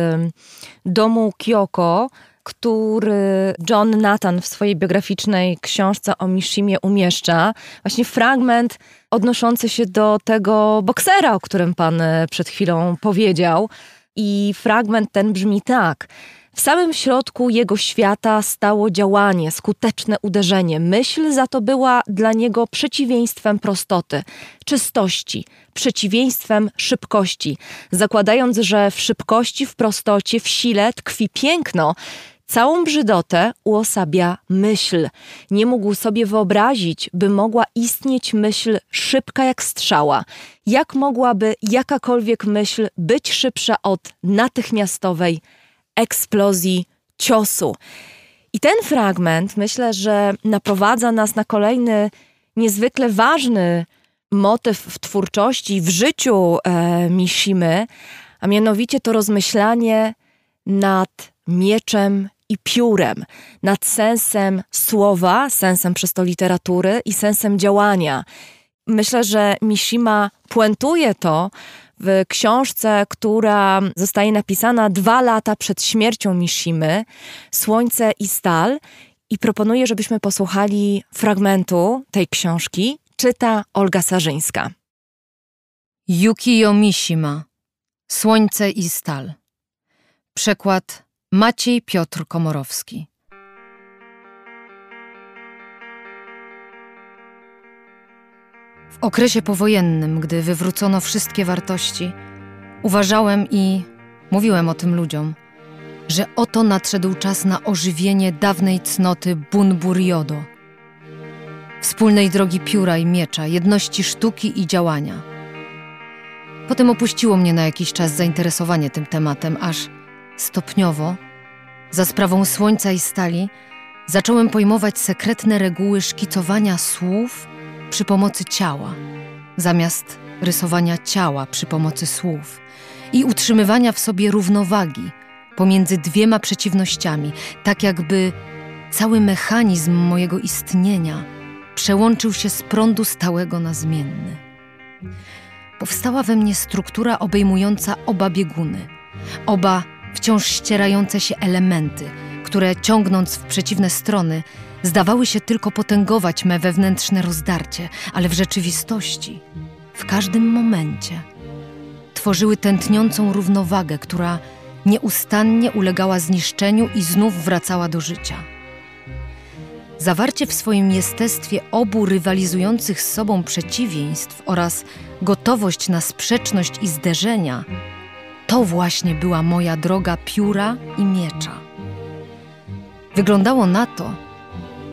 domu Kyoko, który John Nathan w swojej biograficznej książce o Mishimie umieszcza, właśnie fragment odnoszący się do tego boksera, o którym pan e, przed chwilą powiedział. I fragment ten brzmi tak. W samym środku jego świata stało działanie, skuteczne uderzenie. Myśl za to była dla niego przeciwieństwem prostoty, czystości, przeciwieństwem szybkości, zakładając, że w szybkości, w prostocie, w sile tkwi piękno, Całą brzydotę uosabia myśl. Nie mógł sobie wyobrazić, by mogła istnieć myśl szybka jak strzała. Jak mogłaby jakakolwiek myśl być szybsza od natychmiastowej eksplozji ciosu? I ten fragment myślę, że naprowadza nas na kolejny niezwykle ważny motyw w twórczości, w życiu e, Mishimy, a mianowicie to rozmyślanie nad mieczem i piórem, nad sensem słowa, sensem przez to literatury i sensem działania. Myślę, że Mishima puentuje to w książce, która zostaje napisana dwa lata przed śmiercią Mishimy, Słońce i Stal. I proponuję, żebyśmy posłuchali fragmentu tej książki. Czyta Olga Sarzyńska. Yukio Mishima Słońce i Stal Przekład Maciej Piotr Komorowski. W okresie powojennym, gdy wywrócono wszystkie wartości, uważałem i mówiłem o tym ludziom, że oto nadszedł czas na ożywienie dawnej cnoty Bunburiodo, wspólnej drogi pióra i miecza, jedności sztuki i działania. Potem opuściło mnie na jakiś czas zainteresowanie tym tematem, aż stopniowo, za sprawą słońca i stali, zacząłem pojmować sekretne reguły szkicowania słów przy pomocy ciała, zamiast rysowania ciała przy pomocy słów i utrzymywania w sobie równowagi pomiędzy dwiema przeciwnościami, tak jakby cały mechanizm mojego istnienia przełączył się z prądu stałego na zmienny. Powstała we mnie struktura obejmująca oba bieguny, oba wciąż ścierające się elementy, które ciągnąc w przeciwne strony, zdawały się tylko potęgować me wewnętrzne rozdarcie, ale w rzeczywistości, w każdym momencie, tworzyły tętniącą równowagę, która nieustannie ulegała zniszczeniu i znów wracała do życia. Zawarcie w swoim jestestwie obu rywalizujących z sobą przeciwieństw oraz gotowość na sprzeczność i zderzenia to właśnie była moja droga pióra i miecza. Wyglądało na to,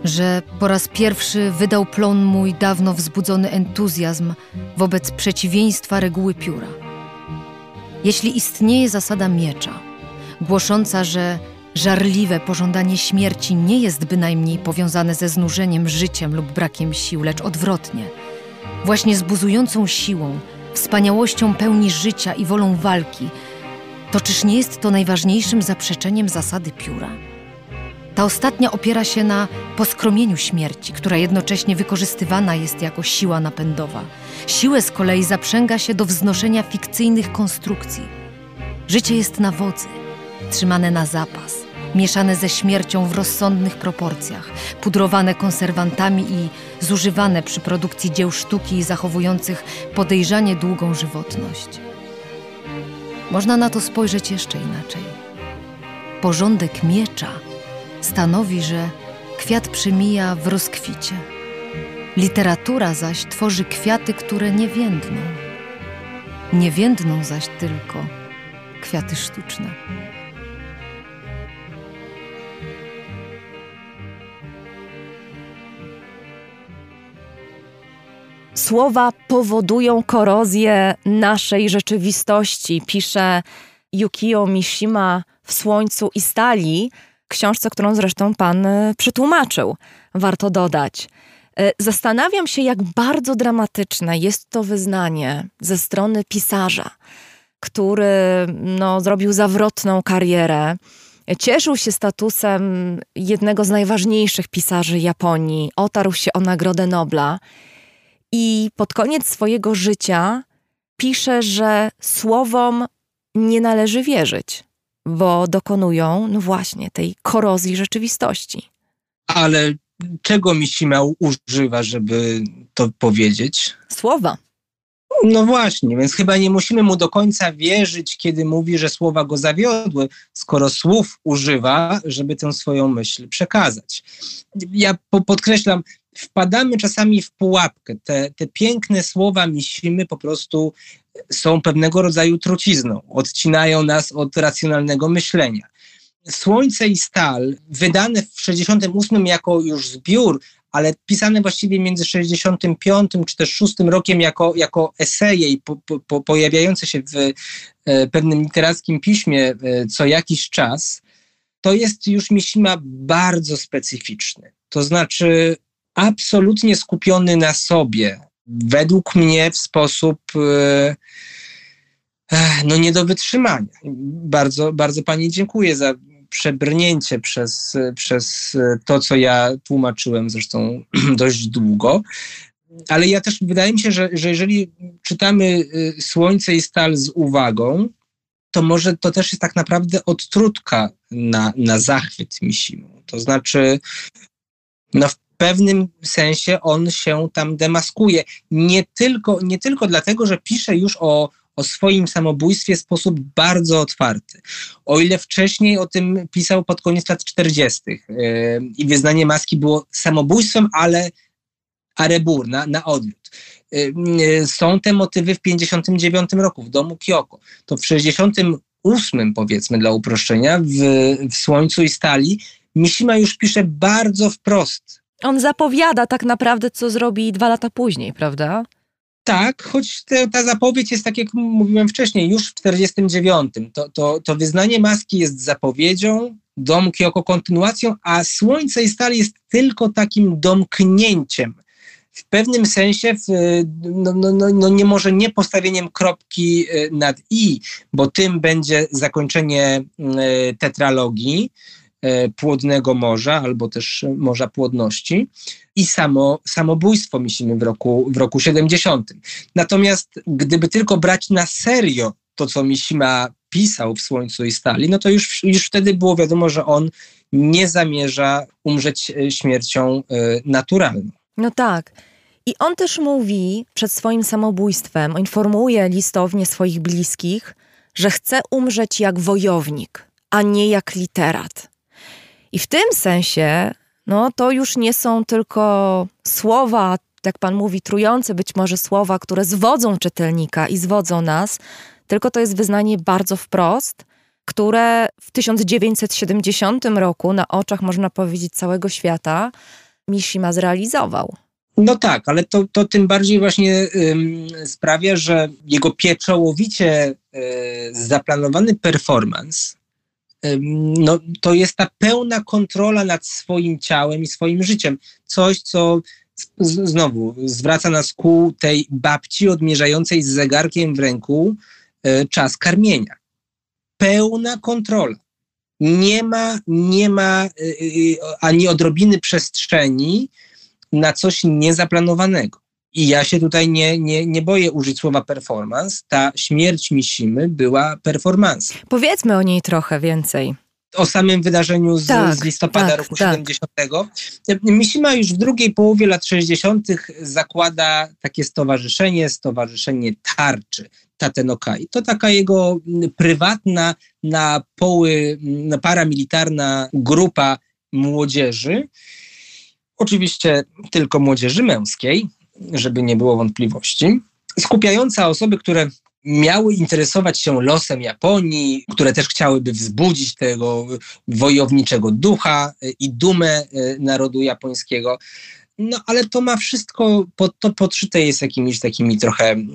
że po raz pierwszy wydał plon mój dawno wzbudzony entuzjazm wobec przeciwieństwa reguły pióra. Jeśli istnieje zasada miecza, głosząca, że żarliwe pożądanie śmierci nie jest bynajmniej powiązane ze znużeniem życiem lub brakiem sił, lecz odwrotnie, właśnie z buzującą siłą, wspaniałością pełni życia i wolą walki, to czyż nie jest to najważniejszym zaprzeczeniem zasady pióra? Ta ostatnia opiera się na poskromieniu śmierci, która jednocześnie wykorzystywana jest jako siła napędowa. Siłę z kolei zaprzęga się do wznoszenia fikcyjnych konstrukcji. Życie jest na wodzy, trzymane na zapas, mieszane ze śmiercią w rozsądnych proporcjach, pudrowane konserwantami i zużywane przy produkcji dzieł sztuki zachowujących podejrzanie długą żywotność. Można na to spojrzeć jeszcze inaczej. Porządek miecza stanowi, że kwiat przymija w rozkwicie. Literatura zaś tworzy kwiaty, które nie więdną. Nie więdną zaś tylko kwiaty sztuczne. Słowa powodują korozję naszej rzeczywistości, pisze Yukio Mishima w Słońcu i Stali, książce, którą zresztą pan y, przetłumaczył, warto dodać. Y, zastanawiam się, jak bardzo dramatyczne jest to wyznanie ze strony pisarza, który no, zrobił zawrotną karierę. Cieszył się statusem jednego z najważniejszych pisarzy Japonii, otarł się o Nagrodę Nobla i pod koniec swojego życia pisze, że słowom nie należy wierzyć, bo dokonują, no właśnie, tej korozji rzeczywistości. Ale czego Mishima używa, żeby to powiedzieć? Słowa. No właśnie, więc chyba nie musimy mu do końca wierzyć, kiedy mówi, że słowa go zawiodły, skoro słów używa, żeby tę swoją myśl przekazać. Ja podkreślam, wpadamy czasami w pułapkę. Te, te piękne słowa Mishimy po prostu są pewnego rodzaju trucizną, odcinają nas od racjonalnego myślenia. Słońce i Stal, wydane w 68 jako już zbiór, ale pisane właściwie między 65 czy też 6 rokiem jako, jako eseje i po, po, pojawiające się w e, pewnym literackim piśmie e, co jakiś czas, to jest już Mishima bardzo specyficzny. To znaczy absolutnie skupiony na sobie, według mnie w sposób e, no nie do wytrzymania. Bardzo, bardzo Pani dziękuję za przebrnięcie przez, przez to, co ja tłumaczyłem zresztą dość długo. Ale ja też wydaje mi się, że, że jeżeli czytamy y, Słońce i Stal z uwagą, to może to też jest tak naprawdę odtrutka na, na zachwyt Misimu. To znaczy, no w pewnym sensie on się tam demaskuje. Nie tylko, nie tylko dlatego, że pisze już o, o swoim samobójstwie w sposób bardzo otwarty. O ile wcześniej o tym pisał pod koniec lat 40. Yy, i wyznanie maski było samobójstwem, ale arebur, na, na odwrót. Yy, są te motywy w 59 roku w domu Kioko. To w 68 powiedzmy dla uproszczenia w, w Słońcu i Stali Mishima już pisze bardzo wprost on zapowiada tak naprawdę, co zrobi dwa lata później, prawda? Tak, choć te, ta zapowiedź jest, tak jak mówiłem wcześniej, już w 49. To, to, to wyznanie maski jest zapowiedzią, dom Kyoko kontynuacją, a Słońce i Stal jest tylko takim domknięciem. W pewnym sensie, w, no, no, no, no nie może nie postawieniem kropki e, nad i, bo tym będzie zakończenie e, tetralogii Płodnego Morza, albo też Morza Płodności i samo samobójstwo myślimy w roku, w roku 70. Natomiast gdyby tylko brać na serio to, co Mishima pisał w Słońcu i Stali, no to już, już wtedy było wiadomo, że on nie zamierza umrzeć e, śmiercią y, naturalną. No tak. I on też mówi przed swoim samobójstwem, informuje listownie swoich bliskich, że chce umrzeć jak wojownik, a nie jak literat. I w tym sensie no to już nie są tylko słowa, jak pan mówi, trujące być może słowa, które zwodzą czytelnika i zwodzą nas, tylko to jest wyznanie bardzo wprost, które w 1970 roku na oczach, można powiedzieć, całego świata Mishima zrealizował. No tak, ale to, to tym bardziej właśnie ym, sprawia, że jego pieczołowicie y, zaplanowany performance no, to jest ta pełna kontrola nad swoim ciałem i swoim życiem. Coś, co znowu zwraca nas ku tej babci odmierzającej z zegarkiem w ręku e, czas karmienia. Pełna kontrola. Nie ma, nie ma e, e, ani odrobiny przestrzeni na coś niezaplanowanego. I ja się tutaj nie, nie, nie boję użyć słowa performance. Ta śmierć Mishimy była performance. Powiedzmy o niej trochę więcej. O samym wydarzeniu z, tak, z listopada tak, roku tak. 70. Mishima już w drugiej połowie lat 60. zakłada takie stowarzyszenie, Stowarzyszenie Tarczy. Tatenokai. To taka jego prywatna, na poły, na paramilitarna grupa młodzieży, oczywiście tylko młodzieży męskiej, żeby nie było wątpliwości, skupiająca osoby, które miały interesować się losem Japonii, które też chciałyby wzbudzić tego wojowniczego ducha i dumę e, narodu japońskiego. No ale to ma wszystko, pod, to podszyte jest jakimiś takimi trochę e,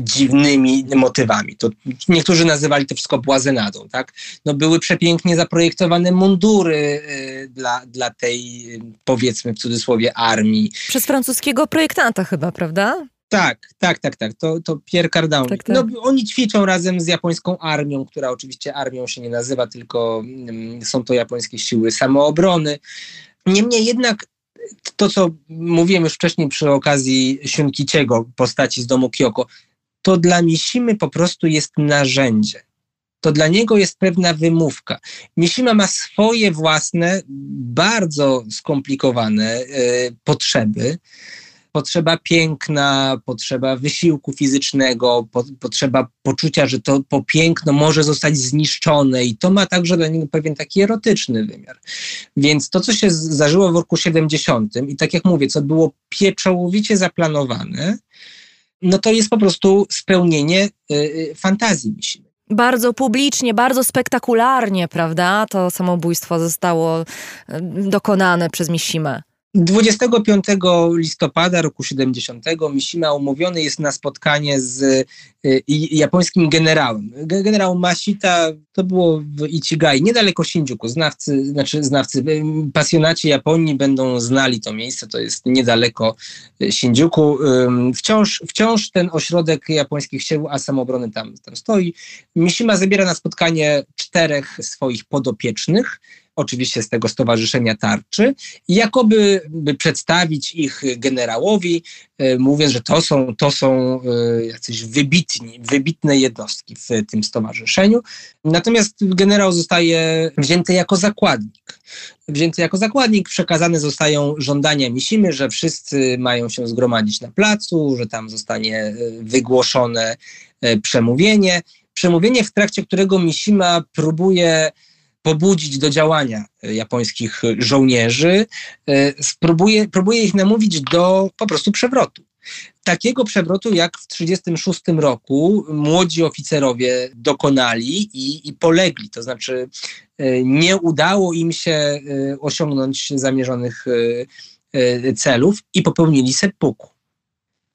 dziwnymi motywami. To niektórzy nazywali to wszystko błazenadą, tak? No były przepięknie zaprojektowane mundury y, dla, dla tej, powiedzmy w cudzysłowie, armii. Przez francuskiego projektanta chyba, prawda? Tak, tak, tak, tak. To, to Pierre Cardin. Tak, tak. No, oni ćwiczą razem z japońską armią, która oczywiście armią się nie nazywa, tylko mm, są to japońskie siły samoobrony. Niemniej jednak to, co mówiłem już wcześniej przy okazji Siunkiciego, postaci z domu Kyoko, to dla Mishimy po prostu jest narzędzie. To dla niego jest pewna wymówka. Mishima ma swoje własne, bardzo skomplikowane y, potrzeby, potrzeba piękna, potrzeba wysiłku fizycznego, po, potrzeba poczucia, że to po piękno może zostać zniszczone i to ma także dla niego pewien taki erotyczny wymiar. Więc to, co się zdarzyło w roku 70 i tak jak mówię, co było pieczołowicie zaplanowane, no to jest po prostu spełnienie y, y, fantazji myśli. Bardzo publicznie, bardzo spektakularnie, prawda? To samobójstwo zostało y, dokonane przez Mishima. 25 listopada roku 70 Mishima umówiony jest na spotkanie z y, japońskim generałem. Generał Mashita to było w Ichigai, niedaleko Shinjuku. Znawcy, znaczy znawcy, y, pasjonaci Japonii będą znali to miejsce, to jest niedaleko y, Shinjuku. Wciąż, wciąż ten ośrodek japońskich sił a samoobrony tam, tam stoi. Mishima zabiera na spotkanie czterech swoich podopiecznych, oczywiście z tego stowarzyszenia tarczy, i jakoby by przedstawić ich generałowi, e, mówiąc, że to są, to są e, jacyś wybitni, wybitne jednostki w tym stowarzyszeniu. Natomiast generał zostaje wzięty jako zakładnik. Wzięty jako zakładnik, przekazane zostają żądania Misimy, że wszyscy mają się zgromadzić na placu, że tam zostanie e, wygłoszone przemówienie. Przemówienie, w trakcie którego Misima próbuje pobudzić do działania e, japońskich żołnierzy, e, spróbuje, próbuje ich namówić do po prostu przewrotu. Takiego przewrotu, jak w 1936 roku młodzi oficerowie dokonali i, i polegli, to znaczy e, nie udało im się osiągnąć zamierzonych celów i popełnili seppuku.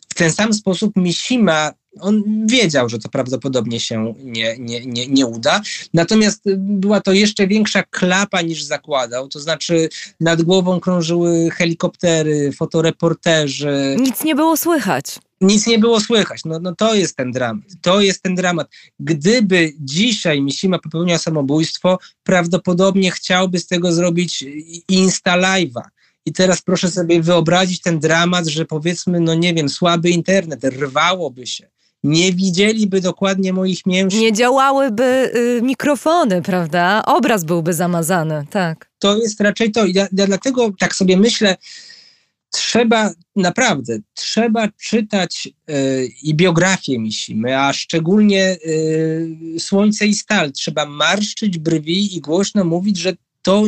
W ten sam sposób Mishima on wiedział, że to prawdopodobnie się nie, nie, nie, nie uda. Natomiast była to jeszcze większa klapa niż zakładał. To znaczy nad głową krążyły helikoptery, fotoreporterzy. Nic nie było słychać. Nic nie było słychać. No, no to jest ten dramat. To jest ten dramat. Gdyby dzisiaj Mishima popełniał samobójstwo, prawdopodobnie chciałby z tego zrobić Insta Live'a i teraz proszę sobie wyobrazić ten dramat, że powiedzmy, no nie wiem, słaby internet, rwałoby się. Nie widzieliby dokładnie moich mięśni. Nie działałyby y, mikrofony, prawda? Obraz byłby zamazany, tak. To jest raczej to. Ja, ja dlatego tak sobie myślę, trzeba naprawdę, trzeba czytać y, i biografię Misimy, a szczególnie y, Słońce i Stal. Trzeba marszczyć brwi i głośno mówić, że to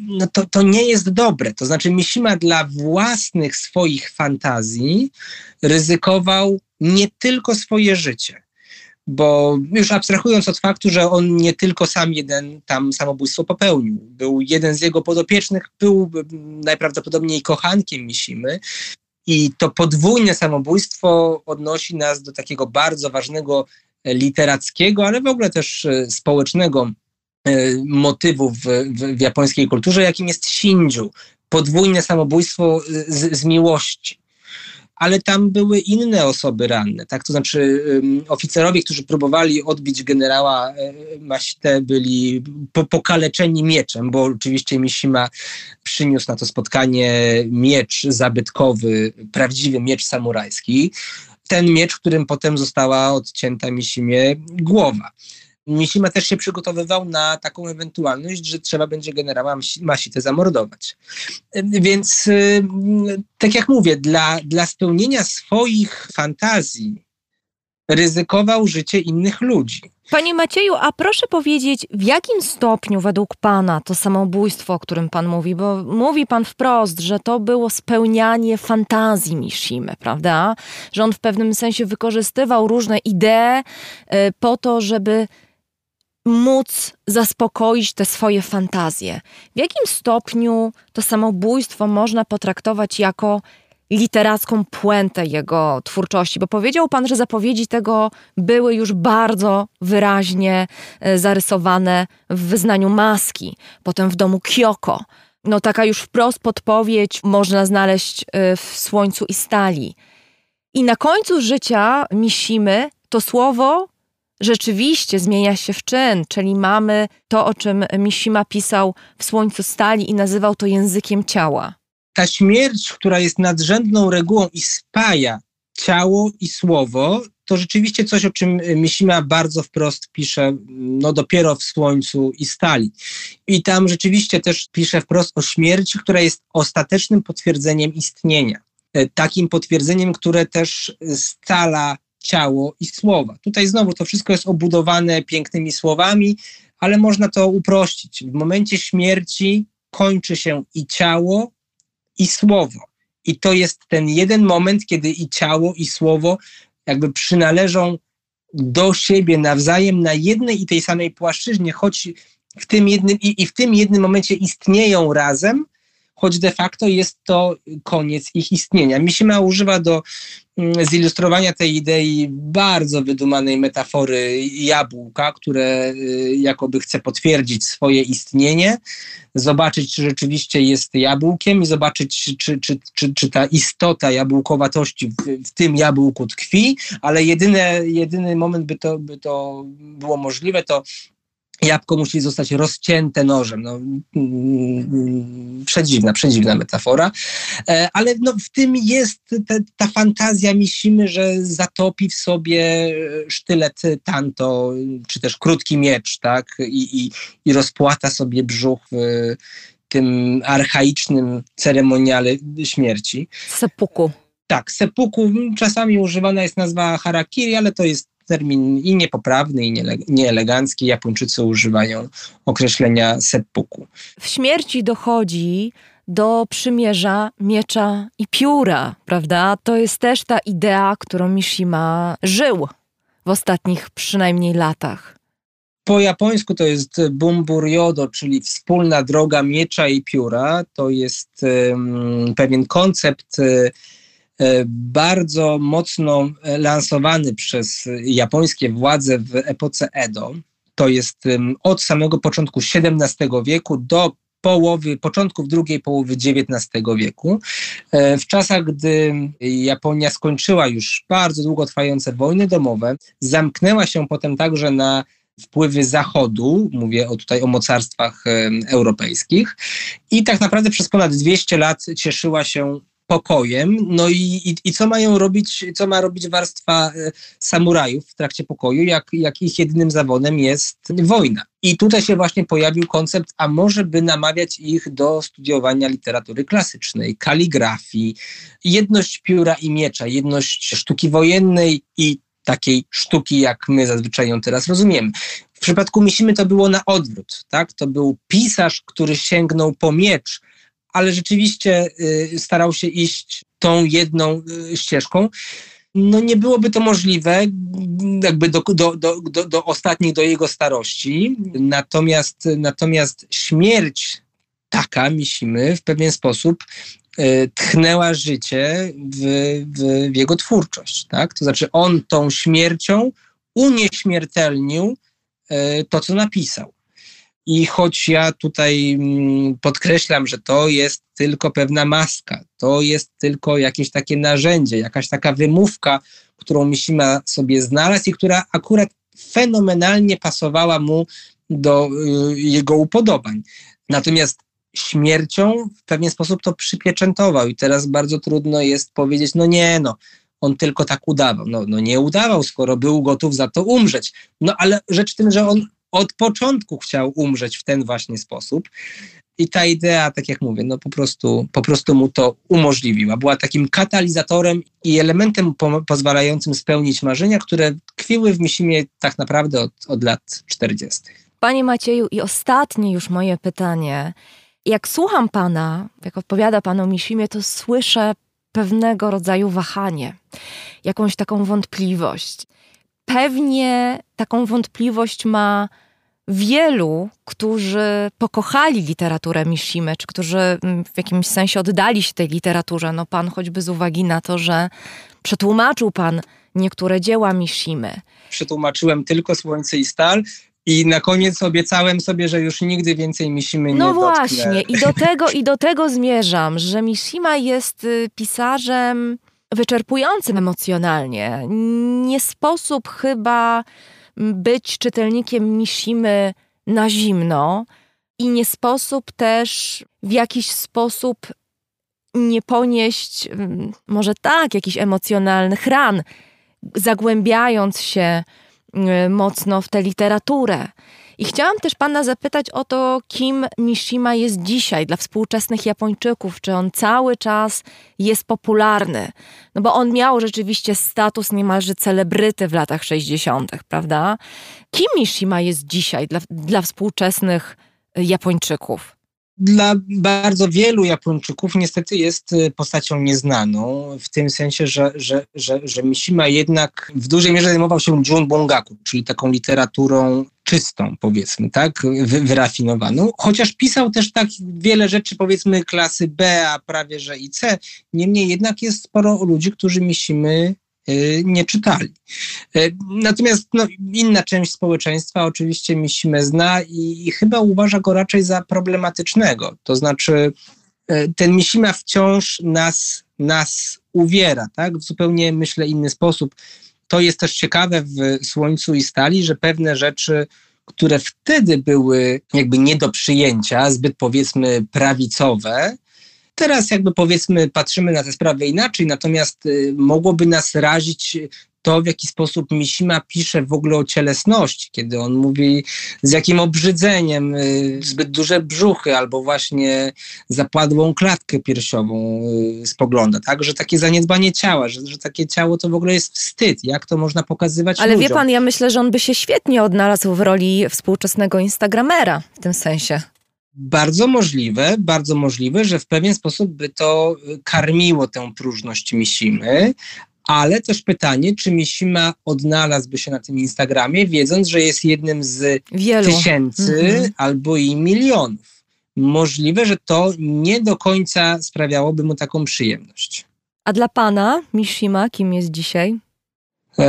no to, to nie jest dobre. To znaczy Mishima dla własnych swoich fantazji ryzykował nie tylko swoje życie, bo już abstrahując od faktu, że on nie tylko sam jeden tam samobójstwo popełnił, był jeden z jego podopiecznych, był najprawdopodobniej kochankiem Mishimy i to podwójne samobójstwo odnosi nas do takiego bardzo ważnego literackiego, ale w ogóle też e, społecznego E, motywu w, w, w japońskiej kulturze, jakim jest shinju, podwójne samobójstwo z, z miłości ale tam były inne osoby ranne, tak? To znaczy um, oficerowie, którzy próbowali odbić generała e, Masite byli po, pokaleczeni mieczem, bo oczywiście Mishima przyniósł na to spotkanie miecz zabytkowy, prawdziwy miecz samurajski. Ten miecz, którym potem została odcięta Mishimie głowa. Mishima też się przygotowywał na taką ewentualność, że trzeba będzie generała Masitę zamordować. Więc y, tak jak mówię, dla, dla spełnienia swoich fantazji ryzykował życie innych ludzi. Panie Macieju, a proszę powiedzieć, w jakim stopniu według Pana to samobójstwo, o którym Pan mówi, bo mówi Pan wprost, że to było spełnianie fantazji Mishimy, prawda? Że on w pewnym sensie wykorzystywał różne idee y, po to, żeby móc zaspokoić te swoje fantazje. W jakim stopniu to samobójstwo można potraktować jako literacką puentę jego twórczości? Bo powiedział pan, że zapowiedzi tego były już bardzo wyraźnie e, zarysowane w wyznaniu maski, potem w domu Kyoko. No taka już wprost podpowiedź można znaleźć e, w Słońcu i Stali. I na końcu życia Mishimy to słowo rzeczywiście zmienia się w czyn, czyli mamy to, o czym Mishima pisał w Słońcu Stali i nazywał to językiem ciała. Ta śmierć, która jest nadrzędną regułą i spaja ciało i słowo, to rzeczywiście coś, o czym Mishima bardzo wprost pisze, no dopiero w Słońcu i Stali. I tam rzeczywiście też pisze wprost o śmierci, która jest ostatecznym potwierdzeniem istnienia. E, takim potwierdzeniem, które też scala ciało i słowa. Tutaj znowu to wszystko jest obudowane pięknymi słowami, ale można to uprościć. W momencie śmierci kończy się i ciało, i słowo. I to jest ten jeden moment, kiedy i ciało, i słowo jakby przynależą do siebie nawzajem na jednej i tej samej płaszczyźnie, choć w tym jednym, i, i w tym jednym momencie istnieją razem, choć de facto jest to koniec ich istnienia. Mishima używa do mm, zilustrowania tej idei bardzo wydumanej metafory jabłka, które y, jakoby chce potwierdzić swoje istnienie, zobaczyć, czy rzeczywiście jest jabłkiem i zobaczyć, czy, czy, czy, czy ta istota jabłkowatości w, w tym jabłku tkwi, ale jedyne, jedyny moment, by to, by to było możliwe, to jabłko musi zostać rozcięte nożem. No, mm, przedziwna, przedziwna metafora, e, ale no, w tym jest te, ta fantazja Misimy, że zatopi w sobie sztylet tanto, czy też krótki miecz, tak, i, i, i rozpłata sobie brzuch w tym archaicznym ceremoniale śmierci. Sepuku. Tak, sepuku. Czasami używana jest nazwa harakiri, ale to jest termin i niepoprawny, i nieelegancki. Japończycy używają określenia seppuku. W śmierci dochodzi do przymierza miecza i pióra, prawda? To jest też ta idea, którą Mishima żył w ostatnich przynajmniej latach. Po japońsku to jest bumbur yodo, czyli wspólna droga miecza i pióra. To jest um, pewien koncept bardzo mocno lansowany przez japońskie władze w epoce Edo. To jest od samego początku XVII wieku do połowy, początków drugiej połowy XIX wieku. E, w czasach, gdy Japonia skończyła już bardzo długo trwające wojny domowe, zamknęła się potem także na wpływy Zachodu, mówię o, tutaj o mocarstwach e, europejskich, i tak naprawdę przez ponad 200 lat cieszyła się pokojem. No i, i, i, co mają robić, co ma robić warstwa e, samurajów w trakcie pokoju, jak, jak ich jedynym zawodem jest wojna. I tutaj się właśnie pojawił koncept, a może by namawiać ich do studiowania literatury klasycznej, kaligrafii, jedność pióra i miecza, jedność sztuki wojennej i takiej sztuki, jak my zazwyczaj ją teraz rozumiemy. W przypadku Misimy to było na odwrót, tak? To był pisarz, który sięgnął po miecz, ale rzeczywiście y, starał się iść tą jedną y, ścieżką. No nie byłoby to możliwe jakby do, do, do, do, do ostatniej, do jego starości. Natomiast, natomiast śmierć taka Misimy w pewien sposób y, tchnęła życie w, w, w, jego twórczość. Tak? To znaczy on tą śmiercią unieśmiertelnił to, co napisał. I choć ja tutaj mm, podkreślam, że to jest tylko pewna maska, to jest tylko jakieś takie narzędzie, jakaś taka wymówka, którą Mishima sobie znalazł i która akurat fenomenalnie pasowała mu do y, jego upodobań. Natomiast śmiercią w pewien sposób to przypieczętował i teraz bardzo trudno jest powiedzieć, no nie, no, on tylko tak udawał. No, no nie udawał, skoro był gotów za to umrzeć. No ale rzecz w tym, że on od początku chciał umrzeć w ten właśnie sposób. I ta idea, tak jak mówię, no po prostu, po prostu mu to umożliwiła. Była takim katalizatorem i elementem po, pozwalającym spełnić marzenia, które tkwiły w Misimie tak naprawdę od, od lat 40. Panie Macieju, i ostatnie już moje pytanie. Jak słucham pana, jak odpowiada pan o Misimie, to słyszę pewnego rodzaju wahanie, jakąś taką wątpliwość pewnie taką wątpliwość ma wielu, którzy pokochali literaturę Mishimy, czy którzy mm, w jakimś sensie oddali się tej literaturze. No pan choćby z uwagi na to, że przetłumaczył pan niektóre dzieła Mishimy. Przetłumaczyłem tylko Słońce i Stal i na koniec obiecałem sobie, że już nigdy więcej Mishimy no nie No właśnie, i do, tego, i do tego zmierzam, że Mishima jest y, pisarzem wyczerpującym emocjonalnie. Nie sposób chyba być czytelnikiem Mishimy na zimno i nie sposób też w jakiś sposób nie ponieść, mm, może tak, jakichś emocjonalnych ran, zagłębiając się y, mocno w tę literaturę. I chciałam też pana zapytać o to, kim Mishima jest dzisiaj dla współczesnych Japończyków. Czy on cały czas jest popularny? No bo on miał rzeczywiście status niemalże celebryty w latach 60., prawda? Kim Mishima jest dzisiaj dla, dla współczesnych Japończyków? dla bardzo wielu Japończyków niestety jest y, postacią nieznaną, w tym sensie, że, że, że, że Mishima jednak w dużej mierze zajmował się Junbongaku, czyli taką literaturą czystą, powiedzmy, tak, Wy, wyrafinowaną, chociaż pisał też tak wiele rzeczy, powiedzmy, klasy B, a prawie że i C. Niemniej jednak jest sporo ludzi, którzy Mishimy Y, nie czytali. Y, natomiast no, inna część społeczeństwa oczywiście Misimę zna i, i chyba uważa go raczej za problematycznego. To znaczy y, ten Misima wciąż nas, nas uwiera, tak? w zupełnie, myślę, inny sposób. To jest też ciekawe w Słońcu i Stali, że pewne rzeczy, które wtedy były jakby nie do przyjęcia, zbyt powiedzmy prawicowe, Teraz jakby powiedzmy patrzymy na te sprawy inaczej, natomiast y, mogłoby nas razić to, w jaki sposób Mishima pisze w ogóle o cielesności, kiedy on mówi z jakim obrzydzeniem y, zbyt duże brzuchy albo właśnie zapadłą klatkę piersiową y, spogląda, tak? Że takie zaniedbanie ciała, że, że takie ciało to w ogóle jest wstyd. Jak to można pokazywać Ale ludziom? wie pan, ja myślę, że on by się świetnie odnalazł w roli współczesnego Instagramera w tym sensie. Bardzo możliwe, bardzo możliwe, że w pewien sposób by to karmiło tę próżność Misimy, ale też pytanie, czy Misima odnalazłby się na tym Instagramie, wiedząc, że jest jednym z Wielu. tysięcy mhm. albo i milionów. Możliwe, że to nie do końca sprawiałoby mu taką przyjemność. A dla pana, Mishima, kim jest dzisiaj?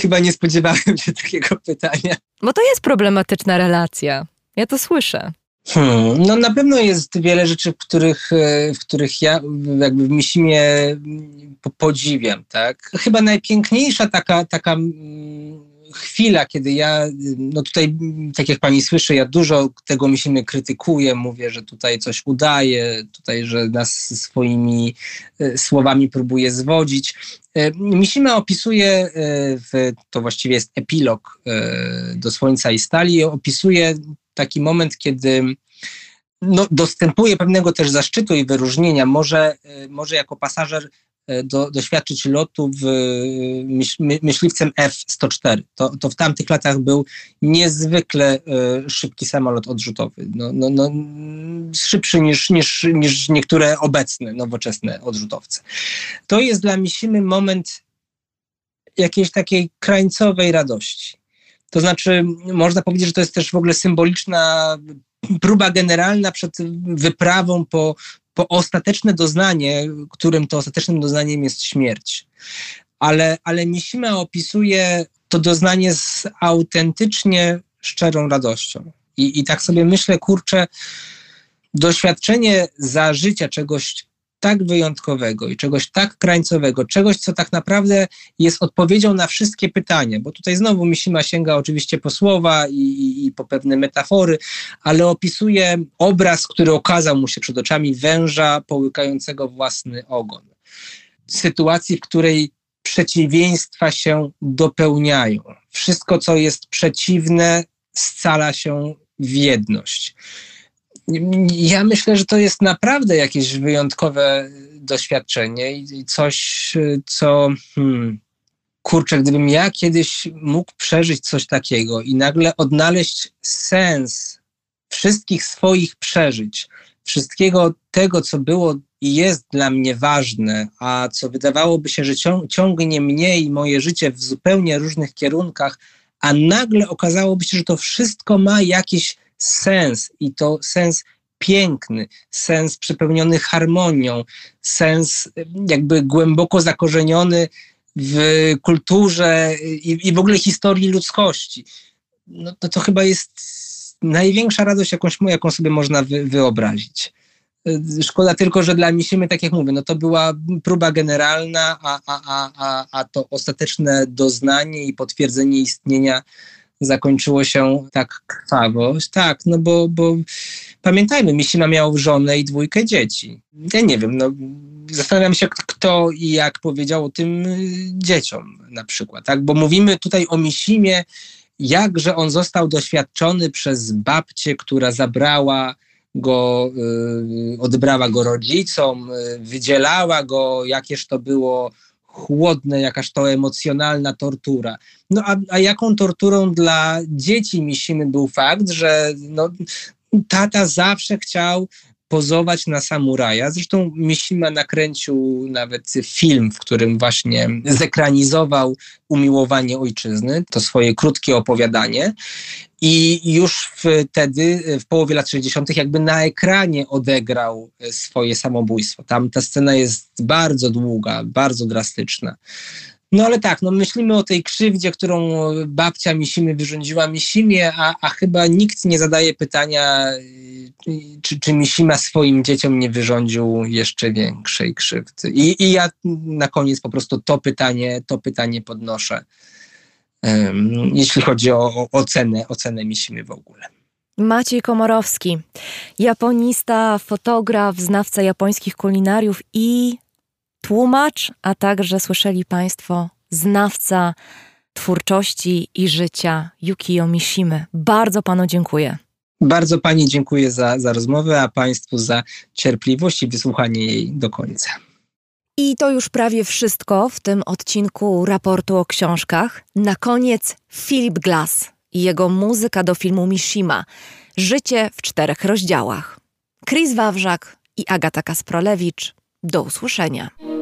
Chyba nie spodziewałem się takiego pytania. Bo to jest problematyczna relacja. Ja to słyszę. Hmm, no na pewno jest wiele rzeczy, w których, e, w których ja jakby w Misimie podziwiam, tak? Chyba najpiękniejsza taka, taka mm, chwila, kiedy ja, no tutaj, tak jak pani słyszy, ja dużo tego myślimy krytykuję, mówię, że tutaj coś udaje, tutaj, że nas swoimi e, słowami próbuje zwodzić. E, Misima opisuje, w, to właściwie jest epilog do Słońca i Stali, opisuje taki moment, kiedy no, dostępuje pewnego też zaszczytu i wyróżnienia. Może, może jako pasażer E, do, doświadczyć lotu w, myśl, myśliwcem F-104. To, to w tamtych latach był niezwykle e, szybki samolot odrzutowy. No, no, no, szybszy niż, niż, niż niektóre obecne, nowoczesne odrzutowce. To jest dla Misimy moment jakiejś takiej krańcowej radości. To znaczy, można powiedzieć, że to jest też w ogóle symboliczna próba generalna przed wyprawą po, po ostateczne doznanie, którym to ostatecznym doznaniem jest śmierć. Ale, ale Mishima opisuje to doznanie z autentycznie szczerą radością. I, I tak sobie myślę, kurczę, doświadczenie za życia czegoś tak wyjątkowego i czegoś tak krańcowego, czegoś, co tak naprawdę jest odpowiedzią na wszystkie pytania, bo tutaj znowu Mishima sięga oczywiście po słowa i, i, i po pewne metafory, ale opisuje obraz, który okazał mu się przed oczami węża połykającego własny ogon. Sytuacji, w której przeciwieństwa się dopełniają. Wszystko, co jest przeciwne, scala się w jedność ja myślę, że to jest naprawdę jakieś wyjątkowe doświadczenie i coś, co. Hmm, kurczę, gdybym ja kiedyś mógł przeżyć coś takiego i nagle odnaleźć sens wszystkich swoich przeżyć, wszystkiego tego, co było i jest dla mnie ważne, a co wydawałoby się, że ciągnie mnie i moje życie w zupełnie różnych kierunkach, a nagle okazałoby się, że to wszystko ma jakiś sens i to sens piękny, sens przepełniony harmonią, sens jakby głęboko zakorzeniony w kulturze i, i w ogóle historii ludzkości. No to, to chyba jest największa radość, jakąś, jaką sobie można wy, wyobrazić. Szkoda tylko, że dla Misimy, tak jak mówię, no to była próba generalna, a, a, a, a, a to ostateczne doznanie i potwierdzenie istnienia zakończyło się tak krwawo. Tak, no bo, bo pamiętajmy, Misima miał żonę i dwójkę dzieci. Ja nie wiem, no zastanawiam się, kto i jak powiedział o tym y, dzieciom na przykład, tak? Bo mówimy tutaj o Misimie, jakże on został doświadczony przez babcię, która zabrała go, yy, odebrała go rodzicom, yy, wydzielała go, jakież to było chłodne, jakaż to emocjonalna tortura. No a, a jaką torturą dla dzieci Misimy był fakt, że no, tata zawsze chciał pozować na samuraja. Zresztą Mishima nakręcił nawet film, w którym właśnie zekranizował umiłowanie ojczyzny, to swoje krótkie opowiadanie. I już wtedy, w połowie lat 60., jakby na ekranie odegrał swoje samobójstwo. Tam ta scena jest bardzo długa, bardzo drastyczna. No ale tak, no myślimy o tej krzywdzie, którą babcia Misimy wyrządziła Misimie, a, a chyba nikt nie zadaje pytania, czy, czy Misima swoim dzieciom nie wyrządził jeszcze większej krzywdy. I, I ja na koniec po prostu to pytanie, to pytanie podnoszę, um, jeśli chodzi o, ocenę, ocenę Misimy w ogóle. Maciej Komorowski, japonista, fotograf, znawca japońskich kulinariów i tłumacz, a także słyszeli Państwo znawca twórczości i życia Yukio Mishimy. Bardzo Panu dziękuję. Bardzo Pani dziękuję za, za rozmowę, a Państwu za cierpliwość i wysłuchanie jej do końca. I to już prawie wszystko w tym odcinku raportu o książkach. Na koniec Philip Glass i jego muzyka do filmu Mishima. Życie w czterech rozdziałach. Chris Wawrzak i Agata Kasprolewicz. Do usłyszenia.